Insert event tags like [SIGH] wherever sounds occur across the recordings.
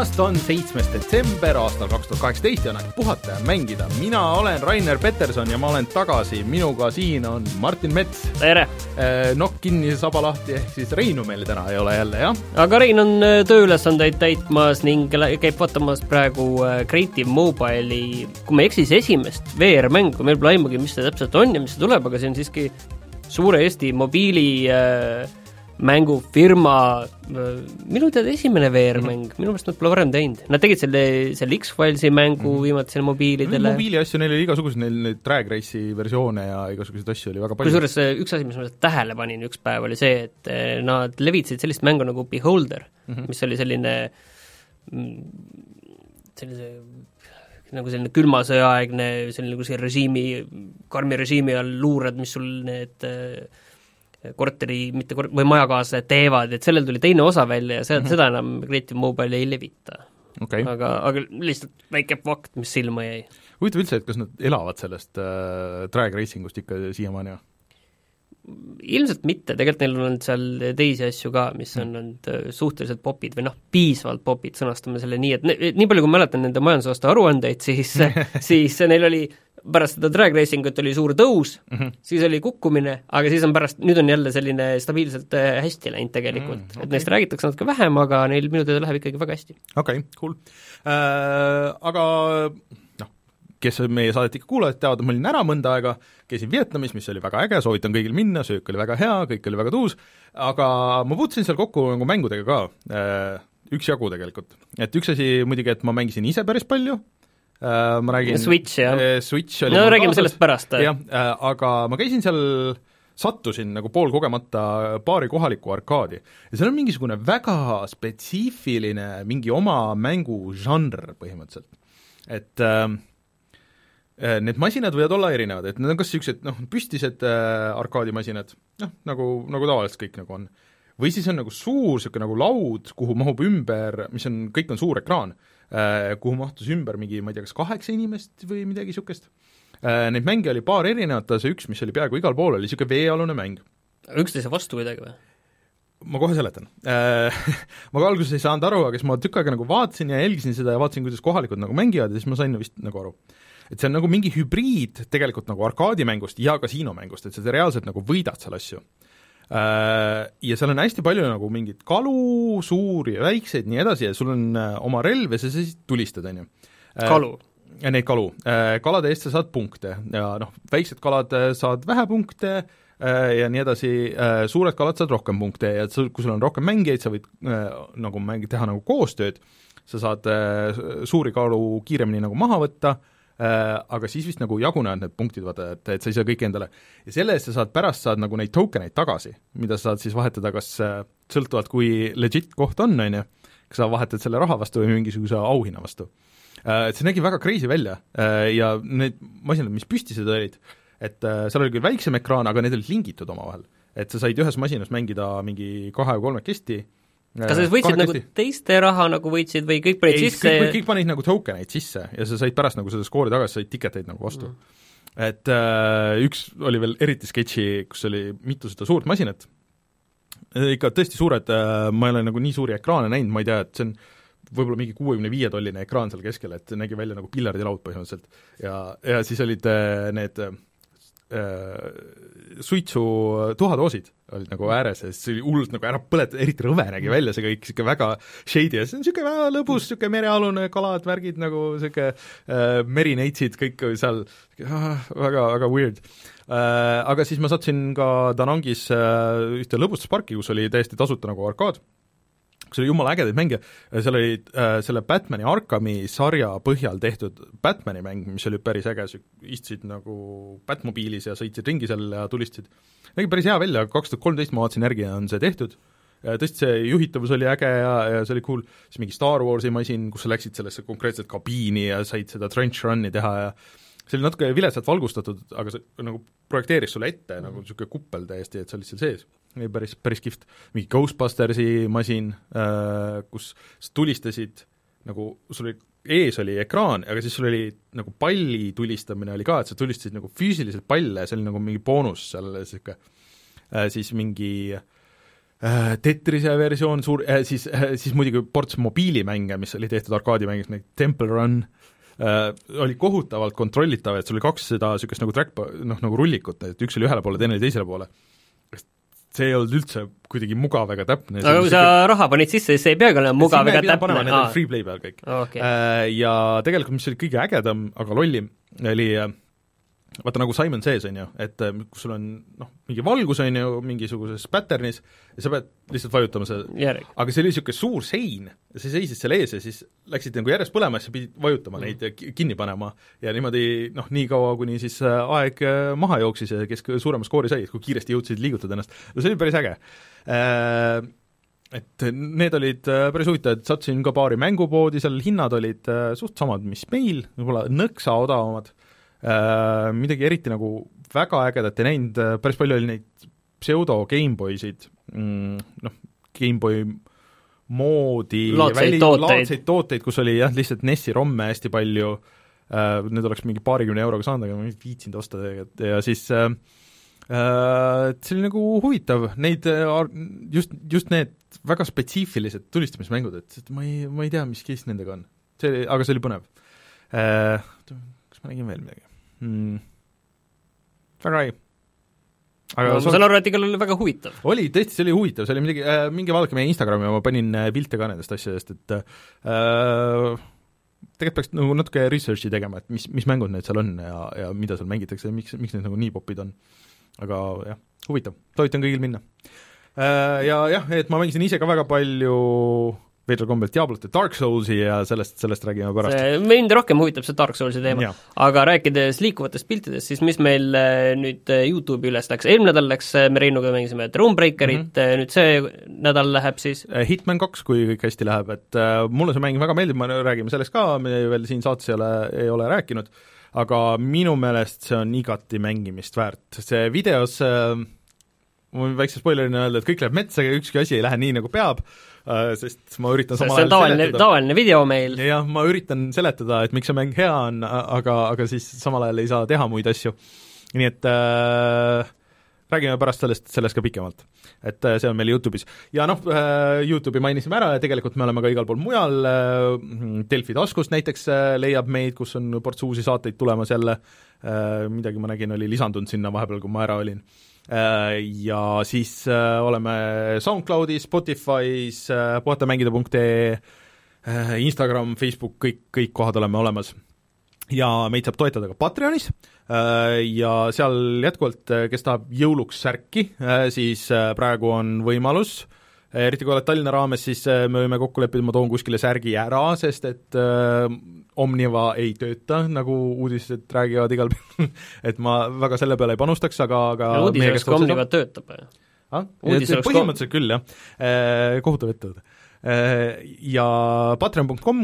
tulemast, on seitsmes detsember aastal kaks tuhat kaheksateist ja on aeg puhata ja mängida. mina olen Rainer Peterson ja ma olen tagasi, minuga siin on Martin Mets. tere! Nokk kinni, saba lahti, ehk siis Reinu meil täna ei ole jälle, jah? aga Rein on äh, tööülesandeid täitmas ning käib vaatamas praegu äh, Creative Mobile'i, kui ma ei eksi, siis esimest VR-mängu, meil pole aimugi, mis see täpselt on ja mis see tuleb, aga see on siiski suure Eesti mobiili äh, mängufirma, minu teada esimene VR-mäng, mhm. minu meelest nad pole varem teinud. Nad tegid selle, selle X-Filesi mängu mm -hmm. viimasel mobiilidele. mobiili asju, neil oli igasuguseid, neil neid drag race'i versioone ja igasuguseid asju oli väga palju. kusjuures üks asi, mis ma tähele panin üks päev, oli see, et eh, nad levitasid sellist mängu nagu Beholder mm, -hmm. mis oli selline mm, sellise nagu selline külma sõjaaegne, selline nagu see režiimi, karmi režiimi all luurad, mis sul need äh, korteri, mitte kor-, või majakaaslased teevad, et sellel tuli teine osa välja ja sealt mm -hmm. seda enam Creative Mobile ei levita okay.. aga, aga lihtsalt väike fakt, mis silma jäi. huvitav üldse, et kas nad elavad sellest äh, drag racing ust ikka siiamaani või? ilmselt mitte, tegelikult neil on olnud seal teisi asju ka, mis on mhm. olnud äh, suhteliselt popid või noh, piisavalt popid, sõnastame selle nii, et ne, nii palju, kui mäletan nende majandusaasta aruandeid, siis [LAUGHS] [LAUGHS] siis neil oli pärast seda drag racing ut oli suur tõus mm, -hmm. siis oli kukkumine, aga siis on pärast, nüüd on jälle selline stabiilselt äh, hästi läinud tegelikult mm, -hmm. okay. et neist räägitakse natuke vähem, aga neil minu teada läheb ikkagi väga hästi. okei okay,, cool äh,. Aga noh, kes meie saadet ikka kuulavad, teavad, et ma olin ära mõnda aega, käisin Vietnamis, mis oli väga äge, soovitan kõigil minna, söök oli väga hea, kõik oli väga tuus, aga ma puutusin seal kokku nagu mängudega ka äh,, üksjagu tegelikult. et üks asi muidugi, et ma mängisin ise päris palju, ma räägin Switch, jah. Äh, Switch oli no räägime sellest pärast. jah, äh, aga ma käisin seal sattusin nagu poolkogemata paari kohalikku arkaadi ja seal on mingisugune väga spetsiifiline mingi oma mängužanr põhimõtteliselt. et äh, need masinad võivad olla erinevad, et need on kas niisugused noh, püstised äh, arkaadimasinad, noh, nagu, nagu tavaliselt kõik nagu on. või siis on nagu suur niisugune nagu laud, kuhu mahub ümber, mis on, kõik on suur ekraan Äh, kuhu mahtus ümber mingi, ma ei tea, kas kaheksa inimest või midagi niisugust. Äh, neid mänge oli paar erinevat, see üks, mis oli peaaegu igal pool, oli niisugune veealune mäng. üksteise vastu kuidagi või? ma kohe seletan äh, [LAUGHS] ma ka alguses ei saanud aru, aga siis ma tükk aega nagu vaatasin ja jälgisin seda ja vaatasin, kuidas kohalikud nagu mängivad ja siis ma sain vist nagu aru. et see on nagu mingi hübriid tegelikult nagu arkaadimängust ja kasiinomängust, et sa reaalselt nagu võidad seal asju Äh, ja seal on hästi palju nagu mingeid kalu, suuri ja väikseid, nii edasi, ja sul on äh, oma relv ja sa siis tulistad, on ju. Äh, kalu? Neid kalu. Kalade eest sa saad punkte ja noh, väiksed kalad saad vähe punkte ja nii edasi, suured kalad saad rohkem punkte ja sul, kui sul on rohkem mängijaid, sa võid nagu mängi-, teha nagu koostööd, sa saad suuri kalu kiiremini nagu maha võtta Äh, aga siis vist nagu jagunevad need punktid, vaata, et, et sa ei saa kõike endale, ja selle eest sa saad, pärast saad nagu neid token eid tagasi, mida sa saad siis vahetada kas äh, sõltuvalt, kui legit koht on, on ju, kas sa vahetad selle raha vastu või mingisuguse auhinna vastu. Äh, et see nägi väga crazy välja ja need masinad, mis püstised olid, et seal oli küll väiksem ekraan, aga need olid lingitud omavahel. et sa said ühes masinas mängida mingi kahe või kolmekesti kas sa võitsid nagu teiste raha nagu võitsid või kõik panid ei, sisse? kõik, kõik panid nagu token eid sisse ja sa said pärast nagu seda skoori tagasi, said tiketeid nagu vastu. Mm.. et äh, üks oli veel eriti sketši, kus oli mitu seda suurt masinat, ikka tõesti suured äh,, ma ei ole nagu nii suuri ekraane näinud, ma ei tea, et see on võib-olla mingi kuuekümne viie tolline ekraan seal keskel, et nägi välja nagu piljardilaud põhimõtteliselt. ja, ja siis olid äh, need äh, äh, suitsu tuhadoosid olid nagu ääres ja siis see oli hullult nagu ära põletatud, eriti rõve nägi välja see kõik, niisugune väga shady ja see on niisugune väga lõbus, niisugune merealune kalad, värgid nagu niisugune äh, merineitsid, kõik seal ah, väga, väga weird äh,. Aga siis ma sattusin ka Danangis äh, ühte lõbustusparki, kus oli täiesti tasuta nagu arkaad kus oli jumala ägedaid mänge, seal oli äh, selle Batmani Arkami sarja põhjal tehtud Batmani mäng, mis oli päris äge, istusid nagu Batmobiilis ja sõitsid ringi seal ja tulistasid. nägi päris hea välja, kaks tuhat kolmteist ma vaatasin järgi ja on see tehtud, tõesti see juhitavus oli äge ja, ja see oli cool, siis mingi Star Warsi masin, kus sa läksid sellesse konkreetselt kabiini ja said seda trench run'i teha ja see oli natuke viletsalt valgustatud, aga see nagu projekteeris sulle ette mm -hmm. nagu niisugune kuppel täiesti, et sa olid seal sees. oli päris, päris kihvt. mingi Ghostbustersi masin äh,, kus sa tulistasid nagu, sul oli, ees oli ekraan, aga siis sul oli nagu palli tulistamine oli ka, et sa tulistasid nagu füüsiliselt palle, see oli nagu mingi boonus seal, niisugune äh, siis mingi äh, Tetrise versioon, suur äh,, siis äh,, siis muidugi ports mobiilimänge, mis oli tehtud arkaadimängiks, nagu Temple Run äh,, oli kohutavalt kontrollitav, et sul oli kaks seda niisugust nagu track, noh, nagu rullikut, et üks oli ühele poole, teine oli teisele poole. see ei olnud üldse kuidagi mugav ega täpne. aga kui sa siuke... raha panid sisse, siis see ei peagi olema mugav ega täpne. Need olid free play peal kõik okay.. Äh, ja tegelikult, mis oli kõige ägedam, aga lollim, oli äh, vaata nagu Simon Says, on ju, et äh, kus sul on noh, mingi valgus, on ju, mingisuguses pattern'is ja sa pead lihtsalt vajutama seda, aga see oli niisugune suur sein ja sa seisid seal ees ja siis läksid nagu järjest põlema ja sa pidid vajutama mm. neid ja kinni panema. Ja niimoodi noh, nii kaua, kuni siis äh, aeg äh, maha jooksis ja kes suurema skoori sai, et kui kiiresti jõudsid liigutada ennast, no see oli päris äge. Et need olid päris huvitavad, sattusin ka paari mängupoodi, seal hinnad olid suht samad, mis meil, võib-olla nõksa odavamad. Äh, midagi eriti nagu väga ägedat ei näinud, äh, päris palju oli neid pseudo GameBoysid, mm, noh, GameBoy moodi laadseid tooteid, tooteid, kus oli jah, lihtsalt NES-i romme hästi palju äh,, need oleks mingi paarikümne euroga saanud, aga ma ei viitsinud osta tegelikult ja siis äh, äh, see oli nagu huvitav, neid just, just need väga spetsiifilised tulistamismängud, et ma ei, ma ei tea, mis case nendega on. see, aga see oli põnev äh,. Kas ma nägin veel midagi? Mm.. väga ei. aga no, ma saan aru, et igal juhul väga huvitav. oli, tõesti, see oli huvitav, see oli midagi äh,, minge vaadake meie Instagrami, ma panin äh, pilte ka nendest asjadest, et äh, tegelikult peaks nagu natuke research'i tegema, et mis, mis mängud need seal on ja, ja mida seal mängitakse ja miks, miks need nagu nii popid on. aga jah, huvitav, soovitan kõigil minna äh,. Ja jah, et ma mängisin ise ka väga palju veidral kombel Diablot ja Dark Soulsi ja sellest, sellest räägime pärast. mind rohkem huvitab see Dark Soulsi teema, aga rääkides liikuvatest piltidest, siis mis meil äh, nüüd äh, YouTube'i üles läks, eelmine nädal läks, äh, me Reinuga mängisime Thronebreakerit mm, -hmm. nüüd see nädal läheb siis? Hitman kaks, kui kõik hästi läheb, et mulle see mäng väga meeldib, me räägime sellest ka, me veel siin saates ei ole, ei ole rääkinud, aga minu meelest see on igati mängimist väärt, see videos ma võin väikse spoilerina öelda, et kõik läheb metsa ja ükski asi ei lähe nii, nagu peab, sest ma üritan samal ajal tavaline, tavaline video meil. jah, ma üritan seletada, et miks see mäng hea on, aga, aga siis samal ajal ei saa teha muid asju. nii et äh, räägime pärast sellest, sellest ka pikemalt. et äh, see on meil YouTube'is. ja noh äh,, YouTube'i mainisime ära ja tegelikult me oleme ka igal pool mujal äh,, Delfi taskust näiteks äh, leiab meid, kus on ports uusi saateid tulemas jälle äh,, midagi ma nägin, oli lisandunud sinna vahepeal, kui ma ära olin Äh, ja siis äh, oleme SoundCloudis, Spotify's, äh, puhatamängida.ee, Instagram, Facebook, kõik, kõik kohad oleme olemas. ja meid saab toetada ka Patreonis ja seal jätkuvalt, kes tahab jõuluks särki, siis praegu on võimalus äh, eriti kui oled Tallinna raames, siis äh, me võime kokku leppida, ma toon kuskile särgi ära, sest et äh, Omniva ei tööta, nagu uudised räägivad igal pool [LAUGHS] et ma väga selle peale ei panustaks, aga, aga uudis oleks, kui Omniva töötab või? ah? põhimõtteliselt küll, jah eh,, kohutav ettevõte äh, ja patreon.com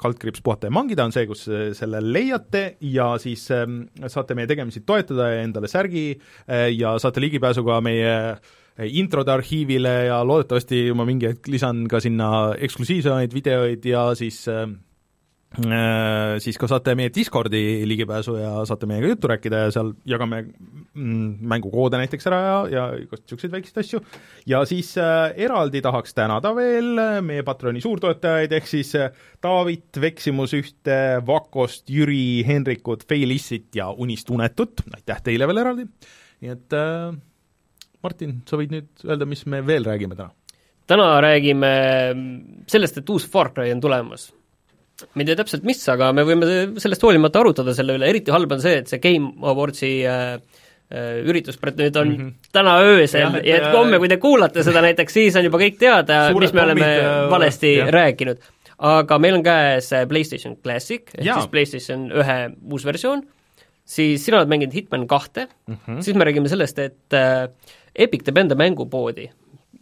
kaldkriips puhata ja mangida on see, kus selle leiate ja siis saate meie tegemisi toetada ja endale särgi ja saate ligipääsu ka meie introde arhiivile ja loodetavasti ma mingi hetk lisan ka sinna eksklusiivsemaid videoid ja siis äh, siis ka saate meie Discordi ligipääsu ja saate meiega juttu rääkida ja seal jagame mm, mängukoode näiteks ära ja, ja igast niisuguseid väikseid asju. ja siis äh, eraldi tahaks tänada veel meie Patroni suurtoetajaid, ehk siis äh, Taavit, Veksimus ühte, Vakost, Jüri, Henrikut, Feilissit ja Unist Unetut, aitäh teile veel eraldi, nii et äh, Martin, sa võid nüüd öelda, mis me veel räägime täna? täna räägime sellest, et uus Far Cry on tulemas. Ma ei tea täpselt, mis, aga me võime sellest hoolimata arutada selle üle, eriti halb on see, et see Game Awardsi äh, äh üritus nüüd on mm -hmm. täna öösel ja et homme, kui te kuulate seda [LAUGHS] näiteks, siis on juba kõik teada, mis me oleme pommid, äh, valesti jah. rääkinud. aga meil on käes PlayStation Classic, ehk ja. siis PlayStation ühe uus versioon, siis sina oled mänginud Hitman kahte mm, -hmm. siis me räägime sellest, et äh, Epic teeb enda mängupoodi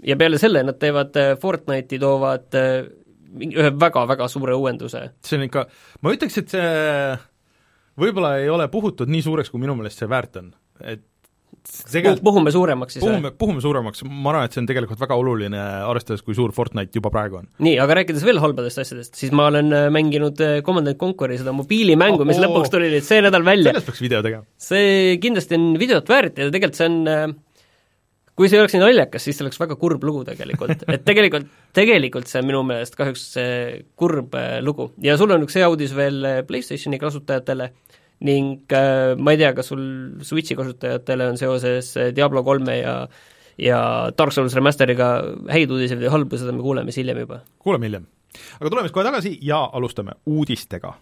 ja peale selle nad teevad äh, Fortnite'i, toovad äh, ühe väga-väga suure uuenduse. see on ikka, ma ütleks, et see võib-olla ei ole puhutud nii suureks, kui minu meelest see väärt on, et tegelikult puhume suuremaks siis puhume, puhume suuremaks, ma arvan, et see on tegelikult väga oluline, arvestades, kui suur Fortnite juba praegu on. nii, aga rääkides veel halbadest asjadest, siis ma olen äh, mänginud Command and Conquer'i seda mobiilimängu mis lõpuks tuli nüüd see nädal välja. sellest peaks video tegema. see kindlasti on videot väärt ja tegelikult see on kui see ei oleks nii naljakas, siis see oleks väga kurb lugu tegelikult, [LAUGHS] et tegelikult, tegelikult see on minu meelest kahjuks kurb äh, lugu ja sul on üks hea uudis veel äh, PlayStationi kasutajatele ning äh, ma ei tea, kas sul Switchi kasutajatele on seoses Diablo kolme ja ja Dark Souls Remasteriga häid uudiseid või halbu, seda me kuuleme siis hiljem juba. kuuleme hiljem. aga tuleme siis kohe tagasi ja alustame uudistega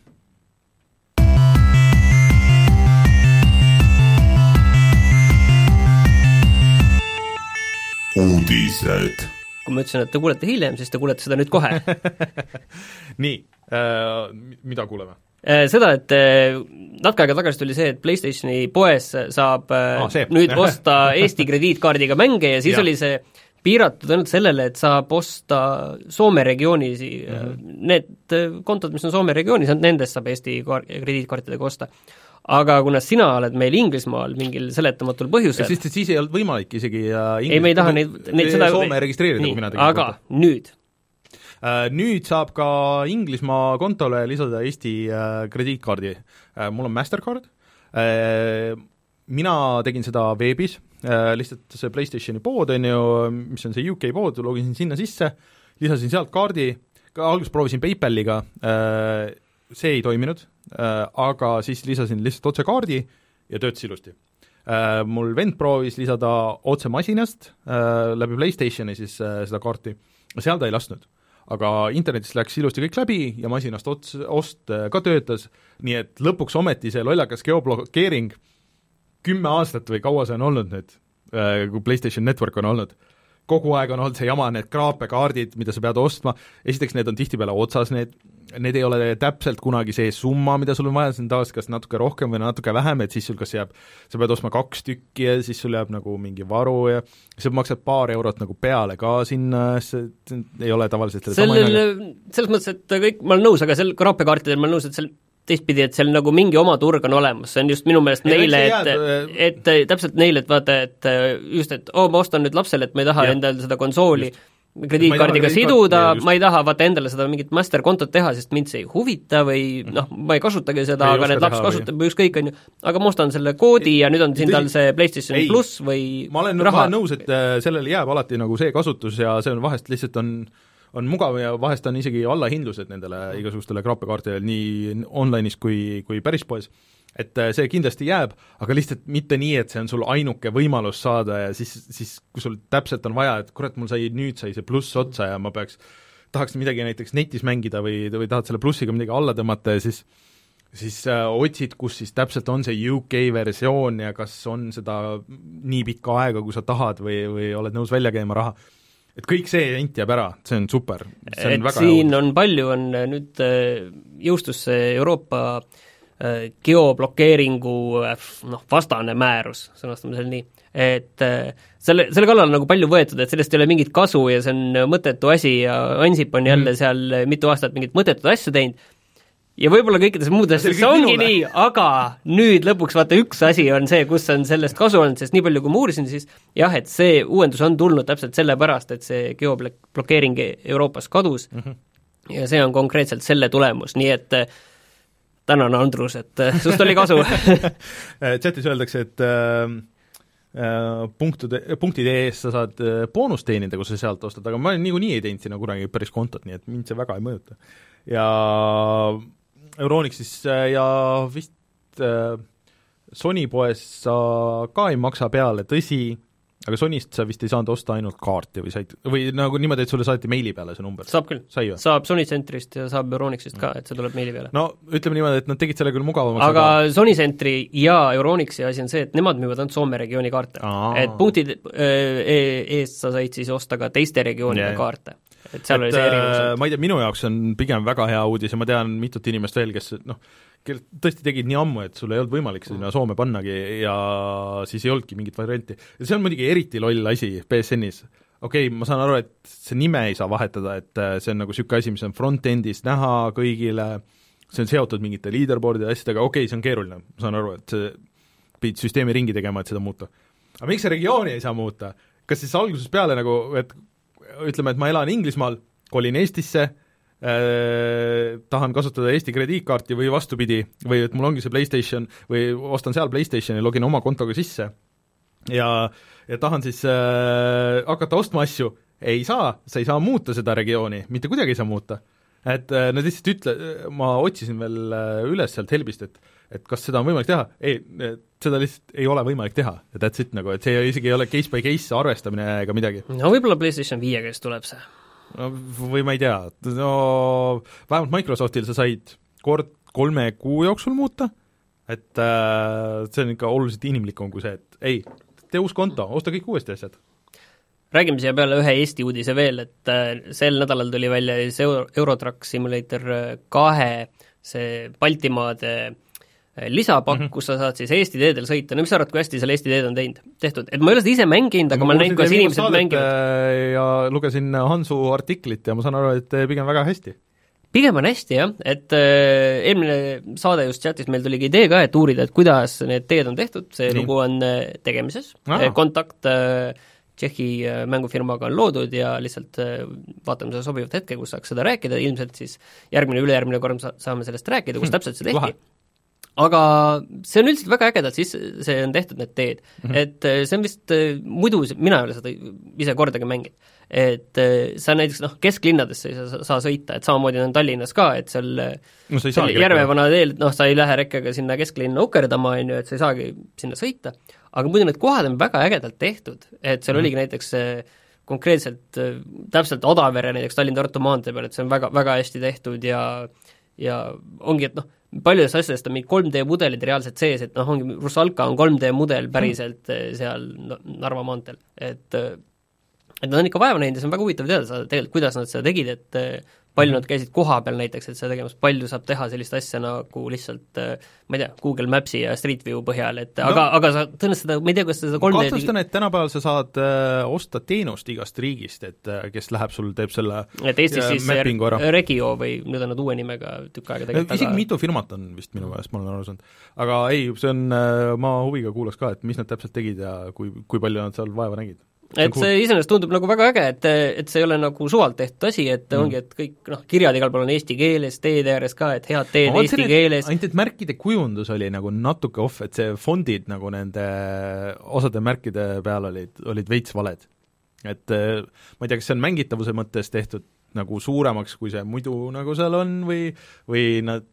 uudised. kui ma ütlesin, et te kuulete hiljem, siis te kuulete seda nüüd kohe [LAUGHS] nii äh,, mida kuuleme? Äh, seda, et äh, natuke aega tagasi tuli see, et PlayStationi poes saab ah, see. nüüd osta Eesti krediitkaardiga mänge ja siis ja. oli see piiratud ainult sellele, et saab osta Soome regioonis mm, -hmm. need kontod, mis on Soome regioonis, nendest saab Eesti kaar-, krediitkaartidega osta aga kuna sina oled meil Inglismaal mingil seletamatul põhjusel et siis ei olnud võimalik isegi Inglis... ei, me ei taha neid, neid seda Soome registreerida, kui mina tegin aga konto. nüüd? Uh,? Nüüd saab ka Inglismaa kontole lisada Eesti uh, krediitkaardi. Mul on Mastercard. Mina tegin seda veebis. Lihtsalt see PlayStationi pood, on ju, mis on see UK pood, logisin sinna sisse, lisasin sealt kaardi, ka alguses proovisin PayPaliga. Uh,, see ei toiminud, Äh, aga siis lisasin lihtsalt otse kaardi ja töötas ilusti. Äh, mul vend proovis lisada otse masinast äh, läbi PlayStationi siis seda kaarti, seal ta ei lasknud. aga internetist läks ilusti kõik läbi ja masinast ots, ost ka töötas, nii et lõpuks ometi see lollakas geoblokeering kümme aastat või kaua see on olnud nüüd, kui PlayStation Network on olnud kogu aeg on olnud see jama, need kraapekaardid, mida sa pead ostma, esiteks need on tihtipeale otsas, need, need ei ole täpselt kunagi see summa, mida sul on vaja, see on tavaliselt kas natuke rohkem või natuke vähem, et siis sul kas jääb, sa pead ostma kaks tükki ja siis sul jääb nagu mingi varu ja sa maksad paar eurot nagu peale ka sinna, see ei ole tavaliselt sellel, selles mõttes, et kõik, ma olen nõus, aga sel kraapekaartidel ma olen nõus, et seal teistpidi, et seal nagu mingi oma turg on olemas, see on just minu meelest neile, et, äh, et täpselt neile, et vaata, et äh, just, et oo oh,, ma ostan nüüd lapsele, et ma ei taha ja. endale seda konsooli just. krediitkaardiga siduda, ma ei taha vaata endale seda mingit master kontot teha, sest mind see ei huvita või noh, ma ei kasutagi seda, aga need laps kasutab või? ükskõik, on ju, aga ma ostan selle koodi ja nüüd on siin tal see PlayStation pluss või ma olen, ma olen nõus, et äh, sellele jääb alati nagu see kasutus ja see on vahest lihtsalt on on mugav ja vahest on isegi allahindlused nendele igasugustele graapekaartidele nii online'is kui, kui päris poes. Et äh, see kindlasti jääb, aga lihtsalt mitte nii, et see on sul ainuke võimalus saada ja siis, siis kui sul täpselt on vaja, et kurat, mul sai, nüüd sai see pluss otsa ja ma peaks, tahaks midagi näiteks netis mängida või, või tahad selle plussiga midagi alla tõmmata ja siis siis äh, otsid, kus siis täpselt on see UK versioon ja kas on seda nii pikka aega, kui sa tahad või, või oled nõus välja käima raha et kõik see jant jääb ära, see on super. et siin on palju, on nüüd äh, jõustus see Euroopa äh, Äh, geoblokeeringu äh, noh, vastane määrus, sõnastame selle nii, et äh, selle, selle kallal on nagu palju võetud, et sellest ei ole mingit kasu ja see on mõttetu asi ja Ansip on jälle mm. seal mitu aastat mingit mõttetut asja teinud, ja võib-olla kõikides muudes see ongi nii, aga nüüd lõpuks vaata üks asi on see, kus on sellest kasu olnud, sest nii palju, kui ma uurisin, siis jah, et see uuendus on tulnud täpselt sellepärast, et see geoblokeering Euroopas kadus mm -hmm. ja see on konkreetselt selle tulemus, nii et äh, tänan, Andrus, et äh, sust oli kasu [LAUGHS] chatis öeldakse, et äh, äh, punktude, punktide eest sa saad äh, boonust teenida, kui sa sealt ostad, aga ma niikuinii ei teinud sinna kunagi päris kontot, nii et mind see väga ei mõjuta. ja Euronixis ja vist äh, Sony poes sa ka ei maksa peale, tõsi, aga Sonyst sa vist ei saanud osta ainult kaarti või said, või nagu niimoodi, et sulle saati meili peale see number? saab küll, saab Sony Centrist ja saab Euronixist ka, et see tuleb meili peale. no ütleme niimoodi, et nad tegid selle küll mugavamaks, aga, aga Sony Centri ja Euronixi asi on see, et nemad müüvad ainult Soome regiooni kaarte. et punktid äh, e-, eest sa said siis osta ka teiste regioonide yeah. kaarte et seal et, oli see erinevus. Äh, ma ei tea, minu jaoks on pigem väga hea uudis ja ma tean mitut inimest veel, kes noh, kel tõesti tegid nii ammu, et sul ei olnud võimalik sinna Soome pannagi ja siis ei olnudki mingit varianti. ja see on muidugi eriti loll asi BSN-is, okei okay,, ma saan aru, et see nime ei saa vahetada, et äh, see on nagu niisugune asi, mis on front-end'is näha kõigile, see on seotud mingite leaderboard'ide asjadega, okei okay,, see on keeruline, ma saan aru, et see, pidid süsteemi ringi tegema, et seda muuta. aga miks sa regiooni ei saa muuta? kas siis algusest peale nagu, et ütleme, et ma elan Inglismaal, kolin Eestisse, äh, tahan kasutada Eesti krediitkaarti või vastupidi, või et mul ongi see PlayStation või ostan seal PlayStationi, login oma kontoga sisse ja, ja tahan siis äh, hakata ostma asju, ei saa, sa ei saa muuta seda regiooni, mitte kuidagi ei saa muuta. et äh, nad lihtsalt ütle, ma otsisin veel äh, üles sealt Helbist, et et kas seda on võimalik teha, ei, seda lihtsalt ei ole võimalik teha ja that's it nagu, et see isegi ei ole case by case arvestamine ega midagi. no võib-olla PlayStation viiega siis tuleb see. no või ma ei tea, no vähemalt Microsoftil sa said kord kolme kuu jooksul muuta, et äh, see on ikka oluliselt inimlikum kui see, et ei, tee uus konto, osta kõik uuesti asjad räägime siia peale ühe Eesti uudise veel, et äh, sel nädalal tuli välja siis Euro, Eurotruck Simulator kahe see Baltimaade Eh, lisapakk mm, -hmm. kus sa saad siis Eesti teedel sõita, no mis sa arvad, kui hästi seal Eesti teed on teinud, tehtud, et ma ei ole seda ise mänginud, aga ma olen näinud, kuidas inimesed mängivad. Eh, ja lugesin Hansu artiklit ja ma saan aru, et pigem väga hästi. Pigem on hästi jah, et äh, eelmine saade just chatis meil tuligi idee ka, et uurida, et kuidas need teed on tehtud, see Nii. lugu on äh, tegemises. Kontakt äh, Tšehhi äh, mängufirmaga on loodud ja lihtsalt äh, vaatame seda sobivat hetke, kus saaks seda rääkida, ilmselt siis järgmine, ülejärgmine kord sa-, saame sellest rääkida, kus hmm. täpselt see tehti aga see on üldiselt väga ägedalt siis, see on tehtud, need teed mm. -hmm. et äh, see on vist, äh, muidu mina ei ole seda ise kordagi mänginud. et äh, sa näiteks noh, kesklinnadesse ei saa, saa sõita, et samamoodi on Tallinnas ka, et seal no, seal Järvevana teel, noh, sa ei lähe rekkega sinna kesklinna ukerdama, on ju, et sa ei saagi sinna sõita, aga muidu need kohad on väga ägedalt tehtud, et seal mm -hmm. oligi näiteks konkreetselt täpselt Odavere näiteks Tallinna-Tartu maantee peal, et see on väga, väga hästi tehtud ja ja ongi, et noh, paljudest asjadest on mingid 3D mudelid reaalselt sees, et noh, ongi, Rusalka on 3D mudel päriselt mm. seal Narva maanteel, et et nad on ikka vaeva näinud ja see on väga huvitav teada saada tegelikult, kuidas nad seda tegid, et palju nad käisid koha peal näiteks, et seda tegemas, palju saab teha sellist asja nagu lihtsalt ma ei tea, Google Maps'i ja Street View põhjal, et no, aga, aga sa tõenäoliselt seda, ma ei tea, kas seda 3D kahtlustan, et tänapäeval sa saad äh, osta teenust igast riigist, et äh, kes läheb sul, teeb selle et Eestis äh, siis Regio või nüüd on nad uue nimega tükk aega tegelikult isegi aga... mitu firmat on vist minu meelest, ma olen aru saanud. aga ei, see on, ma huviga kuulaks ka, et mis nad täpselt tegid ja kui, kui palju nad seal vaeva nägid et see iseenesest tundub nagu väga äge, et, et see ei ole nagu suvalt tehtud asi, et mm. ongi, et kõik noh, kirjad igal pool on eesti keeles, teede ääres ka, et head teed Eesti selle, keeles. ainult et märkide kujundus oli nagu natuke off, et see fondid nagu nende osade märkide peal olid, olid veits valed. et ma ei tea, kas see on mängitavuse mõttes tehtud nagu suuremaks, kui see muidu nagu seal on või, või nad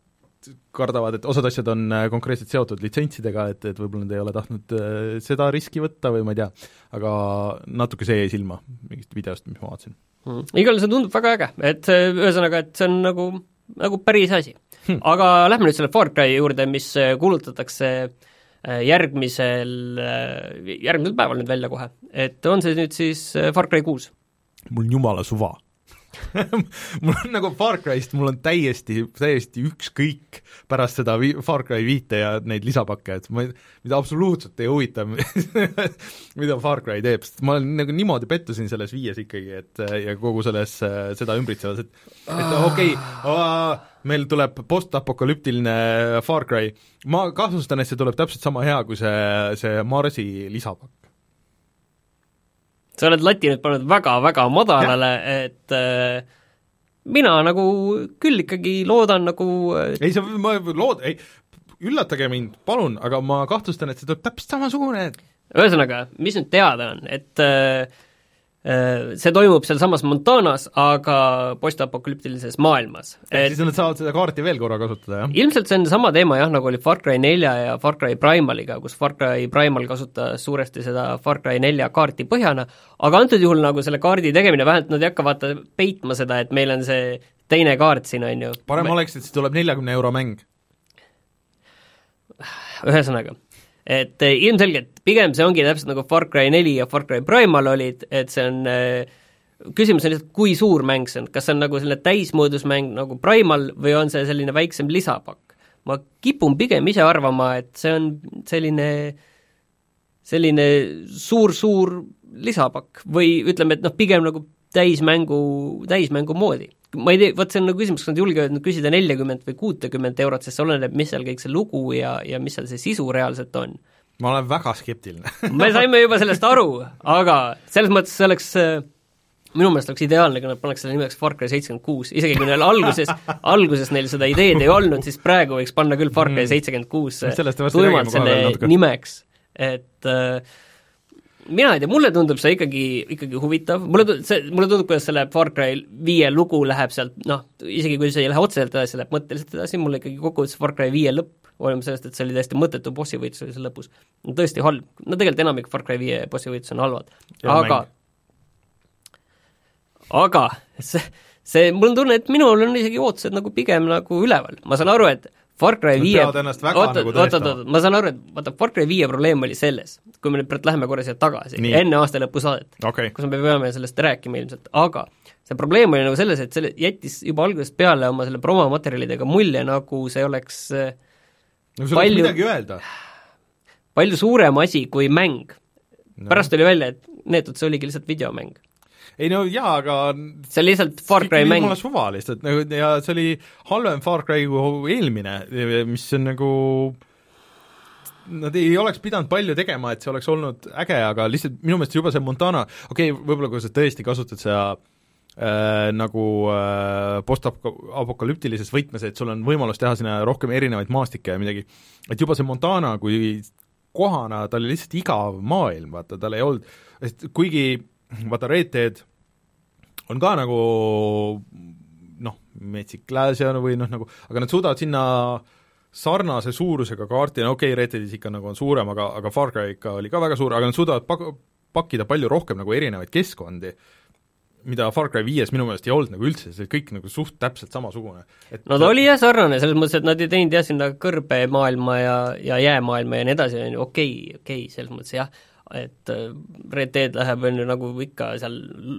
kardavad, et osad asjad on äh, konkreetselt seotud litsentsidega, et, et võib-olla nad ei ole tahtnud äh, seda riski võtta või ma ei tea, aga natuke see jäi silma mingist videost, mis ma vaatasin. Hmm.. igal juhul see tundub väga äge, et ühesõnaga, et see on nagu, nagu päris asi. Hmm.. aga lähme nüüd selle Far Cry juurde, mis äh, kuulutatakse järgmisel, järgmisel päeval nüüd välja kohe. et on see nüüd siis Far Cry kuus? mul on jumala suva [LAUGHS] mul on nagu Far Cry'st, mul on täiesti, täiesti ükskõik pärast seda vi-, Far Cry viite ja neid lisapakke, et ma ei, mida absoluutselt ei huvita [LAUGHS] mida Far Cry teeb, sest ma olen nagu niimoodi pettusin selles viies ikkagi, et ja kogu selles, seda ümbritsevas, et et okei okay,, meil tuleb postapokalüptiline Far Cry, ma kahtlustan, et see tuleb täpselt sama hea kui see, see Marsi lisapakk sa oled lati nüüd pannud väga-väga madalale, et äh, mina nagu küll ikkagi loodan nagu äh, ei, sa, ma lood-, ei, üllatage mind, palun, aga ma kahtlustan, et see tuleb täpselt samasugune. ühesõnaga, mis nüüd teada on, et äh, Äh, see toimub sealsamas Montanas, aga postapokalüptilises maailmas. ehk siis nad saavad seda kaarti veel korra kasutada, jah? ilmselt see on sama teema jah, nagu oli Far Cry nelja ja Far Cry Primaliga, kus Far Cry Primal kasutas suuresti seda Far Cry nelja kaarti põhjana, aga antud juhul nagu selle kaardi tegemine, vähemalt nad ei hakka vaata peitma seda, et meil on see teine kaart siin, on ju. parem Me... oleks, et siis tuleb neljakümne euro mäng. ühesõnaga et eh, ilmselgelt pigem see ongi täpselt nagu Far Cry neli ja Far Cry Primal olid, et see on eh, küsimus on lihtsalt, kui suur mäng see on, kas see on nagu selline täismõõdus mäng nagu Primal või on see selline väiksem lisapakk? ma kipun pigem ise arvama, et see on selline, selline suur-suur lisapakk või ütleme, et noh, pigem nagu täismängu, täismängu moodi. Ma ei tea, vot see on nagu küsimus, kas nad julgevad nüüd küsida neljakümmet või kuutekümmet eurot, sest see oleneb, mis seal kõik see lugu ja, ja mis seal see sisu reaalselt on. ma olen väga skeptiline. [LAUGHS] Me saime juba sellest aru, aga selles mõttes see oleks minu meelest oleks ideaalne, kui nad paneks selle nimeks Far Cry seitsekümmend kuus, isegi kui neil alguses, alguses neil seda ideed ei olnud, siis praegu võiks panna küll Far Cry mm. seitsekümmend kuus tuimalt selle nimeks, et äh, mina ei tea, mulle tundub see ikkagi, ikkagi huvitav, mulle tundub, see, mulle tundub, kuidas selle Far Cry viie lugu läheb sealt noh, isegi kui see ei lähe otseselt edasi, läheb mõtteliselt edasi, mulle ikkagi kokkuvõttes Far Cry viie lõpp, hoolimata sellest, et see oli täiesti mõttetu bossi võitlus oli seal lõpus, tõesti halb, no tegelikult enamik Far Cry viie bossi võitlusi on halvad, aga aga see, see, mul on tunne, et minul on isegi ootused nagu pigem nagu üleval, ma saan aru, et Far Cry viie oota, nagu oota, ma saan aru, et vaata, Far Cry viie probleem oli selles, kui me nüüd praegu läheme korra siia tagasi, enne aasta lõpu saadet okay., kus me peame sellest rääkima ilmselt, aga see probleem oli nagu selles, et selle jättis juba algusest peale oma selle promomaterjalidega mulje, nagu see oleks no sul palju, midagi öelda. palju suurem asi kui mäng. No.. pärast tuli välja, et neetud see oligi lihtsalt videomäng ei no jaa, aga see on lihtsalt Far Cry mäng. jumala suva lihtsalt nagu ja see oli halvem Far Cry kui eelmine, mis on nagu Nad ei oleks pidanud palju tegema, et see oleks olnud äge, aga lihtsalt minu meelest juba see Montana, okei okay,, võib-olla kui sa tõesti kasutad seda äh, nagu äh, postapokalüptilises võtmes, et sul on võimalus teha sinna rohkem erinevaid maastikke ja midagi, et juba see Montana kui kohana, ta oli lihtsalt igav maailm, vaata, tal ei olnud, et kuigi [CLEARS THROAT] vaata, Red Dead on ka nagu noh, metsik lääs ja või noh, nagu, aga nad suudavad sinna sarnase suurusega kaarti, no okei okay,, Red Deadis ikka nagu on suurem, aga, aga Far Cry ikka oli ka väga suur, aga nad suudavad pak-, pakkida palju rohkem nagu erinevaid keskkondi, mida Far Cry viies minu meelest ei olnud nagu üldse, see kõik nagu suht täpselt samasugune. no ta oli jah sarnane, selles mõttes, et nad ei teinud jah, sinna kõrbemaailma ja, ja jäämaailma ja nii edasi, on ju, okei okay,, okei okay,, selles mõttes jah, et äh, Red Dead läheb, on ju, nagu ikka seal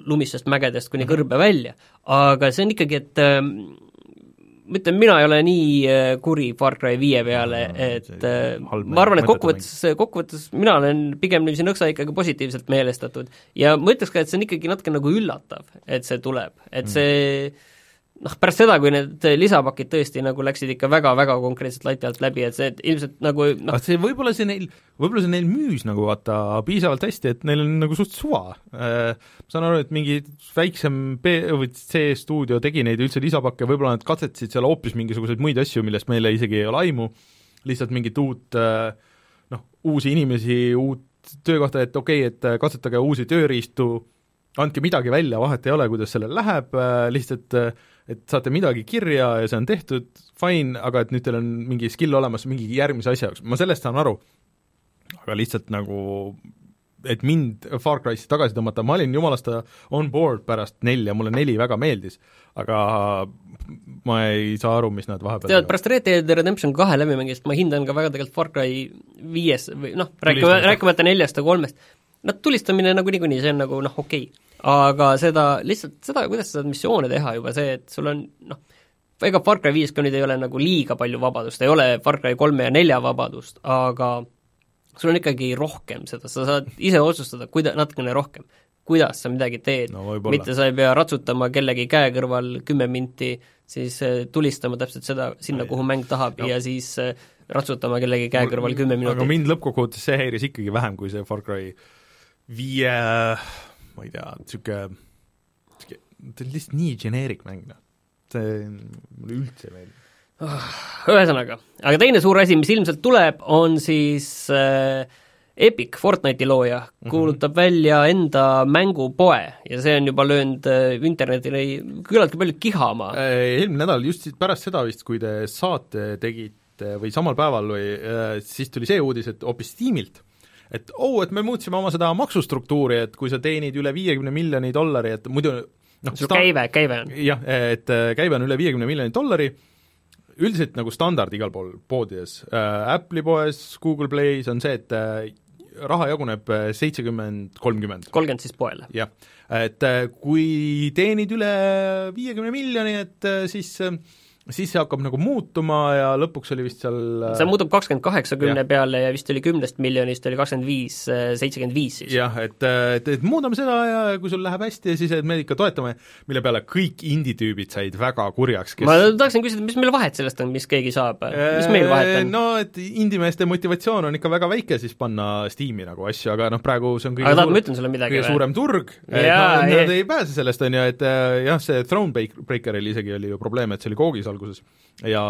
lumistest mägedest kuni mm kõrbe välja, aga see on ikkagi, et äh, ma ütlen, mina ei ole nii äh, kuri Far Cry viie peale, et ma arvan, et kokkuvõttes, kokkuvõttes mina olen pigem niiviisi nõksa ikkagi positiivselt meelestatud. Ja ma ütleks ka, et see on ikkagi natuke nagu üllatav, et see tuleb, et mm. Noh, pärast seda, kui need lisapakid tõesti nagu läksid ikka väga-väga konkreetselt lati alt läbi, et see et ilmselt nagu noh aga see võib-olla see neil, võib-olla see neil müüs nagu vaata piisavalt hästi, et neil on nagu suht suva äh,. Ma saan aru, et mingi väiksem B või C stuudio tegi neid üldse lisapakke, võib-olla nad katsetasid seal hoopis mingisuguseid muid asju, millest meile isegi ei ole aimu, lihtsalt mingit uut äh, noh, uusi inimesi, uut töökohta, et okei okay,, et katsetage uusi tööriistu, andke midagi välja, vahet ei ole, kuidas sellel läheb, äh, lihtsalt et saate midagi kirja ja see on tehtud, fine, aga et nüüd teil on mingi skill olemas mingi järgmise asja jaoks, ma sellest saan aru, aga lihtsalt nagu et mind Far Cry'sse tagasi tõmmata, ma olin jumalasta on board pärast nelja, mulle neli väga meeldis, aga ma ei saa aru, mis nad vahepeal tead, pärast Red Dead Redemption kahe läbimängimist ma hindan ka väga tegelikult Far Cry viies või noh, rääkima, rääkimata neljast ja kolmest, no tulistamine nagu niikuinii, see on nagu noh, okei okay aga seda, lihtsalt seda, kuidas seda missioone teha juba, see, et sul on noh, ega Far Cry viis ka nüüd ei ole nagu liiga palju vabadust, ei ole Far Cry kolme ja nelja vabadust, aga sul on ikkagi rohkem seda, sa saad ise otsustada, kuida-, natukene rohkem, kuidas sa midagi teed no,, mitte sa ei pea ratsutama kellegi käe kõrval kümme minti, siis äh, tulistama täpselt seda, sinna, kuhu mäng tahab no. ja siis äh, ratsutama kellegi käe kõrval kümme minutit. aga mind lõppkokkuvõttes see häiris ikkagi vähem kui see Far Cry viie ma ei tea, niisugune, niisugune, ta on lihtsalt nii generic mäng, noh. see mulle üldse ei meeldi oh,. Ühesõnaga, aga teine suur asi, mis ilmselt tuleb, on siis äh, Epic, Fortnite'i looja, mhm. kuulutab mm -hmm. välja enda mängupoe ja see on juba löönud äh, internetile küllaltki palju kihama. Äh, eelmine nädal, just pärast seda vist, kui te saate tegite või samal päeval või äh, siis tuli see uudis, et hoopis Steamilt et oo oh,, et me muutsime oma seda maksustruktuuri, et kui sa teenid üle viiekümne miljoni dollari, et muidu noh, su käive, käive on? jah, et äh, käive on üle viiekümne miljoni dollari, üldiselt nagu standard igal pool poodides äh,, Apple'i poes, Google Play's on see, et äh, raha jaguneb äh, seitsekümmend, kolmkümmend. kolmkümmend siis poele? jah, et äh, kui teenid üle viiekümne miljoni, et siis äh, siis see hakkab nagu muutuma ja lõpuks oli vist seal see muutub kakskümmend kaheksa kümne peale ja vist oli kümnest miljonist oli kakskümmend viis, seitsekümmend viis siis. jah, et, et, et muudame seda ja kui sul läheb hästi, siis me ikka toetame, mille peale kõik indie-tüübid said väga kurjaks, kes ma tahaksin küsida, mis meil vahet sellest on, mis keegi saab, mis meil vahet on? No et indie-meeste motivatsioon on ikka väga väike siis panna Steam'i nagu asju, aga noh, praegu see on kõige aga tahad, ma ütlen sulle midagi kõige suurem turg, et nad, ei pääse sellest, on ju, et jah, see Thronebreakeril isegi oli ju probleem, et see oli koogis alguses ja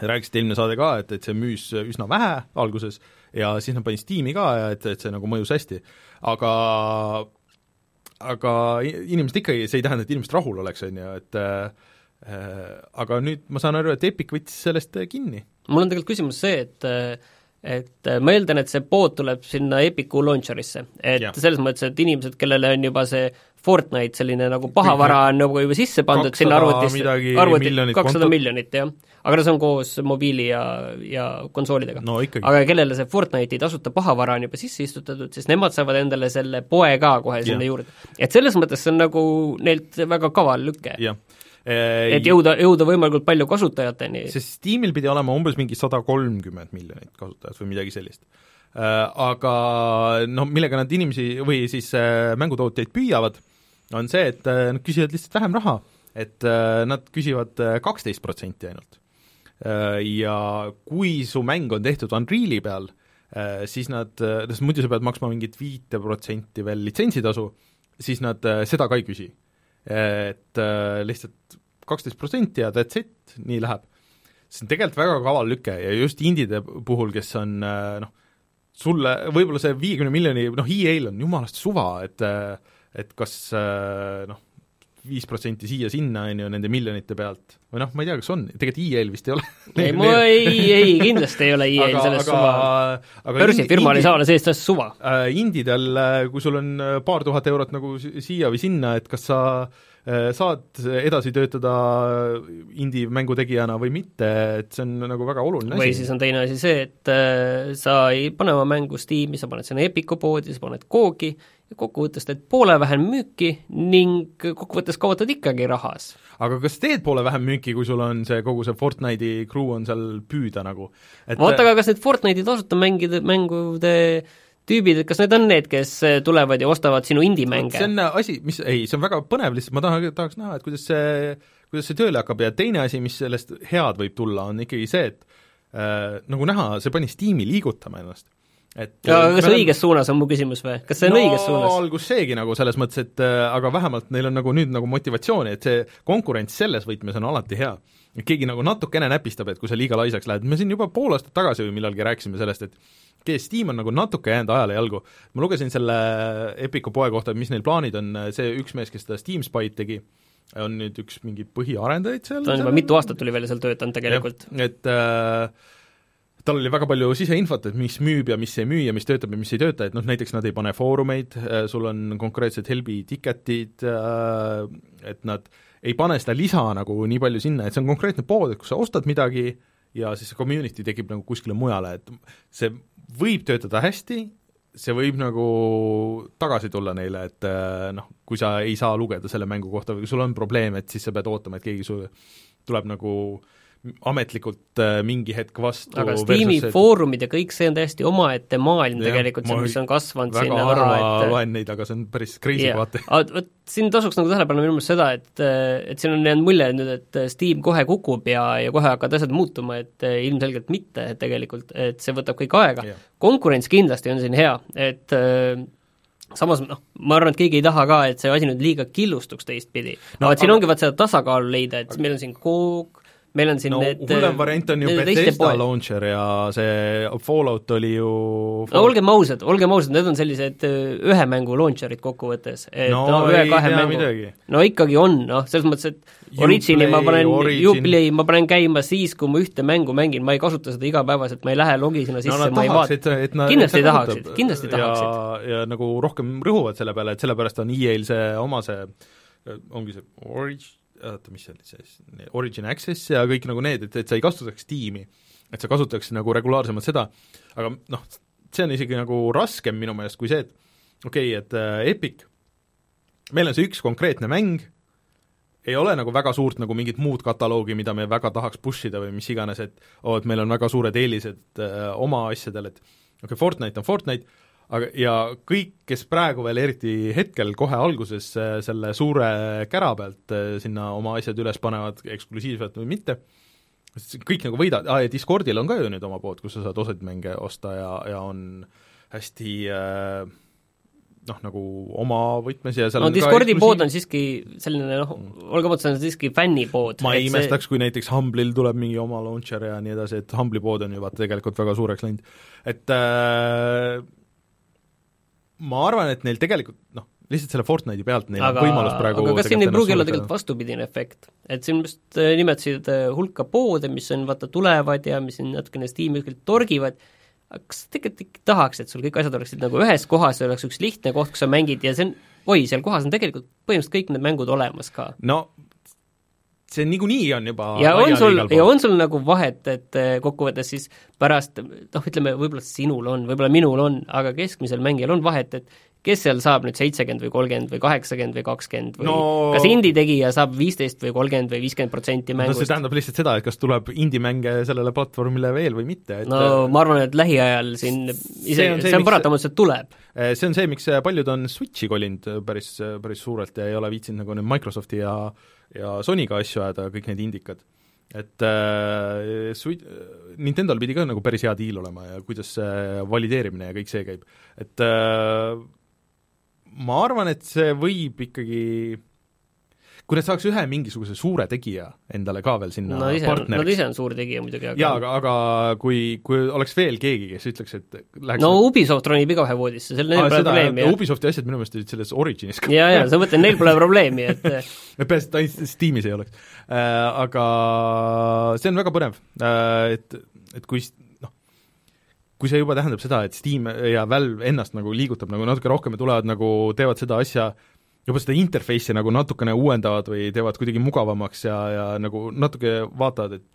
rääkisid eelmine saade ka, et, et see müüs üsna vähe alguses ja siis nad panid Steam'i ka ja et, et see nagu mõjus hästi, aga aga inimesed ikkagi, see ei tähenda, et inimesed rahul oleks, on ju, et äh, aga nüüd ma saan aru, et Epic võttis sellest kinni. mul on tegelikult küsimus see, et et ma eeldan, et see pood tuleb sinna Epicu launcher'isse, et ja. selles mõttes, et inimesed, kellele on juba see Fortnite selline nagu pahavara on nagu juba sisse pandud sinna arvutisse, arvutit, kakssada miljonit, jah. aga no see on koos mobiili ja, ja konsoolidega no,. aga kellele see Fortnite'i tasuta pahavara on juba sisse istutatud, siis nemad saavad endale selle poe ka kohe sinna juurde. et selles mõttes see on nagu neilt väga kaval lüke. Et jõuda, jõuda võimalikult palju kasutajateni. sest Steamil pidi olema umbes mingi sada kolmkümmend miljonit kasutajat või midagi sellist aga noh, millega nad inimesi või siis mängutootjaid püüavad on see, et äh, nad küsivad lihtsalt vähem raha, et äh, nad küsivad äh, kaksteist protsenti ainult. Ja kui su mäng on tehtud Unreali peal, siis nad, sest muidu sa pead maksma mingit viite protsenti veel litsentsitasu, siis nad seda ka ei küsi. Et lihtsalt kaksteist protsenti ja that's it, nii läheb. see on tegelikult väga kaval lüke ja just indide puhul, kes on noh, sulle võib-olla see viiekümne miljoni, noh EA-l on jumalast suva, et äh, et kas äh, noh, viis protsenti siia-sinna, on ju, nende miljonite pealt, või noh, ma ei tea, kas on, tegelikult EA-l vist ei ole [LAUGHS] ei, ma ei, ei, kindlasti ei ole EA-l sellest suva. börsifirmal ei saa olla sellist asja suva äh,. Indidel, äh, kui sul on äh, paar tuhat eurot nagu siia või sinna, et kas sa äh, saad edasi töötada indie-mängu tegijana või mitte, et see on nagu väga oluline asi. või siis on teine asi see, et äh, sa ei pane oma mängu Steam'i, sa paned sinna Epiku poodi, sa paned Koogi ja kokkuvõttes teed poole vähem müüki ning kokkuvõttes kaotad ikkagi rahas. aga kas teed poole vähem müüki, kui sul on see, kogu see Fortnite'i crew on seal püüda nagu? vaata, aga kas need Fortnite'i tasuta mängide, mängude tüübid, et kas need on need, kes tulevad ja ostavad sinu indie-mänge? see on asi, mis, ei, see on väga põnev lihtsalt, ma tahan, tahaks näha, et kuidas see, kuidas see tööle hakkab ja teine asi, mis sellest head võib tulla, on ikkagi see, et äh, nagu näha, see pani Steam'i liigutama ennast et ja kas see õiges suunas on mu küsimus või, kas see on no, õiges suunas? algus seegi nagu selles mõttes, et äh, aga vähemalt neil on nagu nüüd nagu motivatsiooni, et see konkurents selles võtmes on alati hea. Keegi nagu natukene näpistab, et kui sa liiga laisaks lähed, me siin juba pool aastat tagasi või millalgi rääkisime sellest, et GS Steam on nagu natuke jäänud ajale jalgu. ma lugesin selle Epiku poe kohta, mis neil plaanid on, see üks mees, kes seda Steam Spy'd tegi, on nüüd üks mingi põhiarendajaid seal ta on juba mitu aastat oli veel seal töötanud tegelikult. et äh, tal oli väga palju siseinfot, et mis müüb ja mis ei müü ja mis töötab ja mis ei tööta, et noh, näiteks nad ei pane foorumeid, äh, sul on konkreetsed helbi ticket'id, äh, et nad ei pane seda lisa nagu nii palju sinna, et see on konkreetne pood, et kus sa ostad midagi ja siis see community tekib nagu kuskile mujale, et see võib töötada hästi, see võib nagu tagasi tulla neile, et äh, noh, kui sa ei saa lugeda selle mängu kohta või kui sul on probleem, et siis sa pead ootama, et keegi sulle tuleb nagu äh, ametlikult äh, mingi hetk vastu aga Steam'i see... foorumid ja kõik see on täiesti omaette maailm ja, tegelikult, see, mis on kasvanud väga sinna harva et... loen neid, aga see on päris crazy yeah. vaata. vot siin tasuks nagu tähele panna minu meelest seda, et et siin on jäänud mulje nüüd, et Steam kohe kukub ja, ja kohe hakkavad asjad muutuma, et ilmselgelt mitte, et tegelikult, et see võtab kõik aega yeah.. konkurents kindlasti on siin hea, et samas noh, ma arvan, et keegi ei taha ka, et see asi nüüd liiga killustuks teistpidi no,. aga siin ongi vaat seda tasakaalu leida, et meil on siin Coke, meil on siin no, need hullem variant on ju Bethesda launcher ja see Fallout oli ju no olgem ausad, olgem ausad, need on sellised äh, ühe mängu launcher'id kokkuvõttes, et no, no ühe-kahe mängu no ikkagi on, noh, selles mõttes, et Origini ma panen, Uplay ma panen käima siis, kui ma ühte mängu mängin, ma ei kasuta seda igapäevaselt, ma ei lähe logi sinna sisse no,, ma ei vaata, kindlasti tahaksid, kindlasti tahaksid. ja nagu rohkem rõhuvad selle peale, et sellepärast on EA-l see oma see, ongi see Origin, oota, mis see oli siis, Origin Access ja kõik nagu need, et, et sa ei kasutaks tiimi, et sa kasutaks nagu regulaarsemalt seda, aga noh, see on isegi nagu raskem minu meelest kui see, et okei okay,, et äh, Epic, meil on see üks konkreetne mäng, ei ole nagu väga suurt nagu mingit muud kataloogi, mida me väga tahaks push ida või mis iganes, et oo oh,, et meil on väga suured eelised äh, oma asjadel, et okei okay,, Fortnite on Fortnite, aga, ja kõik, kes praegu veel, eriti hetkel kohe alguses äh, selle suure kära pealt äh, sinna oma asjad üles panevad, eksklusiivselt või mitte, kõik nagu võidavad, aa ja Discordil on ka ju nüüd oma pood, kus sa saad osaid mänge osta ja, ja on hästi äh, noh, nagu oma võtmes ja seal no Discordi pood on siiski selline noh, olgem on siiski fännipood. ma ei imestaks see..., kui näiteks Humble'il tuleb mingi oma launcher ja nii edasi, et Humble'i pood on ju vaata tegelikult väga suureks läinud. et äh, ma arvan, et neil tegelikult noh, lihtsalt selle Fortnite'i pealt neil aga, on võimalus praegu aga kas siin ei pruugi olla tegelikult vastupidine efekt? et siin vist äh, nimetasid äh, hulka poode, mis on vaata, tulevad ja mis siin natukene Steam'i kuskilt torgivad, aga kas tegelikult ikka tahaks, et sul kõik asjad oleksid nagu ühes kohas ja oleks üks lihtne koht, kus sa mängid ja see on, oi, seal kohas on tegelikult põhimõtteliselt kõik need mängud olemas ka. no see niikuinii on juba ja on sul, ja on sul nagu vahet, et äh, kokkuvõttes siis pärast noh, ütleme, võib-olla sinul on, võib-olla minul on, aga keskmisel mängijal on vahet, et kes seal saab nüüd seitsekümmend või kolmkümmend või kaheksakümmend või kakskümmend või no... kas indie-tegija saab viisteist või kolmkümmend või viiskümmend protsenti mängust? no see tähendab lihtsalt seda, et kas tuleb indie-mänge sellele platvormile veel või mitte, et no ma arvan, et lähiajal siin ise, see on, see, see on paratamatult, et tuleb. Eh, see on see, miks paljud on Switchi kolinud päris, päris suurelt ja ei ole viitsinud nagu nüüd Microsofti ja ja Sonyga asju ajada, kõik need indikad. Et äh, Switch, Nintendo'l pidi ka nagu päris hea diil olema ja kuidas see valideerimine ja kõik see käib, et äh, ma arvan, et see võib ikkagi kui nad saaks ühe mingisuguse suure tegija endale ka veel sinna no, ise, partneriks Nad ise on suur tegija muidugi, aga jaa, aga, aga kui, kui oleks veel keegi, kes ütleks, et läheks no Ubisoft ronib igaühe voodisse, seal neil pole probleemi. Ubisofti asjad minu meelest olid selles Originis ka. jaa, jaa, sa mõtled, neil pole probleemi, et [LAUGHS] peaasi, et ainult Steamis ei oleks äh,. Aga see on väga põnev äh,, et, et kui noh, kui see juba tähendab seda, et Steam ja Valve ennast nagu liigutab nagu natuke rohkem ja tulevad nagu, teevad seda asja, juba seda interface'i nagu natukene uuendavad või teevad kuidagi mugavamaks ja, ja nagu natuke vaatavad, et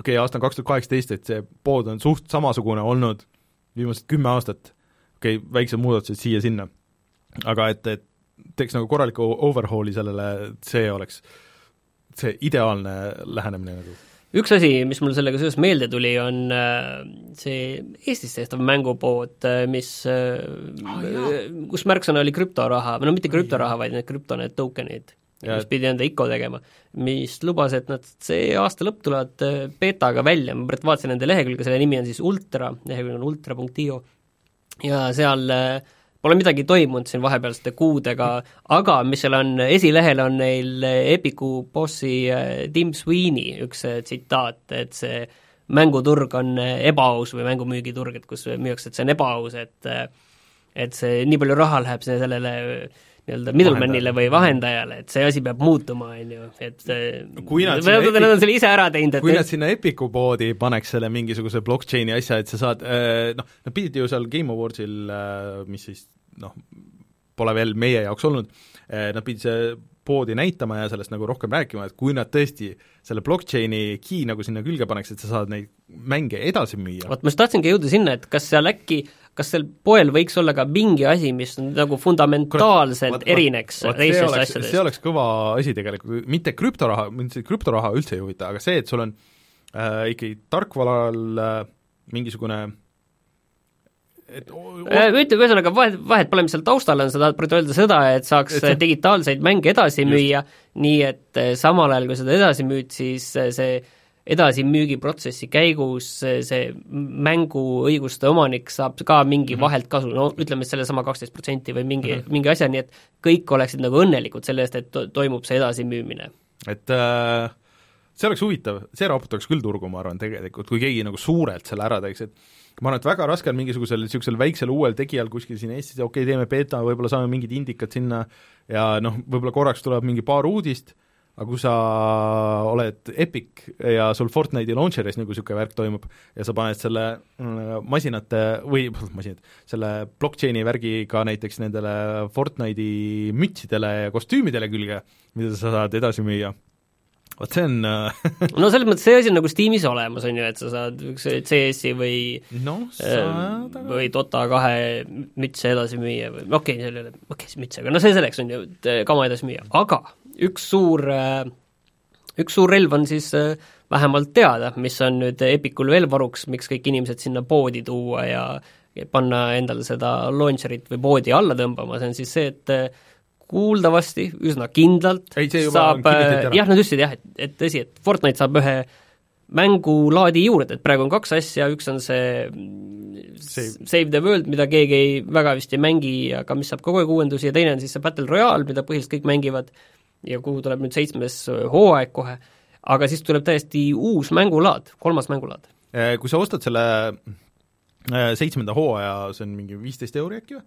okei okay,, aasta on kaks tuhat kaheksateist, et see pood on suht samasugune olnud viimased kümme aastat, okei okay,, väiksed muudatused siia-sinna, aga et, et teeks nagu korraliku overhaul'i sellele, see oleks see ideaalne lähenemine nagu üks asi, mis mul sellega seoses meelde tuli, on äh, see Eestis tehtav mängupood, äh, mis oh,, kus märksõna oli krüptoraha, või no mitte krüptoraha, vaid need krüpto, need token'id, mis pidi enda ICO tegema, mis lubas, et nad see aasta lõpp tulevad beetaga välja, ma praegu vaatasin nende lehekülge, selle nimi on siis Ultra, lehekülg on ultra.io, ja seal äh, Pole midagi toimunud siin vahepealsete kuudega, aga mis seal on, esilehel on neil Epiku bossi äh, Tim Sweeney üks äh, tsitaat, et see mänguturg on äh, ebaaus või mängumüügiturg, et kus müüakse, et see on ebaaus, et et see, nii palju raha läheb sellele nii-öelda middlemanile või vahendajale, et see asi peab muutuma, on ju, et kui nad või Epic... nad on selle ise ära teinud, et kui nad sinna Epiku poodi paneks selle mingisuguse blockchain'i asja, et sa saad noh, nad pidid ju seal Game Awardsil, mis siis noh, pole veel meie jaoks olnud, nad pidid see poodi näitama ja sellest nagu rohkem rääkima, et kui nad tõesti selle blockchain'i key nagu sinna külge paneks, et sa saad neid mänge edasi müüa. vot ma just tahtsingi jõuda sinna, et kas seal äkki kas sel poel võiks olla ka mingi asi, mis nagu fundamentaalselt Kurat, erineks teistest asjadest? see oleks kõva asi tegelikult, mitte krüptoraha, mind see krüptoraha üldse ei huvita, aga see, et sul on äh, ikkagi tarkvaral äh, mingisugune et ütleme ühesõnaga, vahet, vahet pole, mis seal taustal on, sa tahad öelda seda, et saaks et see... digitaalseid mänge edasi just. müüa, nii et äh, samal ajal, kui seda edasi müüd, siis äh, see edasimüügiprotsessi käigus see mänguõiguste omanik saab ka mingi -hmm. vahelt kasu, no ütleme, sellesama kaksteist protsenti või mingi mm, -hmm. mingi asja, nii et kõik oleksid nagu õnnelikud selle eest, et to toimub see edasimüümine. et äh, see oleks huvitav, see raputaks küll turgu, ma arvan, tegelikult, kui keegi nagu suurelt selle ära teeks, et ma arvan, et väga raske on mingisugusel niisugusel väiksel uuel tegijal kuskil siin Eestis, okei okay,, teeme beeta, võib-olla saame mingid indikad sinna ja noh, võib-olla korraks tuleb mingi paar uudist, aga kui sa oled Epic ja sul Fortnite'i launcher'is nagu niisugune värk toimub ja sa paned selle mm, masinate või masinad, selle blockchain'i värgi ka näiteks nendele Fortnite'i mütsidele ja kostüümidele külge, mida sa saad edasi müüa, vot see on [LAUGHS] no selles mõttes see asi on nagu Steamis olemas, on ju, et sa saad CS-i või no, saad, aga... või Dota kahe mütse edasi müüa või okei okay,, seal ei ole, okei okay,, see müts, aga no see selleks, on ju, et kama edasi müüa, aga üks suur, äh, üks suur relv on siis äh, vähemalt teada, mis on nüüd Epicul veel varuks, miks kõik inimesed sinna poodi tuua ja panna endale seda launcher'it või poodi alla tõmbama, see on siis see, et äh, kuuldavasti üsna kindlalt ei, saab, jah, nad ütlesid jah, et, et tõsi, et Fortnite saab ühe mängulaadi juurde, et praegu on kaks asja, üks on see Save. Save the World, mida keegi ei, väga vist ei mängi, aga mis saab kogu aeg uuendusi ja teine on siis see Battle Royale, mida põhiliselt kõik mängivad ja kuhu tuleb nüüd seitsmes hooaeg kohe, aga siis tuleb täiesti uus mängulaad, kolmas mängulaad. Kui sa ostad selle äh, seitsmenda hooaja, see on mingi viisteist euri äkki või?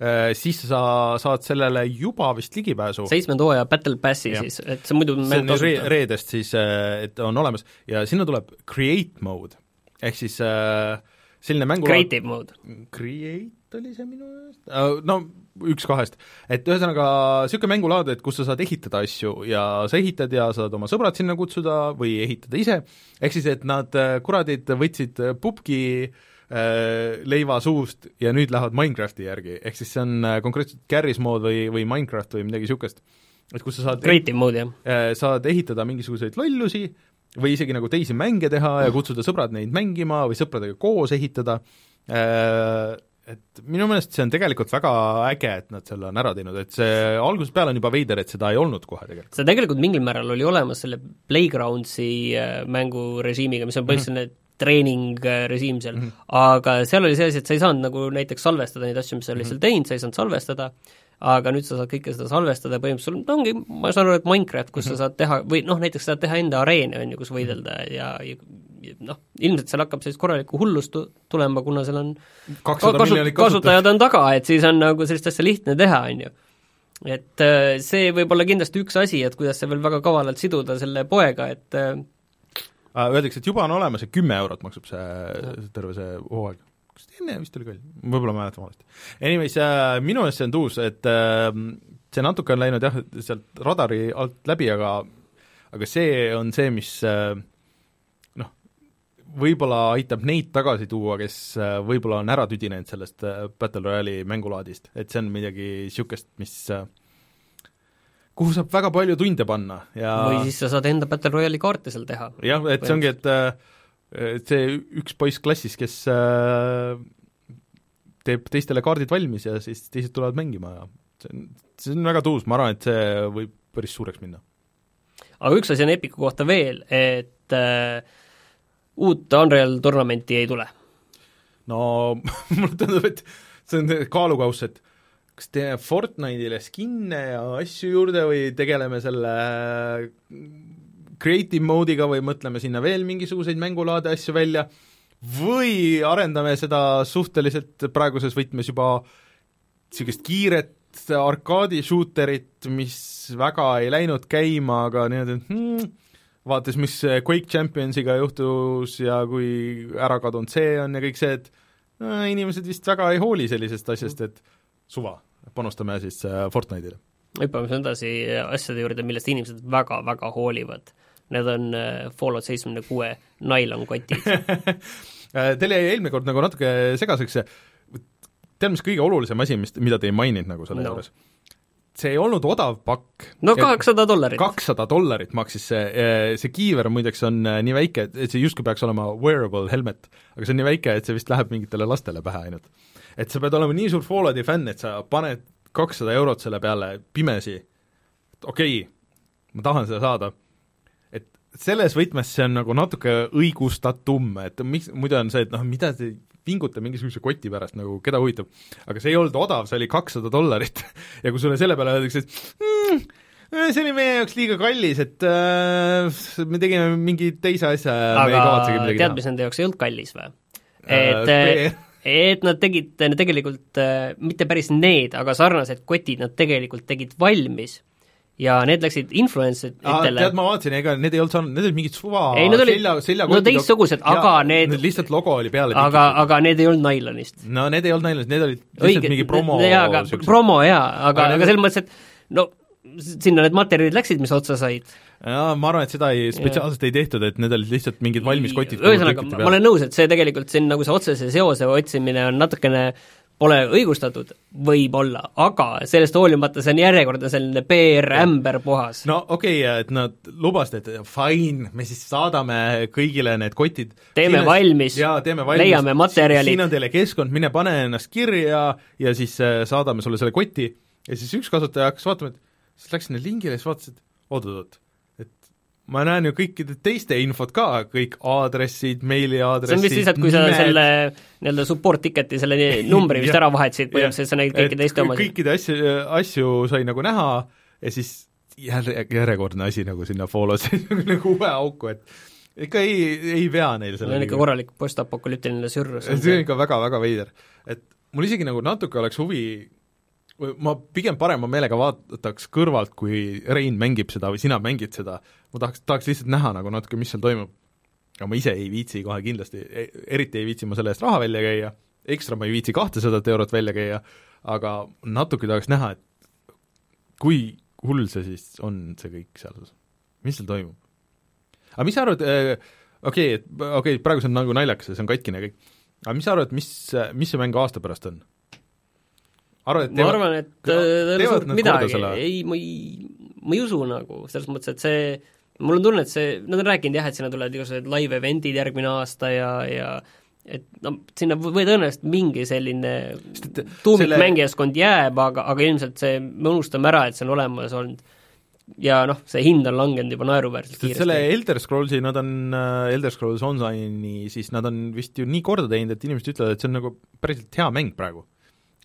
Äh, siis sa saad sellele juba vist ligipääsu. seitsmenda hooaja Battle Passi ja. siis, et see muidu see on re reedest siis, äh, et on olemas ja sinna tuleb create mode, ehk siis äh, selline mängu Creative mode. Create oli see minu meelest, no üks kahest. et ühesõnaga, niisugune mängulaad, et kus sa saad ehitada asju ja sa ehitad ja saad oma sõbrad sinna kutsuda või ehitada ise, ehk siis et nad kuradid võtsid pubgi äh, Äh, leiva suust ja nüüd lähevad Minecrafti järgi, ehk siis see on äh, konkreetselt Garry's Mode või, või Minecraft või midagi niisugust. et kus sa saad Creative mode, jah. Äh, saad ehitada mingisuguseid lollusi või isegi nagu teisi mänge teha ja kutsuda sõbrad neid mängima või sõpradega koos ehitada, et minu meelest see on tegelikult väga äge, et nad selle on ära teinud, et see algusest peale on juba veider, et seda ei olnud kohe tegelikult. see tegelikult mingil määral oli olemas selle Playgroundsi mängurežiimiga, mis on põhiliselt mm -hmm. treeningrežiim seal mm, -hmm. aga seal oli see asi, et sa ei saanud nagu näiteks salvestada neid asju, mis sa olid seal mhm. teinud, sa ei saanud salvestada, aga nüüd sa saad kõike seda salvestada ja põhimõtteliselt no ongi, ma saan aru, et Minecraft, kus mm -hmm. sa mhm. saad teha, või noh, näiteks saad teha enda areene, on ju, kus võidelda ja, ja, ja noh, ilmselt seal hakkab sellist korralikku hullust tulema, kuna seal on kakssada miljonit kasutajad on taga, et siis on nagu sellist asja lihtne teha, on ju et äh, see võib olla kindlasti üks asi, et kuidas see veel väga kavalalt siduda selle poega, et äh, Äh, öeldakse, et juba on olemas ja kümme eurot maksab see, terve see hooaeg. Kas enne vist oli ka, võib-olla ma mäletan valesti. Anyways äh,, minu meelest see on tuus, et äh, see natuke on läinud jah, sealt radari alt läbi, aga aga see on see, mis äh, noh, võib-olla aitab neid tagasi tuua, kes äh, võib-olla on ära tüdinenud sellest äh, Battle Royale'i mängulaadist, et see on midagi niisugust, mis äh, kuhu saab väga palju tunde panna ja või siis sa saad enda Battle Royale'i kaarte seal teha. jah, et see ongi, et et see üks poiss klassis, kes äh, teeb teistele kaardid valmis ja siis teised tulevad mängima ja see on, see on väga tuus, ma arvan, et see võib päris suureks minna. aga üks asi on Epiku kohta veel, et äh, uut Unreal Tournamenti ei tule. no [LAUGHS] mulle tundub, et see on kaalukauss, et kas teeme Fortnite'ile skin'e ja asju juurde või tegeleme selle creative mode'iga või mõtleme sinna veel mingisuguseid mängulaade asju välja või arendame seda suhteliselt praeguses võtmes juba niisugust kiiret arkaadi shooterit, mis väga ei läinud käima, aga niimoodi, hmm, vaatas, mis Quake Championsiga juhtus ja kui ära kadunud see on ja kõik see, et no, inimesed vist väga ei hooli sellisest asjast, et suva panustame siis äh, Fortnite'ile. hüppame siis edasi asjade juurde, millest inimesed väga-väga hoolivad. Need on äh, Fallout seitsmekümne kuue nailonkotid [LAUGHS] äh, Teil jäi eelmine kord nagu natuke segaseks see, tead, mis kõige olulisem asi, mis, mida te ei maininud nagu selle no. juures? see ei olnud odav pakk. no kakssada dollarit. kakssada dollarit maksis see, see kiiver muideks on nii väike, et see justkui peaks olema wearable helmet, aga see on nii väike, et see vist läheb mingitele lastele pähe ainult et sa pead olema nii suur Fallouti fänn, et sa paned kakssada eurot selle peale pimesi, okei okay,, ma tahan seda saada, selles võtmes see on nagu natuke õigustatum, et miks, muidu on see, et noh, mida te vinguta mingisuguse koti pärast, nagu keda huvitab. aga see ei olnud odav, see oli kakssada dollarit [LAUGHS] ja kui sulle selle peale öeldakse, et mm, see oli meie jaoks liiga kallis, et äh, me tegime mingi teise asja ja me ei kavatsegi midagi teha. tead, mis nende jaoks ei olnud kallis või? et äh, et nad tegid tegelikult äh, mitte päris need, aga sarnased kotid nad tegelikult tegid valmis ja need läksid influenceritele. tead, ma vaatasin, ega need ei olnud saanud, need olid mingid suva ei, need olid, selja, seljakotid no teistsugused, aga need lihtsalt logo oli peale aga, aga need ei olnud nailonist. no need ei olnud nailonist, need olid lihtsalt Õige, mingi promo jaa, aga promo jaa, aga, aga, aga selles mõttes, et no sinna need materjalid läksid, mis otsa said jaa, ma arvan, et seda ei, spetsiaalselt ei tehtud, et need olid lihtsalt mingid valmis kotid. ühesõnaga, ma olen nõus, et see tegelikult siin nagu see otsese seose otsimine on natukene pole õigustatud, võib-olla, aga sellest hoolimata see on järjekordne selline PR-ämber puhas. no okei okay,, et nad lubasid, et fine, me siis saadame kõigile need kotid. teeme Siin, valmis, leiame materjalid. siin on teile keskkond, mine pane ennast kirja ja siis äh, saadame sulle selle koti ja siis üks kasutaja hakkas vaatama, et siis läks sinna lingile ja siis vaatas, et oot-oot-oot, ma näen ju kõikide teiste infot ka, kõik aadressid, meiliaadressid, see on vist lihtsalt, kui sa selle nii-öelda support ticket'i, selle numbri vist [LAUGHS] ära vahetasid, põhimõtteliselt sa nägid kõiki teiste omasid. kõikide asju, asju sai nagu näha ja siis jälle, järjekordne asi nagu sinna follow'sse [LAUGHS] nagu uue auku, et ikka ei, ei vea neil selle see on ikka korralik postapokalüptiline sürrus. see on ikka väga-väga veider. et mul isegi nagu natuke oleks huvi ma pigem parema meelega vaataks kõrvalt, kui Rein mängib seda või sina mängid seda, ma tahaks, tahaks lihtsalt näha nagu natuke, mis seal toimub. aga ma ise ei viitsi kohe kindlasti, e-, eriti ei viitsi ma selle eest raha välja käia, ekstra ma ei viitsi kahtesadat eurot välja käia, aga natuke tahaks näha, et kui hull see siis on, see kõik seal, mis seal toimub? aga mis sa arvad äh,, okei okay,, okei okay,, praegu see on nagu naljakas ja see on katkine kõik, aga mis sa arvad, mis, mis see mäng aasta pärast on? Arvad, et teevad, ma arvan, et äh, teevad midagi, ei, ma ei, ma ei usu nagu, selles mõttes, et see, mul on tunne, et see, nad on rääkinud jah, et sinna tulevad igasugused live-event'id järgmine aasta ja, ja et no sinna või tõenäoliselt mingi selline tuumikmängijaskond selle... jääb, aga, aga ilmselt see, me unustame ära, et see on olemas olnud. Ja noh, see hind on langenud juba naeruväärselt kiiresti. selle Elder Scrollsi, nad on äh,, Elder Scrolls Online'i, siis nad on vist ju nii korda teinud, et inimesed ütlevad, et see on nagu päriselt hea mäng praegu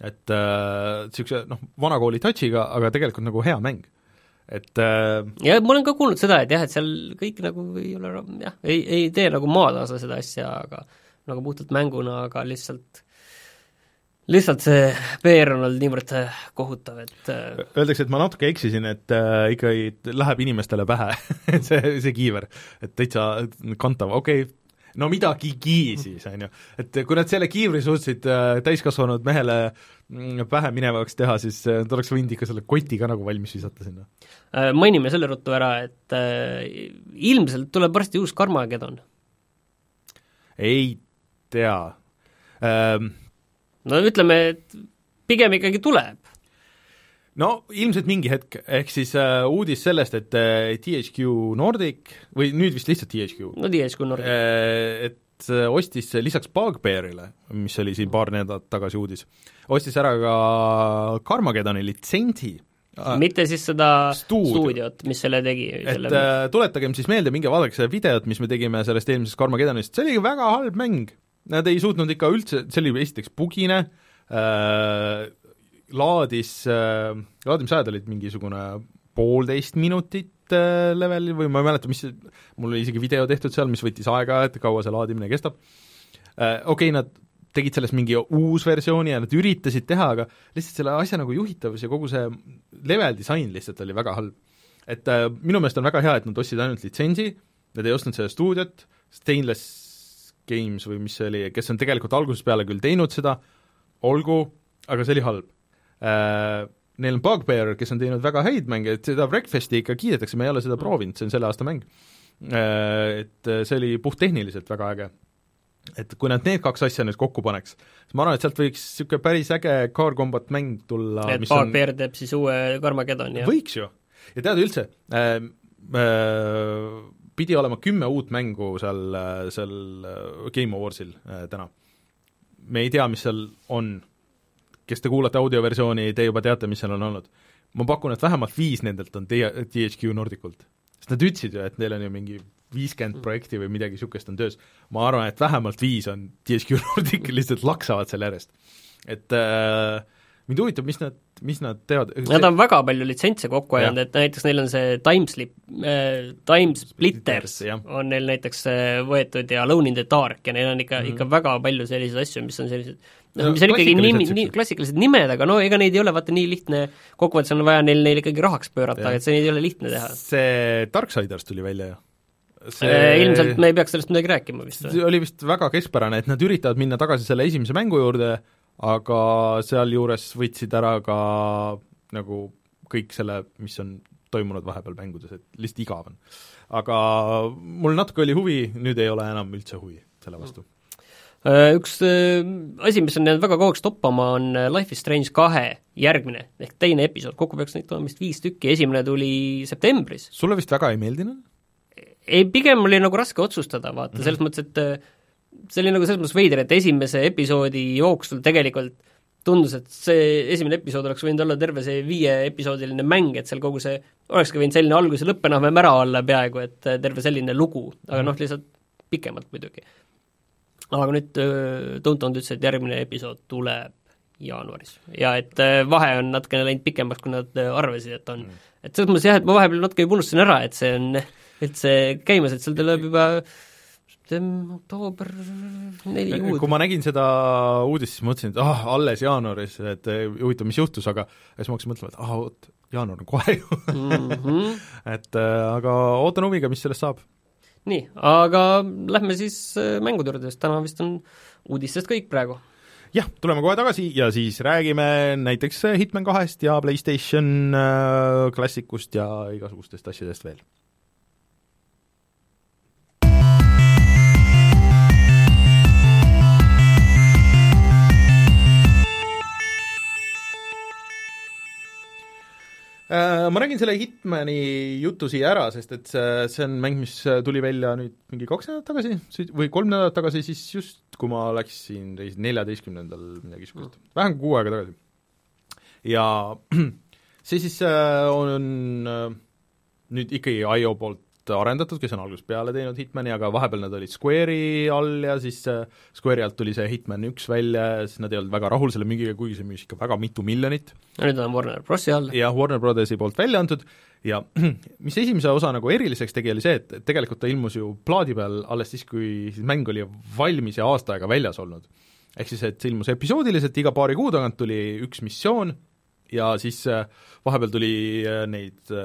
et niisuguse äh, noh, vanakooli touch'iga, aga tegelikult nagu hea mäng. et äh, ja ma olen ka kuulnud seda, et jah, et seal kõik nagu ei ole jah, ei, ei tee nagu maatasa seda asja, aga nagu puhtalt mänguna, aga lihtsalt lihtsalt see PR on olnud niivõrd äh, kohutav, et äh, Öeldakse, et ma natuke eksisin, et äh, ikkagi läheb inimestele pähe [LAUGHS] see, see kiiver, et täitsa kantav, okei okay,, no midagigi siis, on ju. et kui nad selle kiivri suutsid äh, täiskasvanud mehele mm, pähe minevaks teha, siis äh, nad oleks võinud ikka selle koti ka nagu valmis visata sinna äh,. Mainime selle ruttu ära, et ilmselt tuleb varsti uus Carmageddon. ei tea ähm,. no ütleme, et pigem ikkagi tuleb no ilmselt mingi hetk, ehk siis äh, uudis sellest, et äh, THQ Nordic või nüüd vist lihtsalt THQ. no THQ Nordic äh,. et äh, ostis lisaks Bugbearile, mis oli siin paar nädalat tagasi uudis, ostis ära ka Carmageddoni litsentsi äh, mitte siis seda Stuudio. stuudiot, mis selle tegi. et äh, tuletagem siis meelde, minge vaadake seda videot, mis me tegime sellest eelmisest Carmageddonist, see oli väga halb mäng. Nad ei suutnud ikka üldse, see oli esiteks bugine äh,, laadis äh,, laadimisajad olid mingisugune poolteist minutit äh, levelil või ma ei mäleta, mis, mul oli isegi video tehtud seal, mis võttis aega, et kaua see laadimine kestab äh,. Okei okay,, nad tegid sellest mingi uus versiooni ja nad üritasid teha, aga lihtsalt selle asja nagu juhitavus ja kogu see level disain lihtsalt oli väga halb. et äh, minu meelest on väga hea, et nad ostsid ainult litsentsi, nad ei ostnud seda stuudiot, Stainless Games või mis see oli, kes on tegelikult algusest peale küll teinud seda, olgu, aga see oli halb neil on Bugbear, kes on teinud väga häid mänge, et seda Breakfasti ikka kiidetakse, ma ei ole seda proovinud, see on selle aasta mäng äh,. Et see oli puhttehniliselt väga äge. et kui nad need kaks asja nüüd kokku paneks, siis ma arvan, et sealt võiks niisugune päris äge car combat mäng tulla et Bugbear on... teeb siis uue Carmageddoni, jah? võiks ju. ja tead üldse äh,, äh, pidi olema kümme uut mängu seal, seal Game Awardsil äh, täna. me ei tea, mis seal on kes te kuulate audioversiooni, te juba teate, mis seal on olnud. ma pakun, et vähemalt viis nendelt on THQ Nordikult. sest nad ütlesid ju, et neil on ju mingi viiskümmend projekti või midagi niisugust on töös. ma arvan, et vähemalt viis on THQ [LAUGHS] Nordic, lihtsalt laksavad selle järjest. et äh, mind huvitab, mis nad, mis nad teevad. Nad on väga palju litsentse kokku ajanud, et näiteks neil on see Timeslip äh,, Timesplitters on neil näiteks äh, võetud ja Alone in the Dark ja neil on ikka mm, -hmm. ikka väga palju selliseid asju, mis on sellised noh, mis on ikkagi nimi, nii klassikalised nimed, aga no ega neid ei ole vaata nii lihtne, kokkuvõttes on vaja neil, neil ikkagi rahaks pöörata, et see ei ole lihtne teha. see Darksiders tuli välja ju see äh, ilmselt me ei peaks sellest midagi rääkima vist oli vist väga keskpärane, et nad üritavad minna tagasi selle esimese mängu juurde, aga sealjuures võtsid ära ka nagu kõik selle, mis on toimunud vahepeal mängudes, et lihtsalt igav on. aga mul natuke oli huvi, nüüd ei ole enam üldse huvi selle vastu. mm üks äh, asi, mis on jäänud väga kauaks toppama, on äh, Life is Strange kahe järgmine ehk teine episood, kokku peaks neid olema vist viis tükki, esimene tuli septembris. sulle vist väga ei meeldinud? ei, pigem oli nagu raske otsustada, vaata mm, -hmm. selles mõttes, et see oli nagu selles mõttes veider, et esimese episoodi jooksul tegelikult tundus, et see esimene episood oleks võinud olla terve see viieepisoodiline mäng, et seal kogu see, olekski võinud selline algus- ja lõpp enam-vähem ära olla peaaegu, et äh, terve selline lugu, aga noh, lihtsalt pikemalt muidugi. Aga nüüd äh, Tontond ütles, et järgmine episood tuleb jaanuaris ja et äh, vahe on natukene läinud pikemaks, kui nad arvasid, et on mm.. et selles mõttes jah, et ma vahepeal natuke juba unustasin ära, et see on üldse käimas, et seal tuleb juba oktoober, neli kuud. kui ma nägin seda uudist, siis mõtlesin, et ah, alles jaanuaris, et huvitav, mis juhtus, aga siis ma hakkasin mõtlema, et ah, vot, jaanuar on kohe ju mm. -hmm. [LAUGHS] et aga ootan huviga, mis sellest saab. Nii, aga lähme siis mängude juurde, sest täna vist on uudistest kõik praegu. Jah, tuleme kohe tagasi ja siis räägime näiteks Hitman kahest ja PlayStation klassikust ja igasugustest asjadest veel ma räägin selle Hitmani jutu siia ära, sest et see, see on mäng, mis tuli välja nüüd mingi kaks nädalat tagasi või kolm nädalat tagasi, siis just, kui ma läksin reis neljateistkümnendal midagi niisugust mm., vähem kui kuu aega tagasi. ja [CLEARS THROAT] see siis äh, on äh, nüüd ikkagi IO poolt arendatud, kes on algusest peale teinud Hitmani, aga vahepeal nad olid Square'i all ja siis Square'i alt tuli see Hitman üks välja ja siis nad ei olnud väga rahul selle müügiga, kuigi see müüs ikka väga mitu miljonit. ja nüüd on Warner Brosi all. jah, Warner Brothersi poolt välja antud ja [CLEARS THROAT] mis esimese osa nagu eriliseks tegi, oli see, et tegelikult ta ilmus ju plaadi peal alles siis, kui siis mäng oli valmis ja aasta aega väljas olnud. ehk siis, et see ilmus episoodiliselt, iga paari kuu tagant tuli üks missioon ja siis vahepeal tuli neid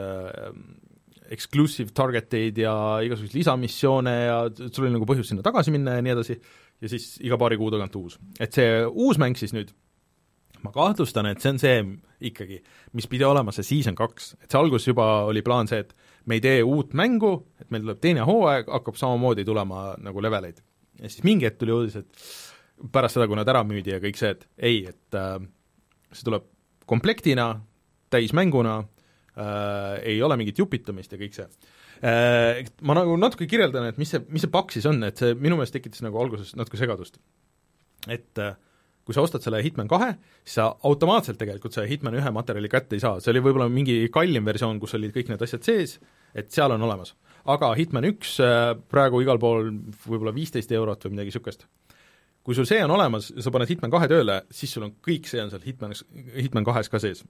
exclusive target eid ja igasuguseid lisamissioone ja sul oli nagu põhjust sinna tagasi minna ja nii edasi, ja siis iga paari kuu tagant uus. et see uus mäng siis nüüd, ma kahtlustan, et see on see ikkagi, mis pidi olema see season kaks, et see alguses juba oli plaan see, et me ei tee uut mängu, et meil tuleb teine hooaeg, hakkab samamoodi tulema nagu leveleid. ja siis mingi hetk tuli uudis, et pärast seda, kui nad ära müüdi ja kõik see, et ei, et äh, see tuleb komplektina, täismänguna äh, ei ole mingit jupitamist ja kõik see äh,. Ma nagu natuke kirjeldan, et mis see, mis see pakk siis on, et see minu meelest tekitas nagu alguses natuke segadust. et äh, kui sa ostad selle Hitman kahe, siis sa automaatselt tegelikult selle Hitman ühe materjali kätte ei saa, see oli võib-olla mingi kallim versioon, kus olid kõik need asjad sees, et seal on olemas. aga Hitman üks äh, praegu igal pool võib-olla viisteist eurot või midagi niisugust. kui sul see on olemas sa paned Hitman kahe tööle, siis sul on kõik see on seal Hitman, Hitman kahes ka sees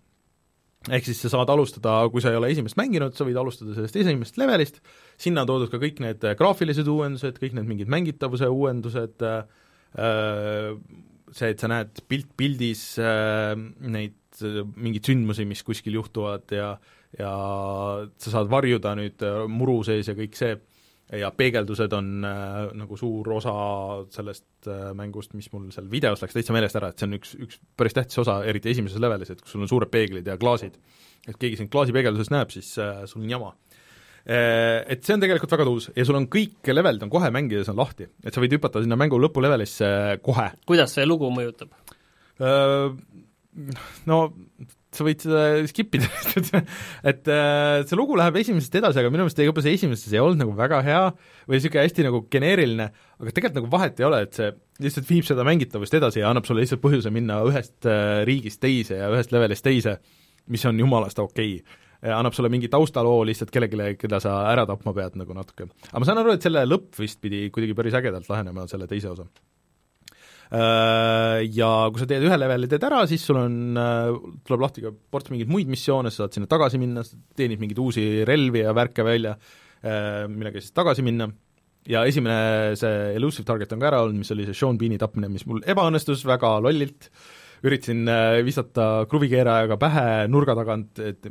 ehk siis sa saad alustada, kui sa ei ole esimest mänginud, sa võid alustada sellest esimesest levelist, sinna on toodud ka kõik need graafilised uuendused, kõik need mingid mängitavuse uuendused, äh, see, et sa näed pilt pildis äh, neid mingeid sündmusi, mis kuskil juhtuvad ja ja sa saad varjuda nüüd muru sees ja kõik see, ja peegeldused on äh, nagu suur osa sellest äh, mängust, mis mul seal videos läks täitsa meelest ära, et see on üks, üks päris tähtis osa, eriti esimeses levelis, et kus sul on suured peeglid ja klaasid. et keegi sind klaasipeegelduses näeb, siis äh, sul on jama äh,. Et see on tegelikult väga tuus ja sul on kõik levelid on kohe mängides on lahti, et sa võid hüpata sinna mängu lõpulevelisse kohe. kuidas see lugu mõjutab äh,? No sa võid seda skip ida [LAUGHS] et äh, see lugu läheb esimesest edasi, aga minu meelest juba see esimeses ei olnud nagu väga hea või niisugune hästi nagu geneeriline, aga tegelikult nagu vahet ei ole, et see lihtsalt viib seda mängitavust edasi ja annab sulle lihtsalt põhjuse minna ühest äh, riigist teise ja ühest levelist teise, mis on jumalast okei okay. annab sulle mingi taustaloo lihtsalt kellelegi, keda sa ära tapma pead nagu natuke. aga ma saan aru, et selle lõpp vist pidi kuidagi päris ägedalt lahenema, selle teise osa ja kui sa teed ühe leveli teed ära, siis sul on, äh, tuleb lahti ka ports mingeid muid missioone, sa saad sinna tagasi minna, teenid mingeid uusi relvi ja värke välja, äh, millega siis tagasi minna, ja esimene see elusive target on ka ära olnud, mis oli see Sean Bean'i tapmine, mis mul ebaõnnestus väga lollilt, üritasin visata kruvikeerajaga pähe nurga tagant, et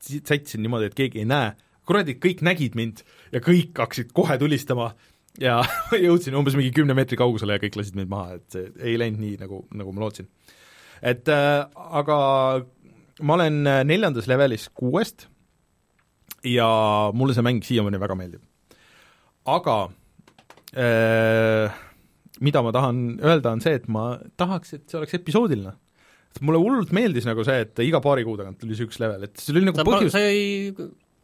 sättisin niimoodi, et keegi ei näe, kuradi, kõik nägid mind ja kõik hakkasid kohe tulistama ja [LAUGHS] jõudsin umbes mingi kümne meetri kaugusele ja kõik lasid mind maha, et see ei läinud nii, nagu, nagu ma lootsin. et äh, aga ma olen neljandas levelis kuuest ja mulle see mäng siiamaani väga meeldib. aga äh, mida ma tahan öelda, on see, et ma tahaks, et see oleks episoodiline. mulle hullult meeldis nagu see, et iga paari kuu tagant tuli see üks level, et see oli nagu sa, põhjus sa ei,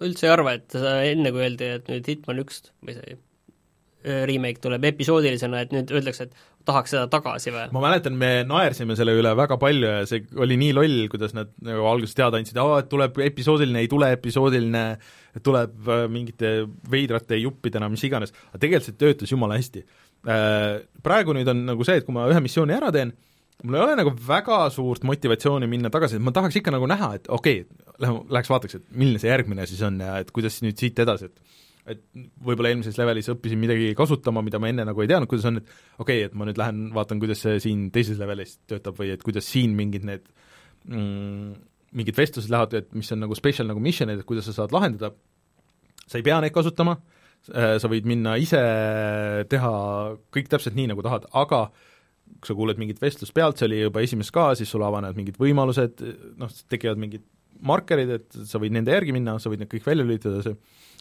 üldse ei arva, et sa enne, kui öeldi, et nüüd Hitman üks või see remake tuleb episoodilisena, et nüüd öeldakse, et tahaks seda tagasi või? ma mäletan, me naersime selle üle väga palju ja see oli nii loll, kuidas nad nagu alguses teada andsid, et tuleb episoodiline, ei tule episoodiline, tuleb äh, mingite veidrate juppidena, mis iganes, aga tegelikult see töötas jumala hästi. Äh, praegu nüüd on nagu see, et kui ma ühe missiooni ära teen, mul ei ole nagu väga suurt motivatsiooni minna tagasi, et ma tahaks ikka nagu näha, et okei okay,, lähme, läheks vaataks, et milline see järgmine siis on ja et kuidas nüüd siit edasi, et et võib-olla eelmises levelis õppisin midagi kasutama, mida ma enne nagu ei teadnud, kuidas on, et okei okay,, et ma nüüd lähen vaatan, kuidas see siin teises levelis töötab või et kuidas siin mingid need mm, mingid vestlused lähevad, et mis on nagu special nagu mission'id, et kuidas sa saad lahendada, sa ei pea neid kasutama, sa võid minna ise teha kõik täpselt nii, nagu tahad, aga äh, kui sa kuuled mingit vestlust pealt, see oli juba esimeses ka, siis sul avanevad mingid võimalused, noh, tekivad mingid markerid, et sa võid nende järgi minna, sa võid need kõik välja lülitada, see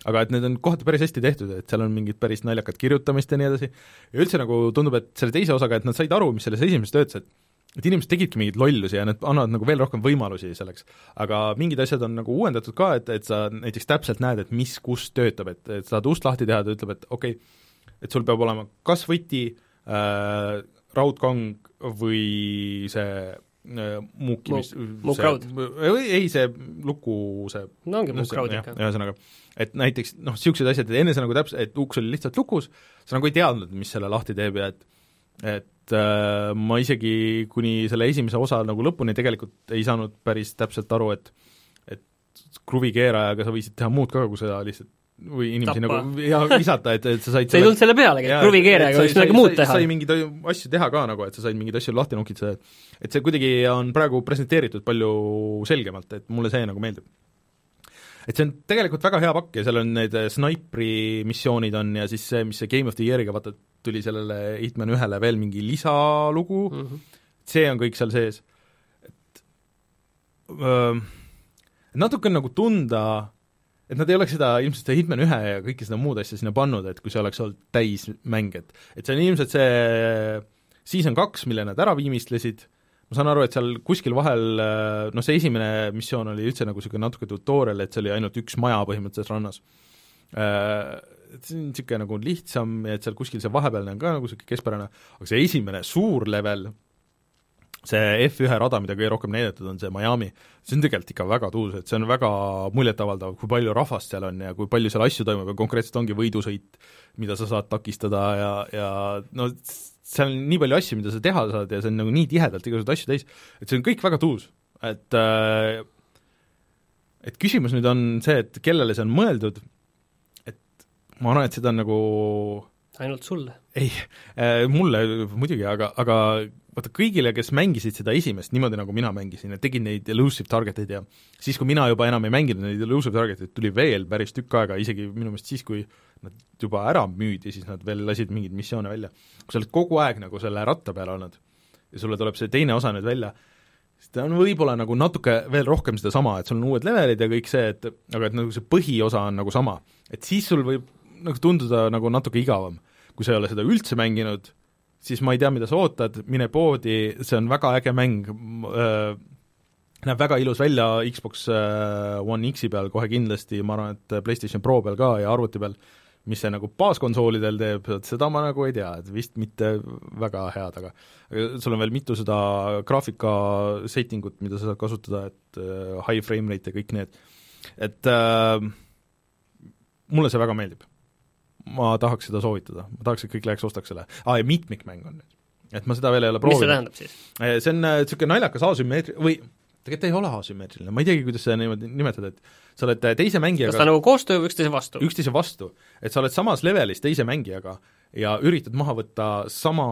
aga et need on kohati päris hästi tehtud, et seal on mingit päris naljakat kirjutamist ja nii edasi, ja üldse nagu tundub, et selle teise osaga, et nad said aru, mis selles esimeses töötas, et et inimesed tegidki mingeid lollusi ja need annavad nagu veel rohkem võimalusi selleks. aga mingid asjad on nagu uuendatud ka, et, et sa näiteks täpselt näed, et mis kus töötab, et, et saad ust lahti teha, ta ütleb, et okei okay,, et sul peab olema kas võti äh,, raudkong või see äh, muukimis muukraud? ei, see luku, see no ongi muukraud ikka. ühesõnaga, et näiteks noh, niisugused asjad, et enne sa nagu täpselt, et uks oli lihtsalt lukus, sa nagu ei teadnud, mis selle lahti teeb ja et et äh, ma isegi kuni selle esimese osa nagu lõpuni tegelikult ei saanud päris täpselt aru, et et kruvikeerajaga sa võisid teha muud ka, kui sa lihtsalt või inimesi Tappa. nagu ja visata, et, et sa said [LAUGHS] sa ei tulnud selle pealegi, et kruvikeerajaga võiks midagi muud teha. sai mingeid asju teha ka nagu, et sa said mingeid asju lahti nokitseda, et et see kuidagi on praegu presenteeritud palju selgemalt, et mulle see nagu meeldib. et see on tegelikult väga hea pakk ja seal on need snaipri missioonid on ja siis see, mis see Game of the Year'iga vaata, tuli sellele Hitman ühele veel mingi lisalugu mm, -hmm. see on kõik seal sees, et öö, natuke on nagu tunda et nad ei oleks seda, ilmselt seda Hitman ühe ja kõike seda muud asja sinna pannud, et kui see oleks olnud täismäng, et et see on ilmselt see season kaks, mille nad ära viimistlesid, ma saan aru, et seal kuskil vahel noh, see esimene missioon oli üldse nagu niisugune natuke tutorial, et see oli ainult üks maja põhimõtteliselt rannas. Et see on niisugune nagu lihtsam ja et seal kuskil see vahepealne on ka nagu niisugune keskpärane, aga see esimene suur level, see F1 rada, mida kõige rohkem näidatud on, see Miami, see on tegelikult ikka väga tuus, et see on väga muljetavaldav, kui palju rahvast seal on ja kui palju seal asju toimub ja konkreetselt ongi võidusõit, mida sa saad takistada ja, ja no seal on nii palju asju, mida sa teha saad ja see on nagu nii tihedalt igasuguseid asju täis, et see on kõik väga tuus, et äh, et küsimus nüüd on see, et kellele see on mõeldud, et ma arvan, et seda on nagu ainult sulle? ei äh,, mulle muidugi, aga, aga vaata kõigile, kes mängisid seda esimest niimoodi, nagu mina mängisin, et tegid neid elusive target eid ja siis, kui mina juba enam ei mänginud neid elusive target eid, tuli veel päris tükk aega, isegi minu meelest siis, kui nad juba ära müüdi, siis nad veel lasid mingeid missioone välja. kui sa oled kogu aeg nagu selle ratta peal olnud ja sulle tuleb see teine osa nüüd välja, siis ta on võib-olla nagu natuke veel rohkem sedasama, et sul on uued levelid ja kõik see, et aga et nagu see põhiosa on nagu sama. et siis sul võib nagu tunduda nagu natuke igavam. kui sa ei ole seda üldse mänginud siis ma ei tea, mida sa ootad, mine poodi, see on väga äge mäng. Äh,, näeb väga ilus välja Xbox äh, One X-i peal kohe kindlasti, ma arvan, et PlayStation Pro peal ka ja arvuti peal, mis see nagu baaskonsoolidel teeb, seda ma nagu ei tea, et vist mitte väga head, aga sul on veel mitu seda graafika setting ut, mida sa saad kasutada, et äh, high frame rate ja kõik need, et äh, mulle see väga meeldib ma tahaks seda soovitada, ma tahaks, et kõik läheks ostaks selle. aa, ja mitmikmäng on nüüd. et ma seda veel ei ole proovinud. mis see tähendab siis? Eh, see on niisugune äh, naljakas asümmeetri- või tegelikult ei ole asümmeetriline, ma ei teagi, kuidas seda niimoodi nimetada, et sa oled äh, teise mängijaga kas ta nagu koostöö või üksteise vastu? üksteise vastu. et sa oled samas levelis teise mängijaga ja üritad maha võtta sama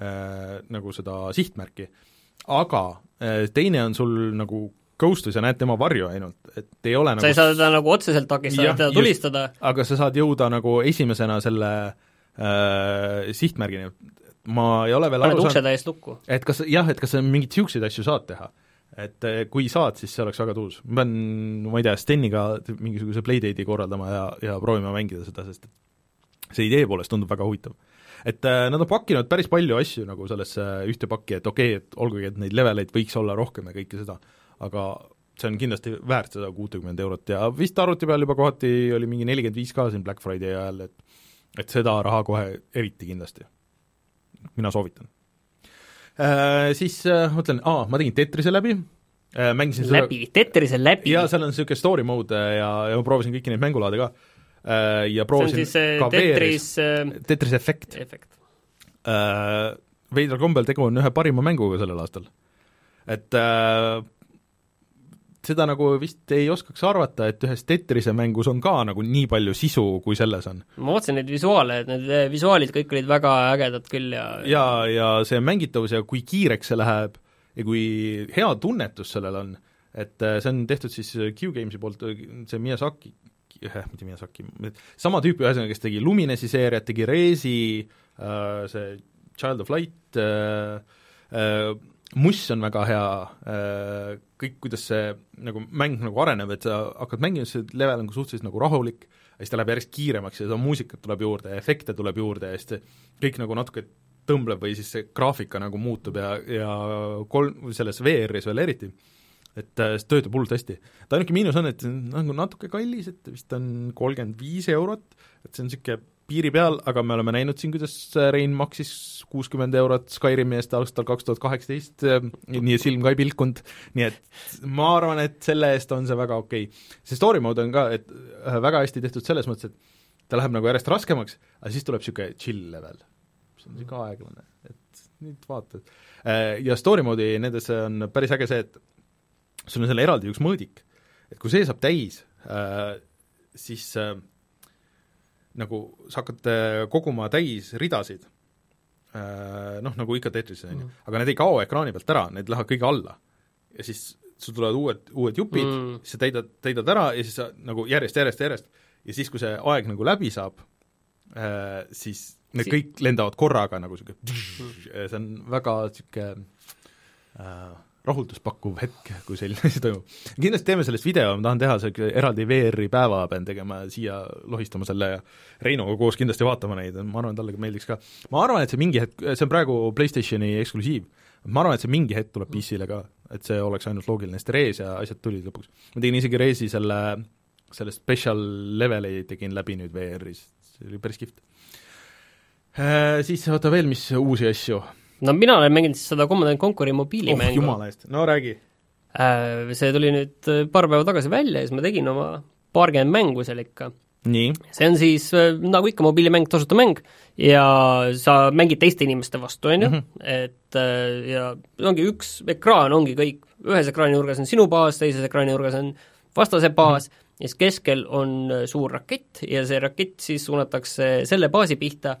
äh, nagu seda sihtmärki, aga äh, teine on sul nagu Ghost'i sa näed tema varju ainult, et ei ole sa nagu ei saa teda nagu otseselt takistada, teda tulistada. aga sa saad jõuda nagu esimesena selle äh, sihtmärgini, ma ei ole veel paned ukse täiesti lukku. et kas jah, et kas sa mingeid niisuguseid asju saad teha. et äh, kui saad, siis see oleks väga tuus. ma pean, ma ei tea, Steniga mingisuguse playdate'i korraldama ja, ja proovima mängida seda, sest et see idee poolest tundub väga huvitav et äh, nad on pakkinud päris palju asju nagu sellesse ühte pakki, et okei okay,, et olgugi, et neid leveleid võiks olla rohkem ja kõike seda, aga see on kindlasti väärt seda kuutekümmet eurot ja vist arvuti peal juba kohati oli mingi nelikümmend viis ka siin Black Friday ajal, et et seda raha kohe eriti kindlasti. mina soovitan äh,. Siis äh, mõtlen, aa, ma tegin Tetrise läbi äh,, mängisin läbi seda..., Tetrise läbi? jaa, seal on niisugune story mode ja, ja ma proovisin kõiki neid mängulaade ka äh, ja proovisin see on siis ka Tetris VR-is, Tetris efekt. äh, veidral kombel tegu on ühe parima mänguga sellel aastal. et äh, seda nagu vist ei oskaks arvata, et ühes Tetrise mängus on ka nagu nii palju sisu, kui selles on. ma vaatasin neid visuaale, et need visuaalid kõik olid väga ägedad küll ja ja, ja see mängitavus ja kui kiireks see läheb ja kui hea tunnetus sellel on, et äh, see on tehtud siis Q-Gamesi poolt, see Miyazaki, eh, mitte Miyazaki, sama tüüp ühesõnaga, kes tegi Luminesi seeriat, tegi Resi, äh, see Child of Light, muss on väga hea, kõik, kuidas see nagu mäng nagu areneb, et sa hakkad mängima, see level on suhteliselt nagu rahulik, ja siis ta läheb järjest kiiremaks ja seda muusikat tuleb juurde ja efekte tuleb juurde ja siis kõik nagu natuke tõmbleb või siis see graafika nagu muutub ja, ja kolm, selles VR-is veel eriti, et see töötab hullult hästi. ta ainuke miinus on, et see on nagu natuke kallis, et vist on kolmkümmend viis eurot, et see on niisugune piiri peal, aga me oleme näinud siin, kuidas Rein maksis kuuskümmend eurot Skyrimi eest aastal kaks tuhat kaheksateist, nii et silm ka ei pilkunud, nii et ma arvan, et selle eest on see väga okei okay.. see story mode on ka, et äh, väga hästi tehtud selles mõttes, et ta läheb nagu järjest raskemaks, aga siis tuleb niisugune chill level. see on niisugune aeglane, et nüüd vaatad. Äh, ja story mode'i nendes on päris äge see, et sul on seal eraldi üks mõõdik, et kui see saab täis, äh, siis äh, nagu sa hakkad äh, koguma täis ridasid, äh, noh, nagu ikka Tetrises, on ju, Mhm. aga need ei kao ekraani pealt ära, need lähevad kõige alla. ja siis sul tulevad uued, uued jupid Mm. mm., sa täidad, täidad ära ja siis sa nagu järjest, järjest, järjest ja siis, kui see aeg nagu läbi saab, siis need kõik lendavad korraga nagu niisugune, see on väga niisugune äh, rahulduspakkuv hetk, kui selline [LAUGHS] asi toimub. kindlasti teeme sellest video, ma tahan teha see eraldi VR-i päeva, pean tegema siia, lohistama selle ja Reinoga koos kindlasti vaatama neid, ma arvan, talle meeldiks ka. ma arvan, et see mingi hetk, see on praegu PlayStationi eksklusiiv, ma arvan, et see mingi hetk tuleb PC-le ka, et see oleks ainult loogiline, sest Rees ja asjad tulid lõpuks. ma tegin isegi Reesi selle, selle special leveli tegin läbi nüüd VR-is, see oli päris kihvt. Siis oota veel, mis uusi asju? No mina olen mänginud siis seda Command Conquer'i oh mobiilimängu jumala eest, no räägi. Äh, see tuli nüüd äh, paar päeva tagasi välja ja siis ma tegin oma paarkümmend mängu seal ikka. see on siis äh, nagu ikka mobiilimäng, tasuta mäng ja sa mängid teiste inimeste vastu, on ju, Mhm. et ja ongi üks ekraan, ongi kõik, ühes ekraani nurgas on sinu baas, teises ekraani nurgas on vastase baas Mhm. ja siis keskel on suur rakett ja see rakett siis suunatakse selle baasi pihta,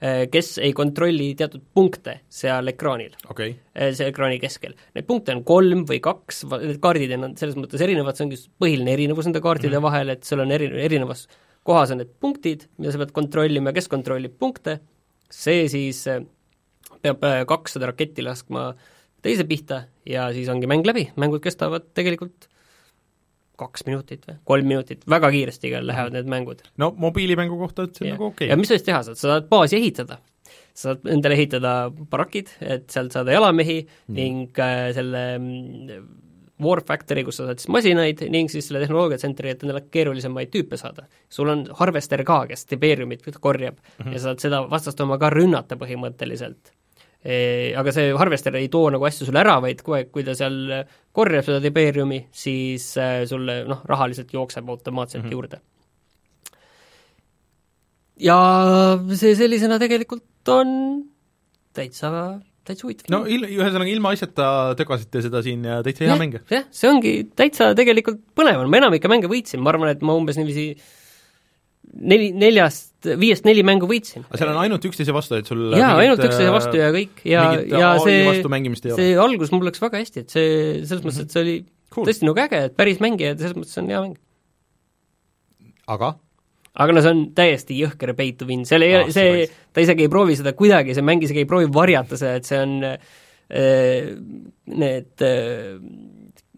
kes ei kontrolli teatud punkte seal ekraanil okay. eh, see ekraani keskel. Neid punkte on kolm või kaks, need kaardid on selles mõttes erinevad, see ongi põhiline erinevus nende kaartide mm -hmm. vahel, et sul on eri, erinevas kohas on need punktid, mida sa pead kontrollima, kes kontrollib punkte, see siis eh, peab kakssada raketti laskma teise pihta ja siis ongi mäng läbi, mängud kestavad tegelikult kaks minutit või kolm minutit, väga kiiresti igal lähevad need mängud no mobiilimängu kohta, on ja, nagu okei ja okay. mis sa siis teha saad, sa saad baasi ehitada. sa saad endale ehitada barakid, et sealt saada jalamehi mm. ning äh, selle mm, War Factory, kus sa saad siis masinaid ning siis selle tehnoloogiatsentri, et endale keerulisemaid tüüpe saada. sul on harvester ka, kes Tiberiumit korjab mm -hmm. ja saad seda vastast oma ka rünnata põhimõtteliselt. Aga see harvester ei too nagu asju sulle ära, vaid aeg, kui ta seal korjab seda Tiberiumi, siis äh, sulle noh, rahaliselt jookseb automaatselt mm -hmm. juurde ja see sellisena tegelikult on täitsa, täitsa huvitav. no il-, ühesõnaga ilma asjata tögasite seda siin ja täitsa hea mäng. jah, see ongi täitsa tegelikult põnev on, ma enamike mänge võitsin, ma arvan, et ma umbes niiviisi neli, neljast, viiest neli mängu võitsin. aga seal on ainult üksteise vastu, et sul jaa, ainult üksteise vastu ja kõik ja, ja see, see algus mul läks väga hästi, et see, selles mõttes, et see oli cool. tõesti nagu äge, et päris mängija, et selles mõttes on hea mäng. aga? aga no see on täiesti jõhker to win, seal ei ah,, see, ta isegi ei proovi seda kuidagi, see mäng isegi ei proovi varjata seda, et see on äh, need äh,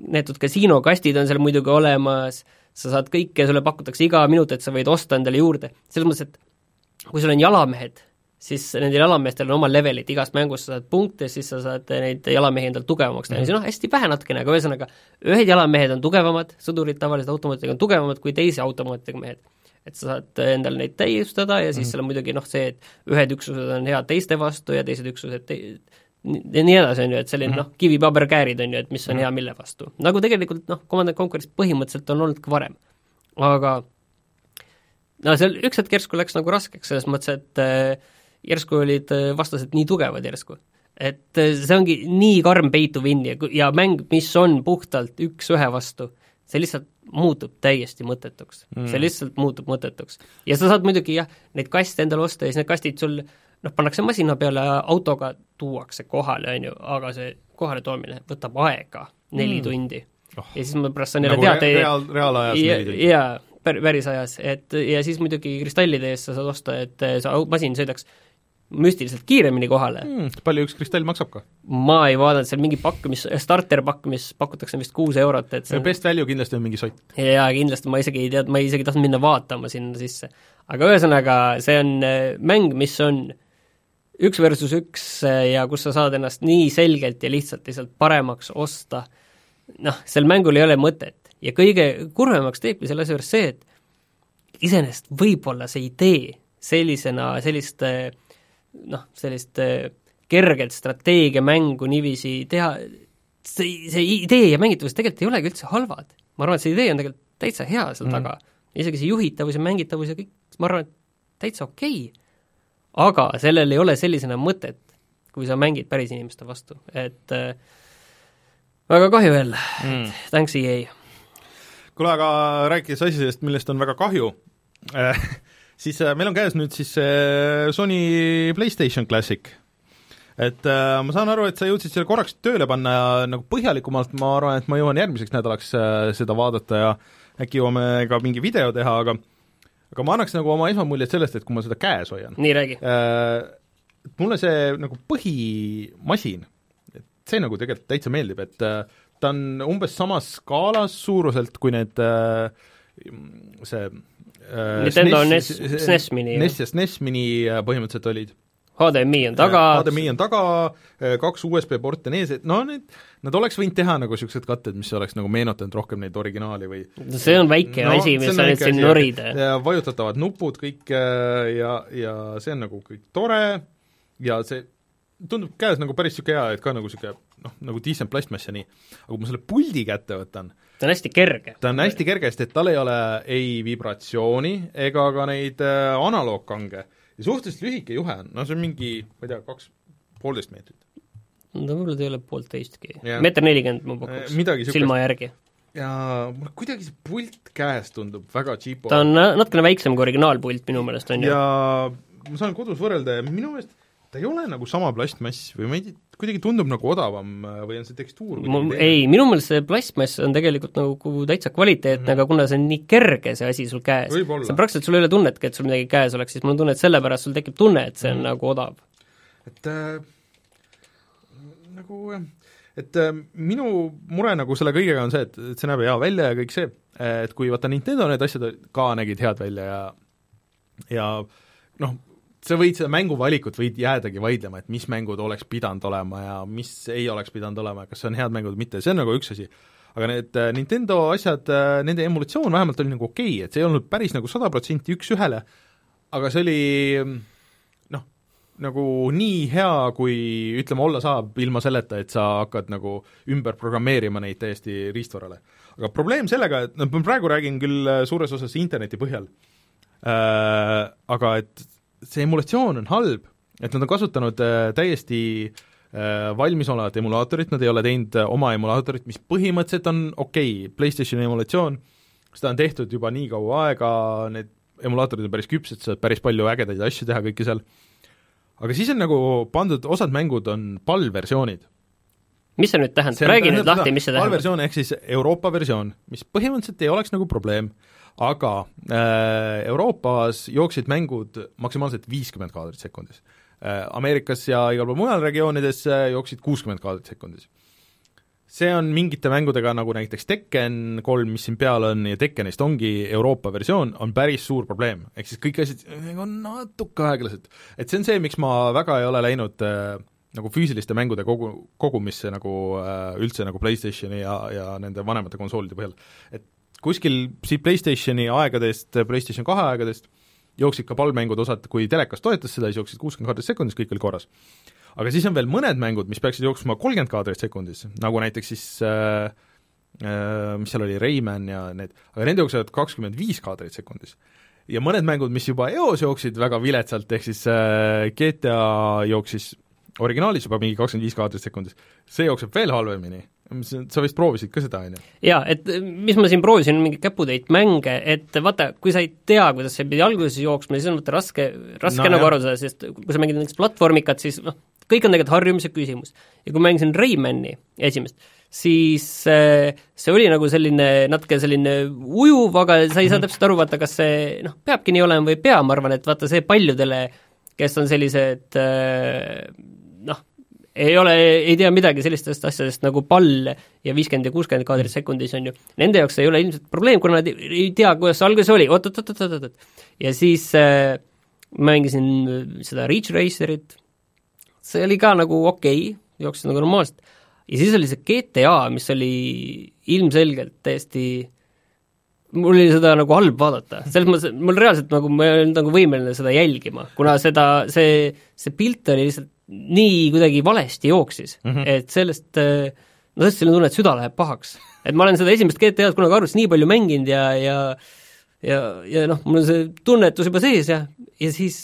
neetud kasiinokastid on seal muidugi olemas, sa saad kõike, sulle pakutakse iga minut, et sa võid osta endale juurde, selles mõttes, et kui sul on jalamehed, siis nendel jalameestel on oma levelid, igast mängust sa saad punkte, siis sa saad neid jalamehi endale tugevamaks teha. Mm, -hmm. noh, hästi vähe natukene, aga ühesõnaga, ühed jalamehed on tugevamad, sõdurid tavaliselt automaatidega on tugevamad kui teise automaatidega mehed. Et sa saad endale neid täiustada ja siis mm seal on muidugi noh, see, et ühed üksused on head teiste vastu ja teised üksused te-, ja nii edasi, on ju, et selline mm -hmm. noh, kivi-paber-käärid, on ju, et mis on mm -hmm. hea mille vastu. nagu tegelikult noh, Command and Conqueris põhimõtteliselt on olnud ka varem. aga no seal üks hetk järsku läks nagu raskeks, selles mõttes, et äh, järsku olid äh, vastased nii tugevad järsku. et äh, see ongi nii karm to win ja, ja mäng, mis on puhtalt üks-ühe vastu, see lihtsalt muutub täiesti mõttetuks mm.. see lihtsalt muutub mõttetuks. ja sa saad muidugi jah, neid kaste endale osta ja siis need kastid sul noh, pannakse masina peale ja autoga tuuakse kohale, on ju, aga see kohaletoomine võtab aega neli mm. tundi oh.. ja siis ma pärast saan jälle nagu teada reaal, reaalajas neli tundi? jaa, päris ajas, et ja siis muidugi kristallide eest sa saad osta, et see masin sõidaks müstiliselt kiiremini kohale mm,. palju üks kristall maksab ka? ma ei vaadanud, seal mingi pakk, mis, starter-pakk, mis pakutakse vist kuus eurot, et see on... best value kindlasti on mingi sott. jaa, kindlasti, ma isegi ei tea, ma isegi tahtnud minna vaatama sinna sisse. aga ühesõnaga, see on äh, mäng, mis on üks versus üks äh, ja kus sa saad ennast nii selgelt ja lihtsalt lihtsalt paremaks osta, noh, sel mängul ei ole mõtet. ja kõige kurvemaks teebki selle asja juures see, et iseenesest võib-olla see idee sellisena, sellist äh, noh, sellist äh, kerget strateegiamängu niiviisi teha, see, see idee ja mängitavus tegelikult ei olegi üldse halvad. ma arvan, et see idee on tegelikult täitsa hea seal mm. taga. isegi see juhitavus ja mängitavus ja kõik, ma arvan, et täitsa okei okay.. Aga sellel ei ole sellisena mõtet, kui sa mängid päris inimeste vastu, et äh, väga kahju jälle mm., et thanks EA. kuule, aga rääkides asjadest, millest on väga kahju äh, [LAUGHS] siis äh, meil on käes nüüd siis äh, Sony PlayStation Classic. et äh, ma saan aru, et sa jõudsid selle korraks tööle panna ja nagu põhjalikumalt ma arvan, et ma jõuan järgmiseks nädalaks seda vaadata ja äkki jõuame ka mingi video teha, aga aga ma annaks nagu oma esmamuljed sellest, et kui ma seda käes hoian. nii, räägi äh,. mulle see nagu põhimasin, et see nagu tegelikult täitsa meeldib, et äh, ta on umbes samas skaalas suuruselt kui need äh, see Äh, Nintendo NES, SNES Mini. NES ja SNES Mini äh, põhimõtteliselt olid. HDMI on taga. HDMI on taga, äh, kaks USB porti on ees, et no need, nad oleks võinud teha nagu niisugused katted, mis oleks nagu meenutanud rohkem neid originaali või no see on väike no, asi, mis sa nüüd siin norid. vajutatavad nupud kõik ja, ja see on nagu kõik tore ja see tundub käes nagu päris niisugune hea, et ka nagu niisugune noh, nagu decent plastmass ja nii. aga kui ma selle puldi kätte võtan, ta on hästi kerge. ta on hästi kerge, sest et tal ei ole ei vibratsiooni ega ka neid äh, analoogkange. Ja suhteliselt lühike juhe on, no see on mingi, ma ei tea, kaks, poolteist meetrit. no võib-olla ta ei ole poolteistki. meeter nelikümmend ma pakuks, äh, silma järgi ja mulle kuidagi see pult käes tundub väga cheapo. ta on natukene väiksem kui originaalpult minu meelest, on ju. ja ma saan kodus võrrelda ja minu meelest ta ei ole nagu sama plastmass või ma ei tea, kuidagi tundub nagu odavam äh, või on see tekstuur ma, ei, minu meelest see plastmass on tegelikult nagu täitsa kvaliteetne mm, -hmm. aga kuna see on nii kerge, see asi sul käes, see on praktiliselt, sul ei ole tunnetki, et sul midagi käes oleks, siis mul on tunne, et sellepärast sul tekib tunne, et see on mm -hmm. nagu odav. et äh, nagu et äh, minu mure nagu selle kõigega on see, et, et see näeb hea välja ja kõik see, et kui vaata Nintendo need asjad ka nägid head välja ja ja noh, sa võid seda mänguvalikut, võid jäädagi vaidlema, et mis mängud oleks pidanud olema ja mis ei oleks pidanud olema, kas see on head mängud või mitte, see on nagu üks asi. aga need äh, Nintendo asjad, äh, nende emulatsioon vähemalt oli nagu okei okay,, et see ei olnud päris nagu sada protsenti üks-ühele, aga see oli noh, nagu nii hea, kui ütleme, olla saab, ilma selleta, et sa hakkad nagu ümber programmeerima neid täiesti riistvarale. aga probleem sellega, et noh, ma praegu räägin küll äh, suures osas interneti põhjal aga et see emulatsioon on halb, et nad on kasutanud äh, täiesti äh, valmisolevat emulaatorit, nad ei ole teinud äh, oma emulaatorit, mis põhimõtteliselt on okei okay,, PlayStationi emulatsioon, seda on tehtud juba nii kaua aega, need emulaatorid on päris küpsed, saad päris palju ägedaid asju teha kõike seal, aga siis on nagu pandud, osad mängud on PAL-versioonid. mis see nüüd tähendab, räägi nüüd lahti, mis see tähendab? PAL-versioon ehk siis Euroopa versioon, mis põhimõtteliselt ei oleks nagu probleem aga äh, Euroopas jooksid mängud maksimaalselt viiskümmend kaadrit sekundis äh,. Ameerikas ja igal pool mujal regioonides äh, jooksid kuuskümmend kaadrit sekundis. see on mingite mängudega, nagu näiteks Tekken kolm, mis siin peal on, ja Tekkenist ongi Euroopa versioon, on päris suur probleem. ehk siis kõik asjad on natuke aeglased. et see on see, miks ma väga ei ole läinud äh, nagu füüsiliste mängude kogu, kogumisse nagu äh, üldse nagu PlayStationi ja, ja nende vanemate konsoolide põhjal. et kuskil siit PlayStationi aegadest, PlayStation kahe aegadest jooksid ka pallmängud osad, kui telekas toetas seda, siis jooksid kuuskümmend kaadrit sekundis, kõik oli korras. aga siis on veel mõned mängud, mis peaksid jooksma kolmkümmend kaadrit sekundis, nagu näiteks siis äh, äh, mis seal oli, Rayman ja need, aga need jooksevad kakskümmend viis kaadrit sekundis. ja mõned mängud, mis juba eos jooksid väga viletsalt, ehk siis äh, GTA jooksis originaalis juba mingi kakskümmend viis kaadrit sekundis, see jookseb veel halvemini sa vist proovisid ka seda, on ju? jaa, et mis ma siin proovisin, mingeid käputäit mänge, et vaata, kui sa ei tea, kuidas see pidi alguses jooksma, siis on vaata raske, raske no, nagu aru saada, sest kui sa mängid näiteks platvormikat, siis noh, kõik on tegelikult harjumise küsimus. ja kui mängisin Raymani esimest, siis äh, see oli nagu selline natuke selline ujuv, aga sa ei saa -hmm. täpselt aru, vaata, kas see noh, peabki nii olema või ei pea, ma arvan, et vaata see paljudele, kes on sellised äh, ei ole, ei tea midagi sellistest asjadest nagu pall ja viiskümmend ja kuuskümmend kaadrit sekundis, on ju, nende jaoks ei ole ilmselt probleem, kuna nad ei tea, kuidas alguses oli. Oot, oot, oot, oot, oot, oot. ja siis äh, mängisin seda Reach Racerit, see oli ka nagu okei okay,, jooksis nagu normaalselt, ja siis oli see GTA, mis oli ilmselgelt täiesti mul oli seda nagu halb vaadata, selles mõttes, mul reaalselt nagu, ma ei olnud nagu võimeline seda jälgima, kuna seda, see, see pilt oli lihtsalt nii kuidagi valesti jooksis mm, -hmm. et sellest äh, no tõesti, selline tunne, et süda läheb pahaks. et ma olen seda esimest GTA-d kunagi arvutis nii palju mänginud ja, ja ja, ja noh, mul on see tunnetus juba sees ja, ja siis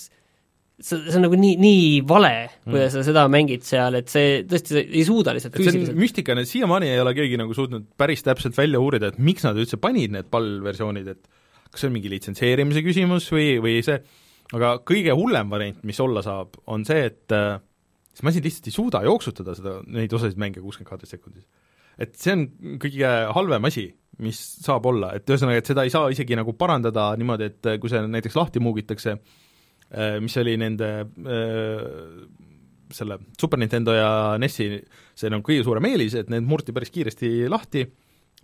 see, see on nagu nii, nii vale, kuidas mm. sa seda mängid seal, et see tõesti, sa ei suuda lihtsalt füüsiliselt. müstikane, et siiamaani ei ole keegi nagu suutnud päris täpselt välja uurida, et miks nad üldse panid need pallversioonid, et kas see on mingi litsenseerimise küsimus või, või see, aga kõige hullem variant, mis olla saab, on see, et äh, see masin lihtsalt ei suuda jooksutada seda, neid osasid mänge kuuskümmend kaadrit sekundis. et see on kõige halvem asi, mis saab olla, et ühesõnaga, et seda ei saa isegi nagu parandada niimoodi, et kui see näiteks lahti muugitakse, äh, mis oli nende äh, selle Super Nintendo ja NES-i see nagu kõige suurem eelis, et need murti päris kiiresti lahti,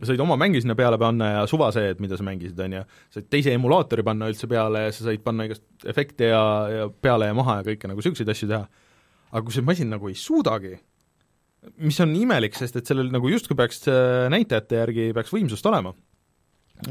said oma mänge sinna peale panna ja suva see, et mida sa mängisid, on ju, said teise emulaatori panna üldse peale ja sa said panna igast efekte ja, ja peale ja maha ja kõike nagu niisuguseid asju teha aga kui see masin nagu ei suudagi, mis on imelik, sest et sellel nagu justkui peaks äh, näitajate järgi peaks võimsust olema.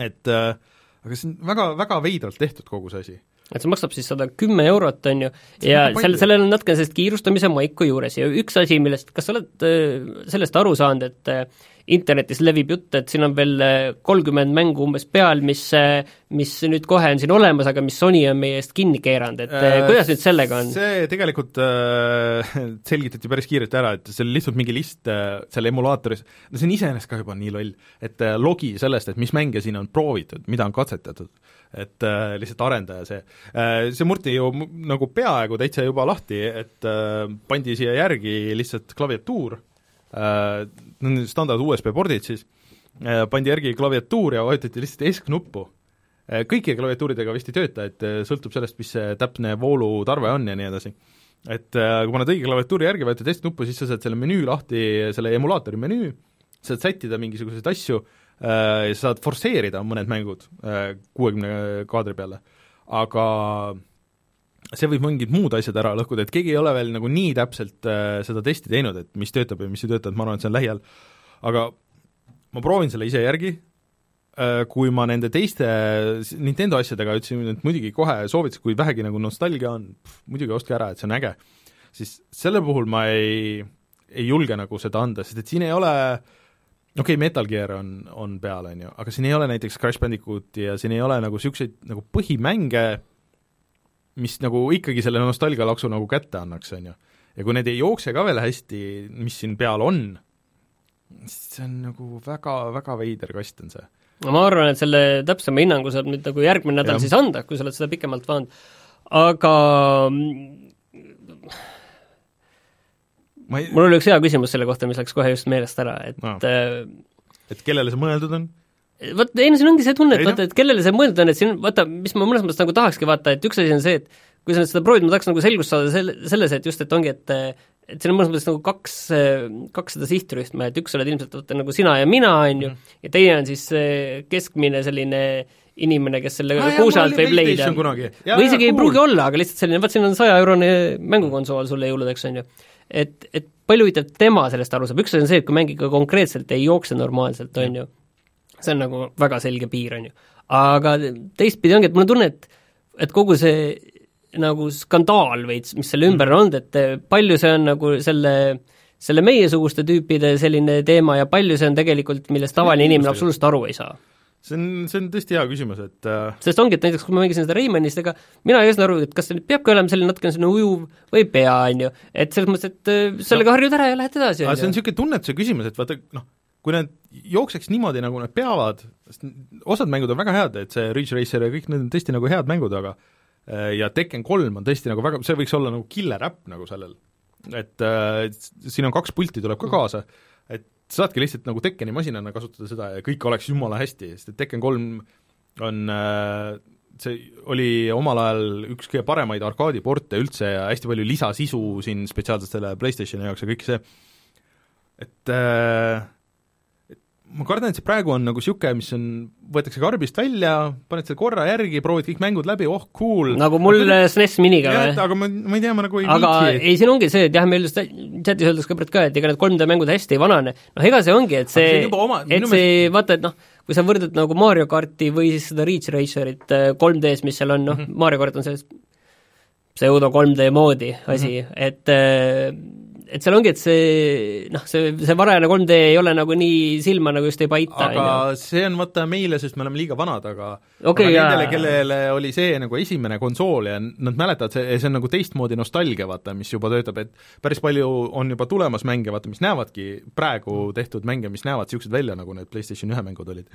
et äh, aga see on väga, väga veidralt tehtud, kogu see asi et see maksab siis sada kümme eurot, on ju, ja seal, sellel on natuke sellist kiirustamise maiku juures ja üks asi, millest, kas sa oled äh, sellest aru saanud, et äh, internetis levib jutt, et siin on veel äh, kolmkümmend mängu umbes peal, mis, mis nüüd kohe on siin olemas, aga mis Sony on meie eest kinni keeranud, et äh, kuidas nüüd sellega on? see tegelikult äh, [LAUGHS] selgitati päris kiirelt ära, et see oli lihtsalt mingi list äh, seal emulaatoris, no see on iseenesest ka juba nii loll, et äh, logi sellest, et mis mänge siin on proovitud, mida on katsetatud. Et äh, lihtsalt arendaja see. Äh,, see murti ju nagu peaaegu täitsa juba lahti, et äh, pandi siia järgi lihtsalt klaviatuur äh,, standard USB pordid siis äh,, pandi järgi klaviatuur ja vajutati lihtsalt S-knuppu äh,. kõikide klaviatuuridega vist ei tööta, et äh, sõltub sellest, mis see täpne voolutarve on ja nii edasi. et äh, kui paned õige klaviatuuri järgi, vajutad S-nuppu, siis sa saad selle menüü lahti, selle emulaatori menüü, saad sättida mingisuguseid asju äh,, Äh, sa saad forsseerida mõned mängud äh, kuuekümne kaadri peale, aga see võib mingid muud asjad ära lõhkuda, et keegi ei ole veel nagu nii täpselt äh, seda testi teinud, et mis töötab ja mis ei tööta, et ma arvan, et see on lähiajal. aga ma proovin selle ise järgi, kui ma nende teiste Nintendo asjadega ütlesin, et muidugi kohe soovitus, kui vähegi nagu nostalgia on, muidugi ostke ära, et see on äge, siis selle puhul ma ei, ei julge nagu seda anda, sest et siin ei ole äh, okei okay,, Metal Gear on, on peal, on ju, aga siin ei ole näiteks Crash Bandicooti ja siin ei ole nagu niisuguseid nagu põhimänge, mis nagu ikkagi selle nostalgialaksu nagu kätte annaks, on ju. ja kui need ei jookse ka veel hästi, mis siin peal on, see on nagu väga, väga veider kast on see. no ma arvan, et selle täpsema hinnangu saab nüüd nagu järgmine nädal ja. siis anda, kui sa oled seda pikemalt vaadanud, aga ei... mul oli üks hea küsimus selle kohta, mis läks kohe just meelest ära, et no. äh, et kellele see mõeldud on? Vot ei no siin ongi see tunne, et vaata, et kellele see mõeldud on, et siin vaata, mis ma mõnes mõttes nagu tahakski vaata, et üks asi on see, et kui sa nüüd seda proovid, ma tahaks nagu selgust saada selle, selles, et just, et ongi, et et siin on mõnes mõttes nagu kaks, kaks seda sihtrühma, et üks oled ilmselt vaata nagu sina ja mina, on ju, mhm. ja teine on siis keskmine selline inimene, kes selle ah, kuuse alt võib leida. või isegi ei pruugi olla, aga lihtsalt selline, vaat siin on saja-eurone mängukonsool sulle jõuludeks, on ju et, et palju huvitav tema sellest aru saab, üks asi on see, et kui mäng ikka konkreetselt ei jookse normaalselt, on ju, see on nagu väga selge piir, on ju. aga teistpidi ongi, et mul on tunne, et et kogu see nagu skandaal veits, mis selle ümber on olnud, et palju see on nagu selle selle meiesuguste tüüpide selline teema ja palju see on tegelikult, millest tavaline inimene absoluutselt aru ei saa see on, see on tõesti hea küsimus, et äh... sest ongi, et näiteks kui ma mängisin seda Raymondist, ega mina ei saanud aru, et kas see nüüd peabki olema selline natukene selline ujuv või ei pea, on ju. et selles mõttes, et äh, sellega no. harjud ära ja lähed edasi, on ju. see on niisugune tunnetuse küsimus, et vaata noh, kui nad jookseks niimoodi, nagu nad peavad, sest osad mängud on väga head, et see Ridge Racer ja kõik need on tõesti nagu head mängud, aga äh, ja Tekken kolm on tõesti nagu väga, see võiks olla nagu killer äpp nagu sellel. et äh, siin on kaks pulti, tuleb ka kaasa, et saadki lihtsalt nagu Tekkeni masinana kasutada seda ja kõik oleks jumala hästi, sest et Tekken kolm on äh, see oli omal ajal üks kõige paremaid arkaadiporte üldse ja hästi palju lisasisu siin spetsiaalselt selle PlayStationi jaoks ja kõik see, et äh, ma kardan, et see praegu on nagu niisugune, mis on, võetakse karbist välja, paned selle korra järgi, proovid kõik mängud läbi, oh cool. nagu mul SNES Miniga või? aga ma, ma ei tea, ma nagu ei aga viitsi. ei, siin ongi see, et jah, meil just chatis öeldakse ka ka, et ega need 3D mängud hästi ei vanane, noh ega see ongi, et see, oma, et see meelest... vaata, et noh, kui sa võrdled nagu Mario karti või siis seda Ridge Racerit 3D-s, äh, mis seal on, noh mm -hmm., Mario kart on selles pseudo 3D moodi asi mm, -hmm. et äh, et seal ongi, et see noh, see, see varajane 3D ei ole nagu nii silma nagu just ei paita. aga on see on vaata meile, sest me oleme liiga vanad, aga okay, aga nendele, kellele oli see nagu esimene konsool ja nad mäletavad, see, see on nagu teistmoodi nostalgia, vaata, mis juba töötab, et päris palju on juba tulemas mänge, vaata, mis näevadki praegu tehtud mänge, mis näevad niisugused välja, nagu need PlayStation ühe mängud olid.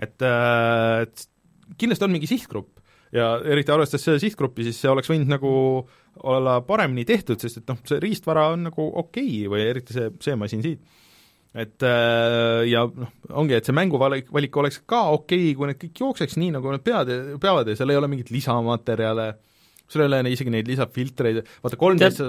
et, äh, kindlasti on mingi sihtgrupp ja eriti arvestades seda sihtgruppi, siis see oleks võinud nagu olla paremini tehtud, sest et noh, see riistvara on nagu okei okay, või eriti see, see masin siit. et äh, ja noh, ongi, et see mänguvalik, valik oleks ka okei okay,, kui need kõik jookseks nii, nagu nad pead, peavad ja seal ei ole mingit lisamaterjale ei ole isegi neid lisafiltreid, vaata 3D-s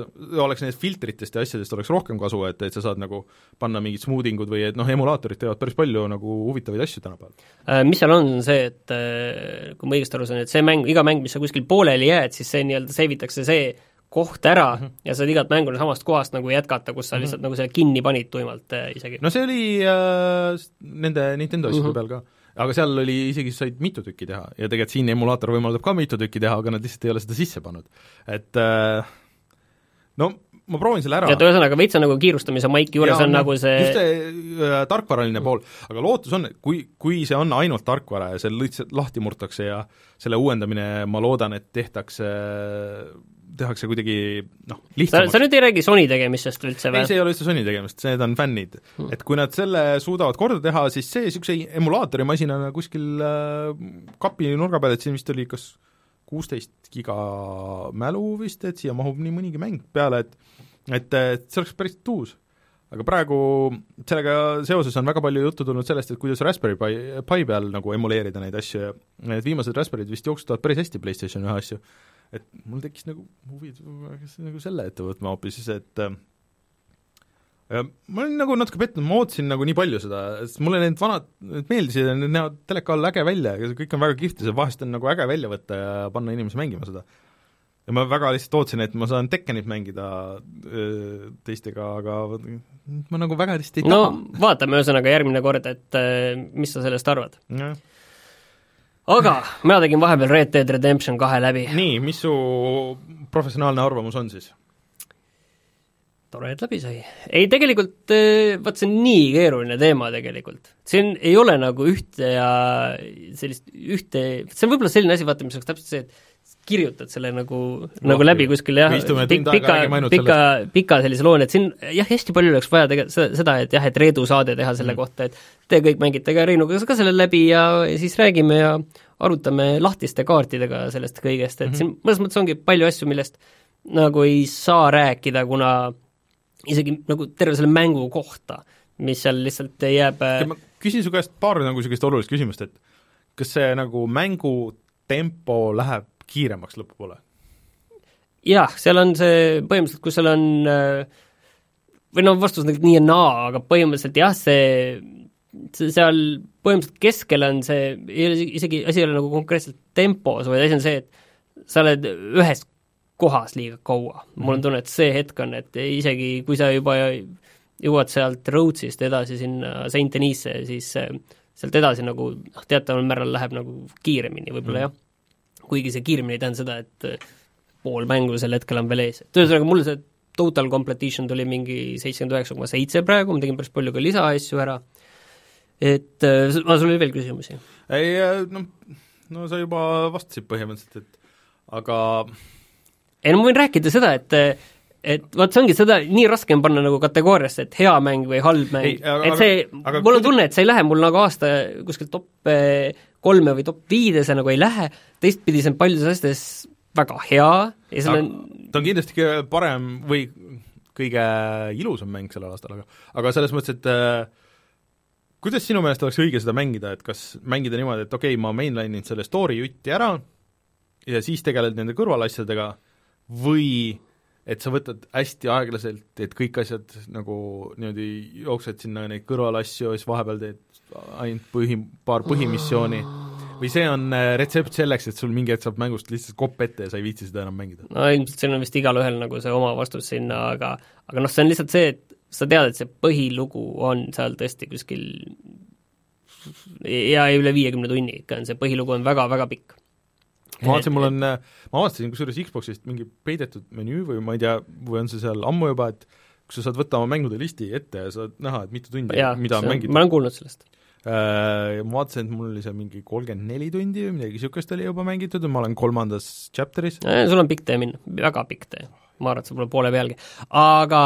oleks nendest filtritest ja asjadest oleks rohkem kasu, et, et sa saad nagu panna mingid smoothing ud või et noh, emulaatorid teevad päris palju nagu huvitavaid asju tänapäeval. Äh, mis seal on, see, et äh, kui ma õigesti aru saan, et see mäng, iga mäng, mis sa kuskil pooleli jääd, siis see nii-öelda save itakse see koht ära mm -hmm. ja saad igat mängu samast kohast nagu jätkata, kus sa mm -hmm. lihtsalt nagu selle kinni panid tuimalt äh, isegi. no see oli äh, nende Nintendo asjade mm -hmm. peal ka aga seal oli isegi, said mitu tükki teha ja tegelikult siin emulaator võimaldab ka mitu tükki teha, aga nad lihtsalt ei ole seda sisse pannud. et äh, no ma proovin selle ära. et ühesõnaga, veits on nagu kiirustamise maiki juures ja, on nagu see just see äh, tarkvaraline pool, aga lootus on, et kui, kui see on ainult tarkvara ja see lihtsalt lahti murtakse ja selle uuendamine, ma loodan, et tehtakse tehakse kuidagi noh, lihtsamaks. sa nüüd ei räägi Sony tegemistest üldse või? ei, see ei ole üldse Sony tegemist, need on fännid hmm.. et kui nad selle suudavad korda teha, siis see niisuguse emulaatorimasinana kuskil äh, kapi nurga peal, et siin vist oli kas kuusteist giga mälu vist, et siia mahub nii mõnigi mäng peale, et et, et see oleks päris tuus. aga praegu sellega seoses on väga palju juttu tulnud sellest, et kuidas Raspberry Pi, Pi peal nagu emuleerida neid asju ja need viimased Raspberry'd vist jooksutavad päris hästi PlayStation ühe asju et mul tekkis nagu huvi, nagu selle ette võtma hoopis, et äh, ma olin nagu natuke pettunud, ma ootasin nagu nii palju seda, sest mulle need vanad, need meeldisid ja need näevad teleka all äge välja ja kõik on väga kihvt ja see vahest on nagu äge välja võtta ja panna inimesi mängima seda. ja ma väga lihtsalt ootasin, et ma saan Tekkenit mängida öö, teistega, aga ma nagu väga hästi ei taha. no vaatame ühesõnaga järgmine kord, et mis sa sellest arvad aga mina tegin vahepeal Red Dead Redemption kahe läbi. nii, mis su professionaalne arvamus on siis? tore, et läbi sai. ei, tegelikult eh, vaat see on nii keeruline teema tegelikult. siin ei ole nagu ühte ja sellist ühte, see on võib-olla selline asi, vaata, mis oleks täpselt see, et kirjutad selle nagu nagu läbi kuskil jah, pika, pika, pika sellise looni, et siin jah, hästi palju oleks vaja tegelikult seda, seda, et jah, et Reedu saade teha selle mm. kohta, et te kõik mängite ka Reinuga ka selle läbi ja, ja siis räägime ja arutame lahtiste kaartidega sellest kõigest, et mm -hmm. siin mõnes mõttes ongi palju asju, millest nagu ei saa rääkida, kuna isegi nagu terve selle mängu kohta, mis seal lihtsalt jääb ma küsin su käest paar nagu niisugust olulist küsimust, et kas see nagu mängu tempo läheb kiiremaks lõpupoole? jah, seal on see põhimõtteliselt, kus seal on või noh, vastus on nii ja naa, aga põhimõtteliselt jah, see, see seal põhimõtteliselt keskel on see, isegi, asi ei ole nagu konkreetselt tempos, vaid asi on see, et sa oled ühes kohas liiga kaua. mul on mhm. tunne, et see hetk on, et isegi kui sa juba jõuad sealt Rhodesist edasi sinna Saint Denis'e, siis sealt edasi nagu noh, teataval määral läheb nagu kiiremini võib-olla mm. jah, kuigi see kiiremini ei tähenda seda, et äh, pool mängu sel hetkel on veel ees, et ühesõnaga mul see total completion tuli mingi seitsekümmend üheksa koma seitse praegu, ma tegin päris palju ka lisaasju ära, et äh, sul oli veel küsimusi? ei noh, no sa juba vastasid põhimõtteliselt, et aga ei no ma võin rääkida seda, et et vot see ongi seda, nii raske on panna nagu kategooriasse, et hea mäng või halb mäng, et see, mul on tunne, et see ei lähe mul nagu aasta kuskil top eh, kolme või top viidesse nagu ei lähe, teistpidi see on paljudes asjades väga hea ja seal on ta on kindlasti kõige parem või kõige ilusam mäng sellel aastal, aga aga selles mõttes, et äh, kuidas sinu meelest oleks õige seda mängida, et kas mängida niimoodi, et okei okay,, ma mainline'in selle story jutti ära ja siis tegeled nende kõrvalasjadega või et sa võtad hästi aeglaselt, et kõik asjad nagu niimoodi jooksed sinna neid kõrvalasju ja siis vahepeal teed ainult põhi, paar põhimissiooni või see on äh, retsept selleks, et sul mingi hetk saab mängust lihtsalt kopp ette ja sa ei viitsi seda enam mängida? no ilmselt siin on vist igalühel nagu see oma vastus sinna, aga aga noh, see on lihtsalt see, et sa tead, et see põhilugu on seal tõesti kuskil ja üle viiekümne tunni ikka on see põhilugu on väga-väga pikk. ma vaatasin, mul on, ma avastasin kusjuures Xboxist mingi peidetud menüü või ma ei tea, või on see seal ammu juba, et kus sa saad võtta oma mängude listi ette ja saad näha, et mitu tundi, mida on mängitud. ma olen kuulnud sellest äh, ma vaatasin, et mul oli seal mingi kolmkümmend neli tundi või midagi niisugust oli juba mängitud ja ma olen kolmandas chapter'is. sul on pikk tee minna, väga pikk tee. ma arvan, et sa pole poole pealgi. aga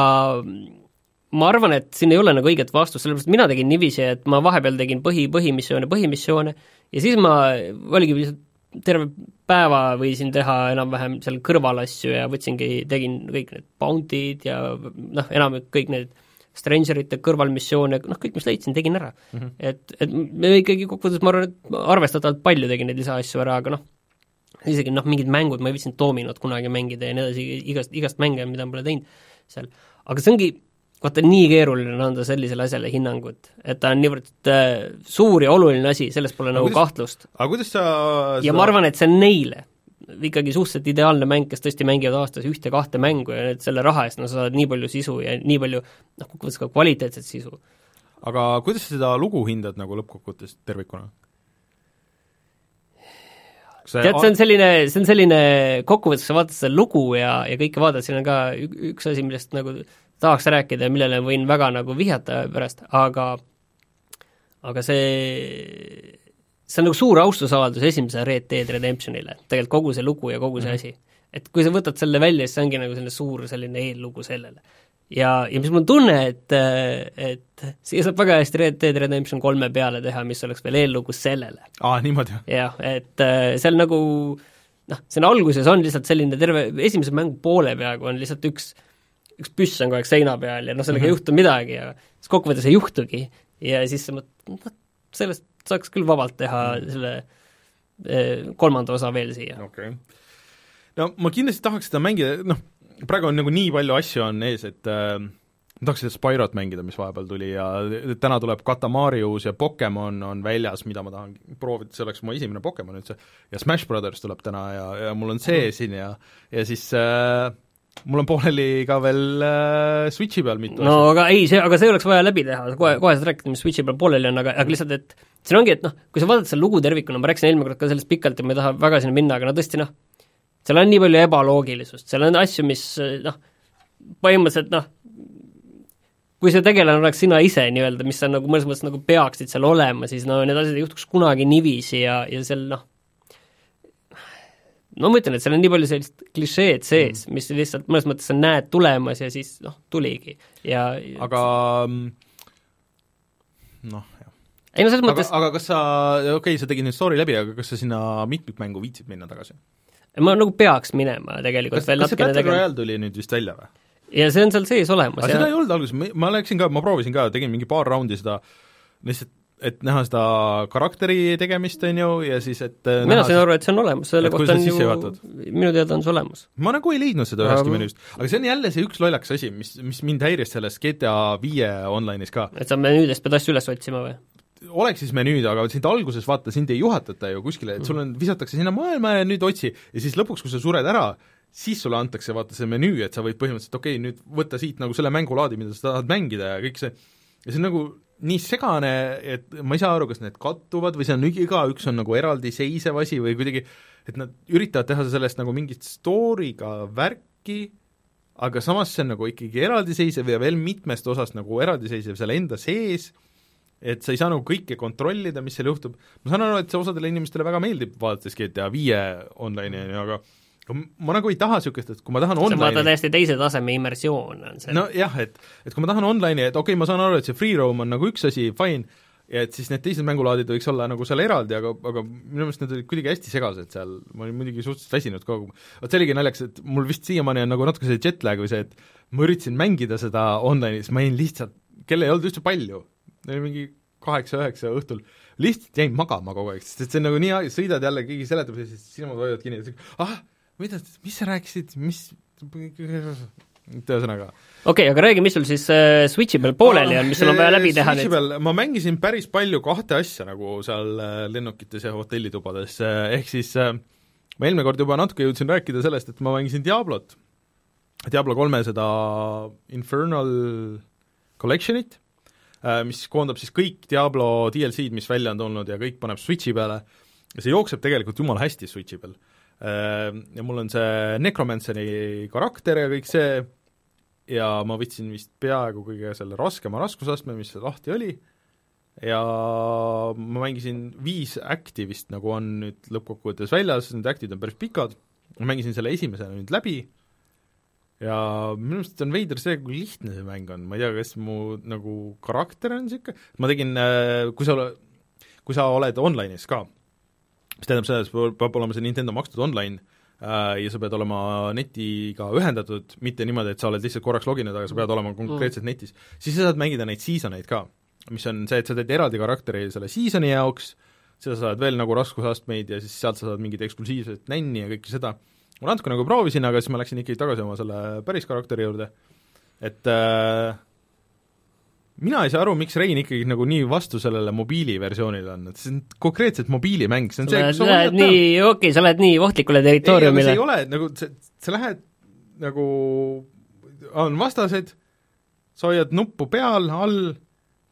ma arvan, et siin ei ole nagu õiget vastust, sellepärast mina tegin niiviisi, et ma vahepeal tegin põhi, põhimissioone, põhimissioone ja siis ma oligi lihtsalt terve päeva võisin teha enam-vähem seal kõrvalasju ja võtsingi, tegin kõik need bounty'd ja noh, enamik kõik need Strangerite kõrvalmissioone, noh kõik, mis leidsin, tegin ära mm. -hmm. et, et me ikkagi kokkuvõttes, ma arvan, et arvestatavalt palju tegin neid lisaasju ära, aga noh, isegi noh, mingid mängud, ma ei viitsinud Dominot kunagi mängida ja nii edasi, igast, igast mänge, mida ma pole teinud seal. aga see ongi vaata, nii keeruline on anda sellisele asjale hinnangut, et ta on niivõrd äh, suur ja oluline asi, selles pole aga nagu kuidas, kahtlust. aga kuidas sa ja seda... ma arvan, et see on neile ikkagi suhteliselt ideaalne mäng, kes tõesti mängivad aastas ühte-kahte mängu ja nüüd selle raha eest no sa saad nii palju sisu ja nii palju noh, kokkuvõttes ka kvaliteetset sisu. aga kuidas sa seda lugu hindad nagu lõppkokkuvõttes tervikuna? See tead, see on selline, see on selline, kokkuvõttes sa vaatad seda lugu ja, ja kõike vaatad, siin on ka üks asi, millest nagu tahaks rääkida ja millele võin väga nagu vihjata pärast, aga aga see, see on nagu suur austusavaldus esimesele Red Dead Redemptionile, tegelikult kogu see lugu ja kogu see mm -hmm. asi. et kui sa võtad selle välja, siis see ongi nagu selline suur selline eellugu sellele. ja, ja mis mul on tunne, et, et siia saab väga hästi Red Dead Redemption kolme peale teha, mis oleks veel eellugu sellele. aa, niimoodi? jah, et äh, seal nagu noh, siin alguses on lihtsalt selline terve, esimese mängu poole peaaegu on lihtsalt üks üks püss on kogu aeg seina peal ja noh, sellega mm -hmm. ei juhtu midagi ja siis kokkuvõttes ei juhtugi ja siis sa mõtled, noh, sellest saaks küll vabalt teha mhm. selle eh, kolmanda osa veel siia. okei okay.. no ma kindlasti tahaks seda mängida, noh, praegu on nagu nii palju asju on ees, et äh, ma tahaks seda Spyrot mängida, mis vahepeal tuli ja täna tuleb Katamarius ja Pokemon on väljas, mida ma tahan proovida, see oleks mu esimene Pokemon üldse, ja Smash Brothers tuleb täna ja, ja mul on see mm siin ja ja siis äh, mul on pooleli ka veel äh, Switchi peal mitu no asja. aga ei, see, aga see oleks vaja läbi teha, kohe, kohe saad rääkida, mis Switchi peal pooleli on, aga, aga lihtsalt, et siin ongi, et noh, kui sa vaatad seda lugu tervikuna, ma rääkisin eelmine kord ka sellest pikalt ja ma ei taha väga sinna minna, aga no tõesti noh, seal on nii palju ebaloogilisust, seal on asju, mis noh, põhimõtteliselt noh, kui see tegelane oleks sina ise nii-öelda, mis sa nagu mõnes mõttes nagu peaksid seal olema, siis no need asjad ei juhtuks kunagi niiviisi ja, ja seal noh, no ma ütlen, et seal on nii palju sellist klišeed sees mm., mis lihtsalt mõnes mõttes sa näed tulemas ja siis noh, tuligi ja aga mm, noh. Ei no selles mõttes aga kas sa, okei okay,, sa tegid nüüd story läbi, aga kas sa sinna mitmikmängu viitsid minna tagasi? ma nagu peaks minema tegelikult kas, veel see Battle Royale tuli nüüd vist välja või? ja see on seal sees olemas. aga ja... seda ei olnud alguses, ma läksin ka, ma proovisin ka, tegin mingi paar raundi seda lihtsalt et näha seda karakteri tegemist, on ju, ja siis et mina sain aru, et see on olemas, selle kohta on ju, minu teada on see olemas. ma nagu ei leidnud seda ühestki menüüst, aga see on jälle see üks lollakas asi, mis, mis mind häiris selles GTA viie online'is ka. et sa menüüdest pead asju üles otsima või? Oleks siis menüüd, aga sind alguses vaata, sind ei juhatata ju kuskile, et sul on, visatakse sinna maailma ja nüüd otsi. Ja siis lõpuks, kui sa sured ära, siis sulle antakse vaata see menüü, et sa võid põhimõtteliselt okei okay,, nüüd võtta siit nagu selle mängulaadi, mida sa tahad mängida ja kõik see, ja see on nagu nii segane, et ma ei saa aru, kas need kattuvad või see on, igaüks on nagu eraldiseisev asi või kuidagi, et nad üritavad teha sellest nagu mingit story'ga värki, aga samas see on nagu ikkagi eraldiseisev ja veel mitmest osast nagu eraldiseisev seal enda sees, et sa ei saa nagu kõike kontrollida, mis seal juhtub, ma saan aru, et see osadele inimestele väga meeldib, vaadates GTA viie online'i, on ju, aga ma nagu ei taha niisugust, et kui ma tahan online'i vaata täiesti teise taseme immersioon on see. nojah, et, et kui ma tahan online'i, et okei okay,, ma saan aru, et see free roam on nagu üks asi, fine, ja et siis need teised mängulaadid võiks olla nagu seal eraldi, aga, aga minu meelest need olid kuidagi hästi segased seal, ma olin muidugi suhteliselt väsinud ka, vot see oligi naljakas, et mul vist siiamaani on nagu natuke see jet lag või see, et ma üritasin mängida seda online'is, ma jäin lihtsalt, kell ei olnud üldse palju, mingi kaheksa-üheksa õhtul, lihtsalt jäin magama kogu aeg, sest et see on nagu nii, sõidad jälle, keegi seletab ja siis silmad hoiavad kinni, ah, mida, mis sa rääkisid, mis [LAUGHS] ühesõnaga. okei okay,, aga räägi, mis sul siis äh, Switchi peal pooleli on, mis sul on vaja läbi teha nüüd? ma mängisin päris palju kahte asja nagu seal äh, lennukites ja hotellitubades äh,, ehk siis äh, ma eelmine kord juba natuke jõudsin rääkida sellest, et ma mängisin Diablot, Diablo kolme seda Infernal Collectionit mis koondab siis kõik Diablo DLC-d, mis välja on tulnud ja kõik paneb Switchi peale. Ja see jookseb tegelikult jumala hästi Switchi peal. Ehm, ja mul on see Necromanceri karakter ja kõik see ja ma võtsin vist peaaegu kõige selle raskema raskusastme, mis lahti oli, ja ma mängisin viis act'i vist nagu on nüüd lõppkokkuvõttes väljas, need act'id on päris pikad, ma mängisin selle esimese nüüd läbi ja minu arust on veider see, kui lihtne see mäng on, ma ei tea, kas mu nagu karakter on niisugune, ma tegin, äh, kui sa, kui sa oled online'is ka, mis tähendab seda, et peab olema see Nintendo makstud online äh, ja sa pead olema netiga ühendatud, mitte niimoodi, et sa oled lihtsalt korraks loginud, aga sa pead olema konkreetselt mm. netis, siis sa saad mängida neid seasoneid ka, mis on see, et sa teed eraldi karakteri selle seasoni jaoks, seda saad veel nagu raskusastmeid ja siis sealt sa saad mingit eksklusiivset nänni ja kõike seda, ma natuke nagu proovisin, aga siis ma läksin ikkagi tagasi oma selle päris karakteri juurde, et äh, mina ei saa aru, miks Rein ikkagi nagu nii vastu sellele mobiiliversioonile on, et see on konkreetselt mobiilimäng, see on see, kus sa lähed nii, okei okay,, sa lähed nii ohtlikule territooriumile. ei ole, nagu sa, sa lähed nagu, on vastased, sa hoiad nuppu peal, all,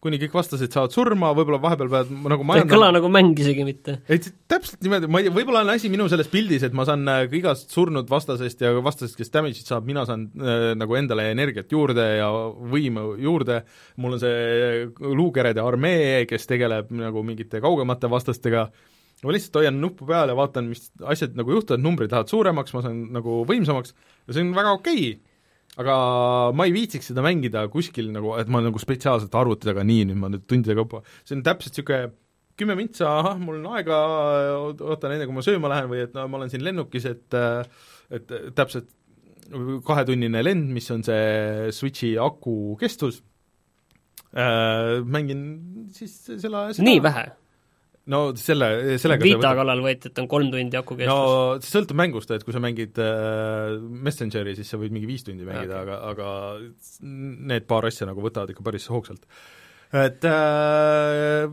kuni kõik vastased saavad surma, võib-olla vahepeal pead nagu majandama. ei kõla nagu mäng isegi mitte. et täpselt niimoodi, ma ei tea, võib-olla on asi minu selles pildis, et ma saan äh, igast surnud vastasest ja vastasest, kes damage'it saab, mina saan äh, nagu endale energiat juurde ja võimu juurde, mul on see luukerede armee, kes tegeleb nagu mingite kaugemate vastastega, ma lihtsalt hoian nuppu peal ja vaatan, mis asjad nagu juhtuvad, numbrid lähevad suuremaks, ma saan nagu võimsamaks ja see on väga okei okay aga ma ei viitsiks seda mängida kuskil nagu, et ma nagu spetsiaalselt arvuti taga nii, nüüd ma nüüd tundide kaupa, see on täpselt niisugune kümme mintsa, ahah, mul on aega, ootan enne, kui ma sööma lähen või et no ma olen siin lennukis, et et täpselt kahetunnine lend, mis on see Switchi aku kestus äh,, mängin siis selle, seda nii vähe? No selle, sellega Vita võtab... kallal võeti, et on kolm tundi aku kestus. no see sõltub mängust, et kui sa mängid äh, Messengeri, siis sa võid mingi viis tundi mängida okay., aga, aga need paar asja nagu võtavad ikka päris hoogsalt. et äh,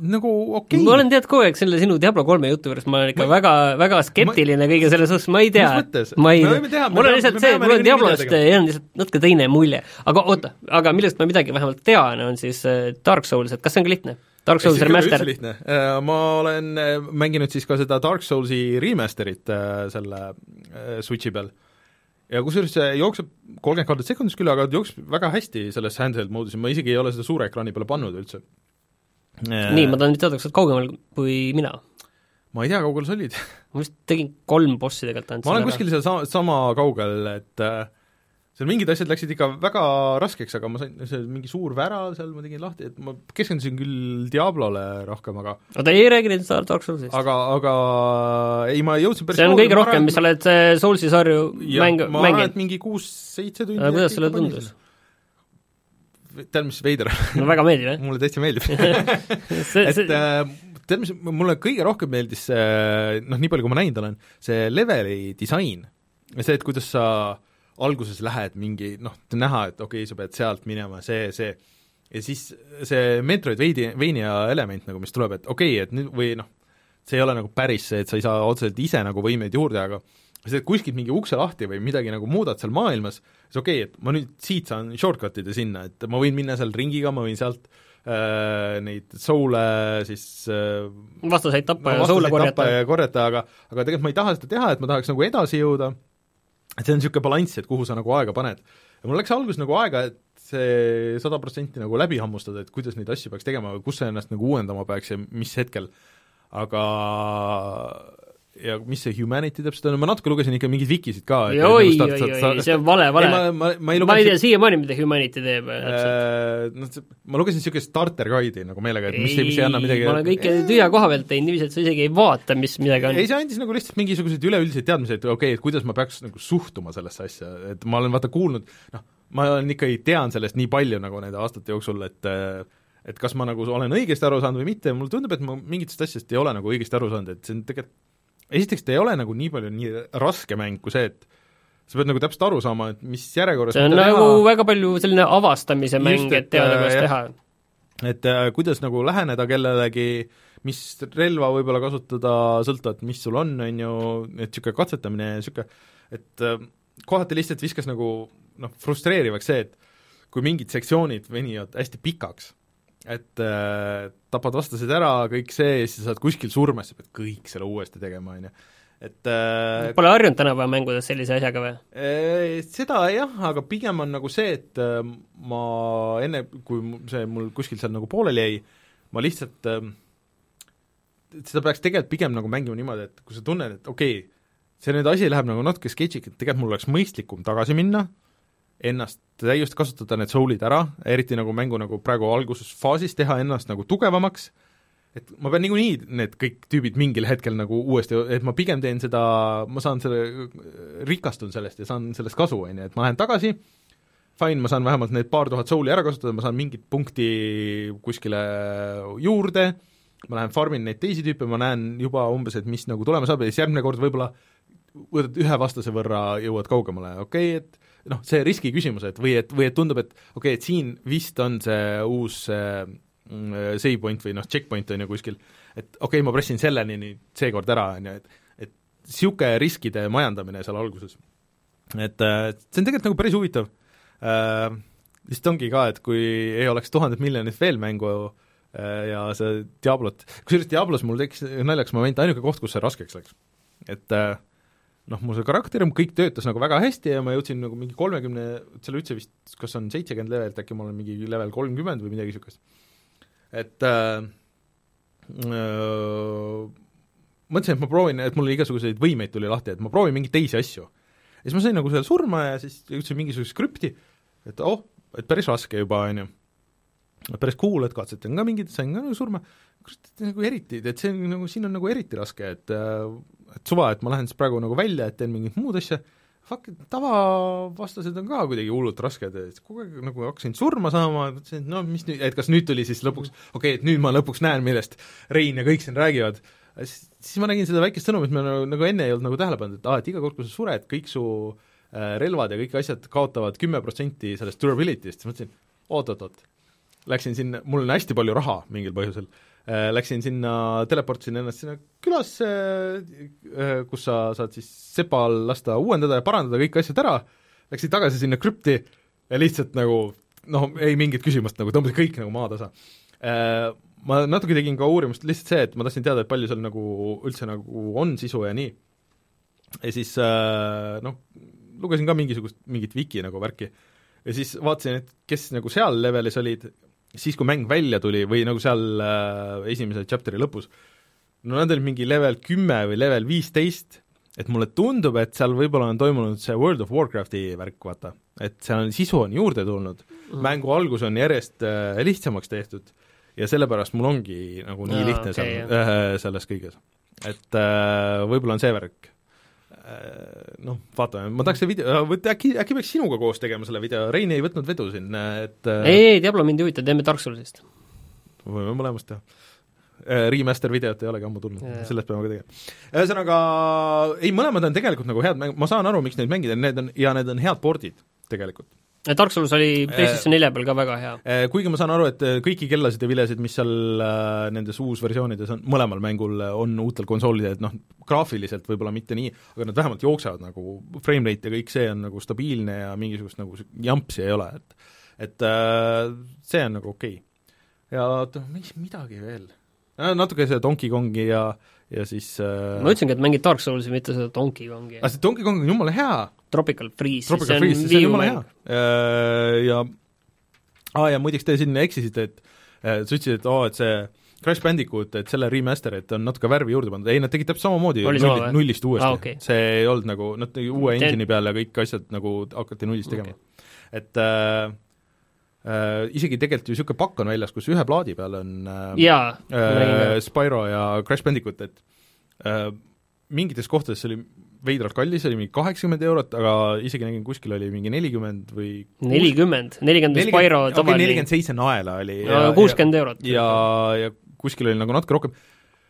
nagu okei okay.. ma olen tead kogu aeg selle sinu Diablo kolme jutu juures, ma olen ikka ma, väga, väga skeptiline ma, kõige selle suhtes, ma ei tea. ma ei, mul on lihtsalt see, mul on Diablost jäänud lihtsalt natuke teine mulje. aga oota, aga millest ma midagi vähemalt tean, on siis äh, Dark Souls, et kas see on ka lihtne? Dark Souls remaster. äh, ma olen äh, mänginud siis ka seda Dark Soulsi remaster'it äh, selle Switchi peal ja kusjuures see jookseb kolmkümmend kaadrit sekundis küll, aga jookseb väga hästi selles handheld moodus ja ma isegi ei ole seda suure ekraani peale pannud üldse. nii, ma tahan nüüd teada, kas sa oled kaugemal kui mina? ma ei tea, kaugel sa olid? ma vist tegin kolm bossi tegelikult ainult ma olen kuskil seal sama, sama kaugel, et äh, seal mingid asjad läksid ikka väga raskeks, aga ma sain, see mingi suur värav seal ma tegin lahti, et ma keskendusin küll Diablole rohkem, aga oota, ei räägi nüüd Dark Soulsist? aga, aga ei, ma jõudsin päris see on kõige rohkem, mis sa oled Soulsi sarju mäng, ma arvan, et mingi kuus-seitse tundi aga kuidas sulle tundus? tead, mis veider no väga meeldib, jah? mulle täitsa meeldib [LAUGHS] [LAUGHS] et äh, tead, mis mulle kõige rohkem meeldis see, noh, nii palju, kui ma näinud olen, see leveli disain. see, et kuidas sa äh, alguses lähed mingi noh, näha, et okei okay,, sa pead sealt minema, see, see, ja siis see Metroidvania element nagu, mis tuleb, et okei okay,, et nüüd või noh, see ei ole nagu päris see, et sa ei saa otseselt ise nagu võimeid juurde, aga sa teed kuskilt mingi ukse lahti või midagi nagu muudad seal maailmas, siis okei okay,, et ma nüüd siit saan shortcut ida sinna, et ma võin minna seal ringiga, ma võin sealt äh, neid soul'e siis äh, vastaseid tappa no, ja soule korjata. ja korjata, aga aga tegelikult ma ei taha seda teha, et ma tahaks nagu edasi jõuda, et see on niisugune balanss, et kuhu sa nagu aega paned. ja mul läks alguses nagu aega, et see sada protsenti nagu läbi hammustada, et kuidas neid asju peaks tegema kus sa ennast nagu uuendama peaks ja mis hetkel, aga ja mis see humanity täpselt on, ma natuke lugesin ikka mingeid vikisid ka. oi, oi, oi, see on vale, vale. ma, ma, ma ei ma ei tea siiamaani, mida humanity teeb äh, noh, ma lugesin niisugust starter guide'i nagu meelega, et mis, mis ei anna midagi ma olen kõike tühja koha pealt teinud niiviisi, et sa isegi ei vaata, mis midagi on. ei, see andis nagu lihtsalt mingisuguseid üleüldiseid teadmisi, et okei okay,, et kuidas ma peaks nagu suhtuma sellesse asja, et ma olen vaata kuulnud, noh, ma olen ikkagi, tean sellest nii palju nagu nende aastate jooksul, et et kas ma nagu olen õigesti aru saanud või mitte mulle tundub, et ma mingitest asjadest ei ole nagu õigesti aru saanud, et see on tegelikult esiteks ta ei ole nagu nii palju nii raske mäng kui see, et sa pead nagu täpselt aru saama, et mis järjekorras see on nagu teha. väga palju selline avastamise mäng, et teada, kuidas äh, teha. et äh, kuidas nagu läheneda kellelegi, mis relva võib-olla kasutada, sõltuvalt, mis sul on, on ju, et niisugune katsetamine ja niisugune, et äh, kohati lihtsalt viskas nagu noh, frustreerivaks see, et kui mingid sektsioonid venivad hästi pikaks et äh, tapad vastased ära, kõik see, ja siis sa saad kuskil surma, siis sa pead kõik selle uuesti tegema, on ju. et äh, Pole harjunud tänapäeva mängudes sellise asjaga või äh,? Seda jah, aga pigem on nagu see, et äh, ma enne, kui see mul kuskil seal nagu pooleli jäi, ma lihtsalt äh, seda peaks tegelikult pigem nagu mängima niimoodi, et kui sa tunned, et okei okay,, see nüüd asi läheb nagu natuke sketšiks, et tegelikult mul oleks mõistlikum tagasi minna, ennast täiesti kasutada need soul'id ära, eriti nagu mängu nagu praegu algusfaasis teha ennast nagu tugevamaks, et ma pean niikuinii need kõik tüübid mingil hetkel nagu uuesti, et ma pigem teen seda, ma saan selle, rikastun sellest ja saan sellest kasu, on ju, et ma lähen tagasi, fine, ma saan vähemalt need paar tuhat soul'i ära kasutada, ma saan mingit punkti kuskile juurde, ma lähen farmin neid teisi tüüpe, ma näen juba umbes, et mis nagu tulema saab ja siis järgmine kord võib-olla võtad ühe vastase võrra, jõuad kaugemale, okei okay,, et noh, see riski küsimus, et või et, või et tundub, et okei okay,, et siin vist on see uus mm, save point või noh, checkpoint on ju kuskil, et okei okay,, ma pressin selleni nüüd seekord ära, on ju, et et niisugune riskide majandamine seal alguses. et äh, see on tegelikult nagu päris huvitav äh,, vist ongi ka, et kui ei oleks tuhandet miljonit veel mängu äh, ja see Diablot, kusjuures Diablos mul tekkis naljakas moment, ainuke koht, kus see raskeks läks. et äh, noh, mu see karakter, kõik töötas nagu väga hästi ja ma jõudsin nagu mingi kolmekümne, seal üldse vist, kas on seitsekümmend levelit, äkki ma olen mingi level kolmkümmend või midagi niisugust. et äh, äh, mõtlesin, et ma proovin, et mul igasuguseid võimeid tuli lahti, et ma proovin mingeid teisi asju. ja siis ma sain nagu seal surma ja siis jõudsin mingisuguse skripti, et oh, et päris raske juba, on ju. Päris cool, et katsetan ka mingit, sain ka nagu surma, nagu eriti, et see on nagu, siin on nagu eriti raske, et äh, et suva, et ma lähen siis praegu nagu välja, et teen mingit muud asja, fuck, tavavastased on ka kuidagi hullult rasked, et kogu aeg nagu hakkasin surma saama, mõtlesin, et no mis nüüd, et kas nüüd tuli siis lõpuks, okei okay,, et nüüd ma lõpuks näen, millest Rein ja kõik siin räägivad, siis ma nägin seda väikest sõnumit, ma nagu, nagu enne ei olnud nagu tähele pannud, et aa, et iga kord, kui sa sured, kõik su äh, relvad ja kõik asjad kaotavad kümme protsenti sellest durability'st, siis mõtlesin, oot-oot-oot, läksin sinna, mul on hästi palju raha mingil põhjusel Äh, läksin sinna, teleportisin ennast sinna külasse, äh, kus sa saad siis sepal lasta uuendada ja parandada kõik asjad ära, läksin tagasi sinna krüpti ja lihtsalt nagu noh, ei mingit küsimust, nagu tõmbasin kõik nagu maatasa. Äh, ma natuke tegin ka uurimust lihtsalt see, et ma tahtsin teada, et palju seal nagu üldse nagu on sisu ja nii. ja siis noh, lugesin ka mingisugust, mingit wiki nagu värki ja siis vaatasin, et kes nagu seal levelis olid siis, kui mäng välja tuli või nagu seal äh, esimese chapter'i lõpus, no nad olid mingi level kümme või level viisteist, et mulle tundub, et seal võib-olla on toimunud see World of Warcrafti värk, vaata. et seal on, sisu on juurde tulnud mm., mängu algus on järjest äh, lihtsamaks tehtud ja sellepärast mul ongi nagu nii lihtne okay, seal äh, selles kõiges. et äh, võib-olla on see värk noh, vaatame, ma tahaks selle video, äh, äkki, äkki peaks sinuga koos tegema selle video, Rein ei võtnud vedu siin, et äh, ei, ei, Diablo mind ei huvita, teeme Dark Soulsist. võime mõlemast teha. Remaster videot ei olegi ammu tulnud, sellest peame ka tegema. ühesõnaga, ei, mõlemad on tegelikult nagu head mäng-, ma saan aru, miks neid mängida, need on, ja need on head pordid tegelikult Dark Souls oli PlayStation nelja peal ka väga hea. Äh, kuigi ma saan aru, et äh, kõiki kellasid ja vilesid, mis seal äh, nendes uusversioonides on, mõlemal mängul on uutel konsoolidel, et noh, graafiliselt võib-olla mitte nii, aga nad vähemalt jooksevad nagu, frame rate ja kõik see on nagu stabiilne ja mingisugust nagu jampsi ei ole, et et see on nagu okei okay.. ja oota, mis midagi veel? natuke seda Donkey Kongi ja, ja siis äh... ma ütlesingi, et mängid Dark Soulsi, mitte seda Donkey Kongi. aga see Donkey Kong on jumala hea! Tropical Freeze, Tropical Freeze, see on jumala hea! Äh, ja aa ah, ja muideks te siin eksisite, et äh, sa ütlesid, et oo oh,, et see Crash Bandicoot, et selle remaster, et on natuke värvi juurde pandud, ei nad tegid täpselt samamoodi nulli, nullist uuesti. Ah,, okay. see ei olnud nagu, nad tegid uue engine'i peale kõik asjad nagu hakati nullist tegema. Okay.. et äh, äh, isegi tegelikult ju niisugune pakk on väljas, kus ühe plaadi peal on äh, jaa, äh, Spyro ja Crash Bandicoot, et äh, mingites kohtades see oli veidralt kallis, oli mingi kaheksakümmend eurot, aga isegi nägin kuskil oli mingi nelikümmend või nelikümmend, nelikümmend on Spyro tavaline nelikümmend seitse naela oli kuuskümmend eurot. ja, ja kuskil oli nagu natuke rohkem,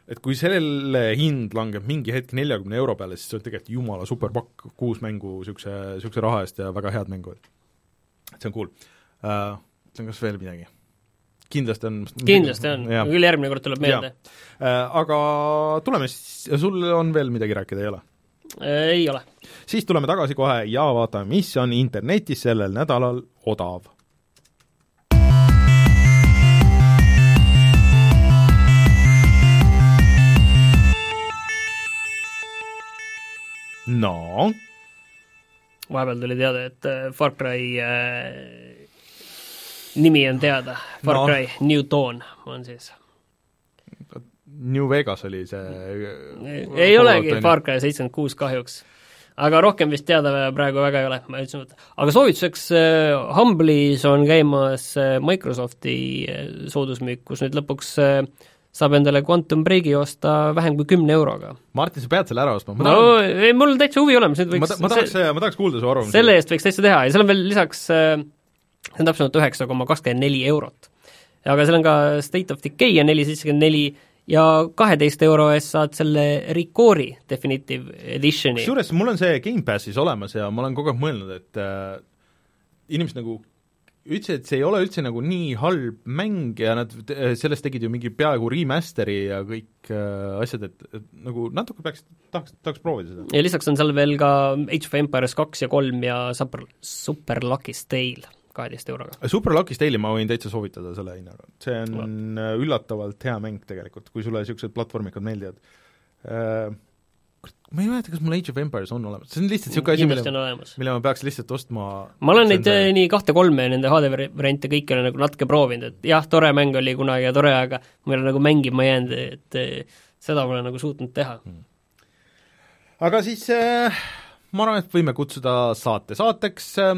et kui selle hind langeb mingi hetk neljakümne euro peale, siis see on tegelikult jumala super pakk, kuus mängu niisuguse, niisuguse raha eest ja väga head mängu, et see on cool uh,. ütlen kas veel midagi? kindlasti on kindlasti on, küll järgmine kord tuleb meelde. Uh, aga tuleme siis, sul on veel midagi rääkida, ei ole? Ei ole. siis tuleme tagasi kohe ja vaatame, mis on internetis sellel nädalal odav no vahepeal tuli teade, et äh, Far Cry äh, nimi on teada, Far no. Cry New Dawn on siis. New Vegas oli see ei olegi Far Cry seitsekümmend kuus kahjuks. aga rohkem vist teada praegu väga ei ole, ma ütlesin, aga soovituseks äh, Humble'is on käimas äh, Microsofti äh, soodusmüük, kus nüüd lõpuks äh, saab endale Quantum Breaki osta vähem kui kümne euroga. Martin, sa pead selle ära ostma? no tahan... ei, mul täitsa huvi olemas, nüüd võiks ma, ta, ma tahaks, ma tahaks kuulda su arvamust. selle eest võiks täitsa teha ja seal on veel lisaks, äh, see on täpsemalt üheksa koma kakskümmend neli eurot. aga seal on ka State of Decay ja neli seitsekümmend neli ja kaheteist euro eest saad selle Recori Definitive Editioni. kusjuures mul on see Gamepassis olemas ja ma olen kogu aeg mõelnud, et äh, inimesed nagu ütlesid, et see ei ole üldse nagu nii halb mäng ja nad sellest tegid ju mingi peaaegu remaster'i ja kõik äh, asjad, et, et nagu natuke peaks, tahaks, tahaks proovida seda. ja lisaks on seal veel ka Age of Empires kaks ja kolm ja Super, Super Lucky's Tale kaheteist euroga. Super Lucky's Tale'i ma võin täitsa soovitada selle hinnaga, see on no. üllatavalt hea mäng tegelikult, kui sulle niisugused platvormikad meeldivad. Äh, ma ei mäleta, kas mul Age of Empires on olemas, see on lihtsalt niisugune asi, mille, mille ma peaks lihtsalt ostma. Ma olen neid see... nii kahte-kolme nende HD variante kõiki olen nagu natuke proovinud, et jah, tore mäng oli kunagi ja tore, aga ma ei ole nagu mängima jäänud, et seda pole nagu suutnud teha. Hmm.. aga siis äh, ma arvan, et võime kutsuda saate saateks äh,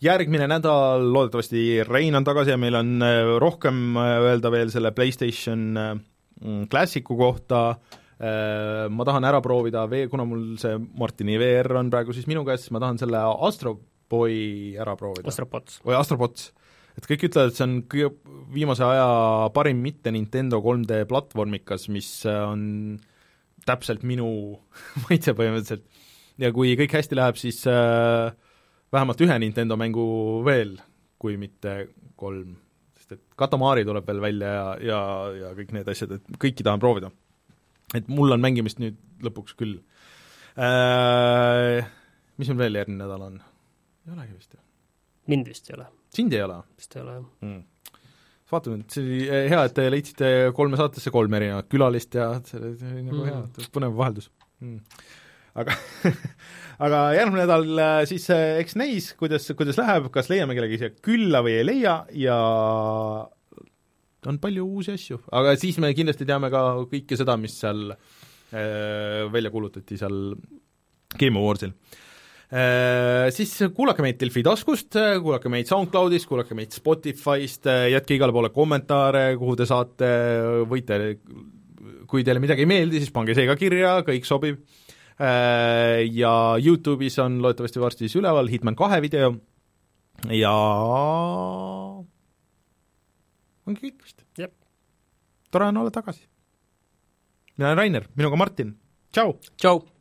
järgmine nädal loodetavasti Rein on tagasi ja meil on äh, rohkem äh, öelda veel selle PlayStation Classicu kohta äh,, Äh, ma tahan ära proovida V, kuna mul see Martini VR on praegu siis minu käes, siis ma tahan selle Astro Boy ära proovida. Astrobots. või Astrobots. et kõik ütlevad, et see on kõige viimase aja parim mitte Nintendo 3D platvormikas, mis on täpselt minu [LAUGHS] maitse põhimõtteliselt. ja kui kõik hästi läheb, siis äh, vähemalt ühe Nintendo mängu veel, kui mitte kolm. sest et Katamari tuleb veel välja ja, ja, ja kõik need asjad, et kõiki tahan proovida et mul on mängimist nüüd lõpuks küll äh,. Mis meil veel järgmine nädal on? ei olegi vist ju. mind vist ei ole. sind ei ole? vist ei ole, jah mm vaatame, see oli eh, hea, et te leidsite kolme saatesse kolm erinevat külalist ja see oli nagu mm. hea, põnev vaheldus mm.. aga [LAUGHS] aga järgmine nädal äh, siis äh, eks näis, kuidas, kuidas läheb, kas leiame kellegi siia külla või ei leia ja on palju uusi asju, aga siis me kindlasti teame ka kõike seda, mis seal äh, välja kuulutati seal Game Awardsil äh,. Siis kuulake meid Delfi taskust, kuulake meid SoundCloudist, kuulake meid Spotify'st, jätke igale poole kommentaare, kuhu te saate, võite, kui teile midagi ei meeldi, siis pange see ka kirja, kõik sobib. Ja Youtube'is on loodetavasti varsti siis üleval Hitman kahe video ja ongi kõik vist. tore on olla tagasi. mina olen Rainer, minuga Martin, tšau! tšau!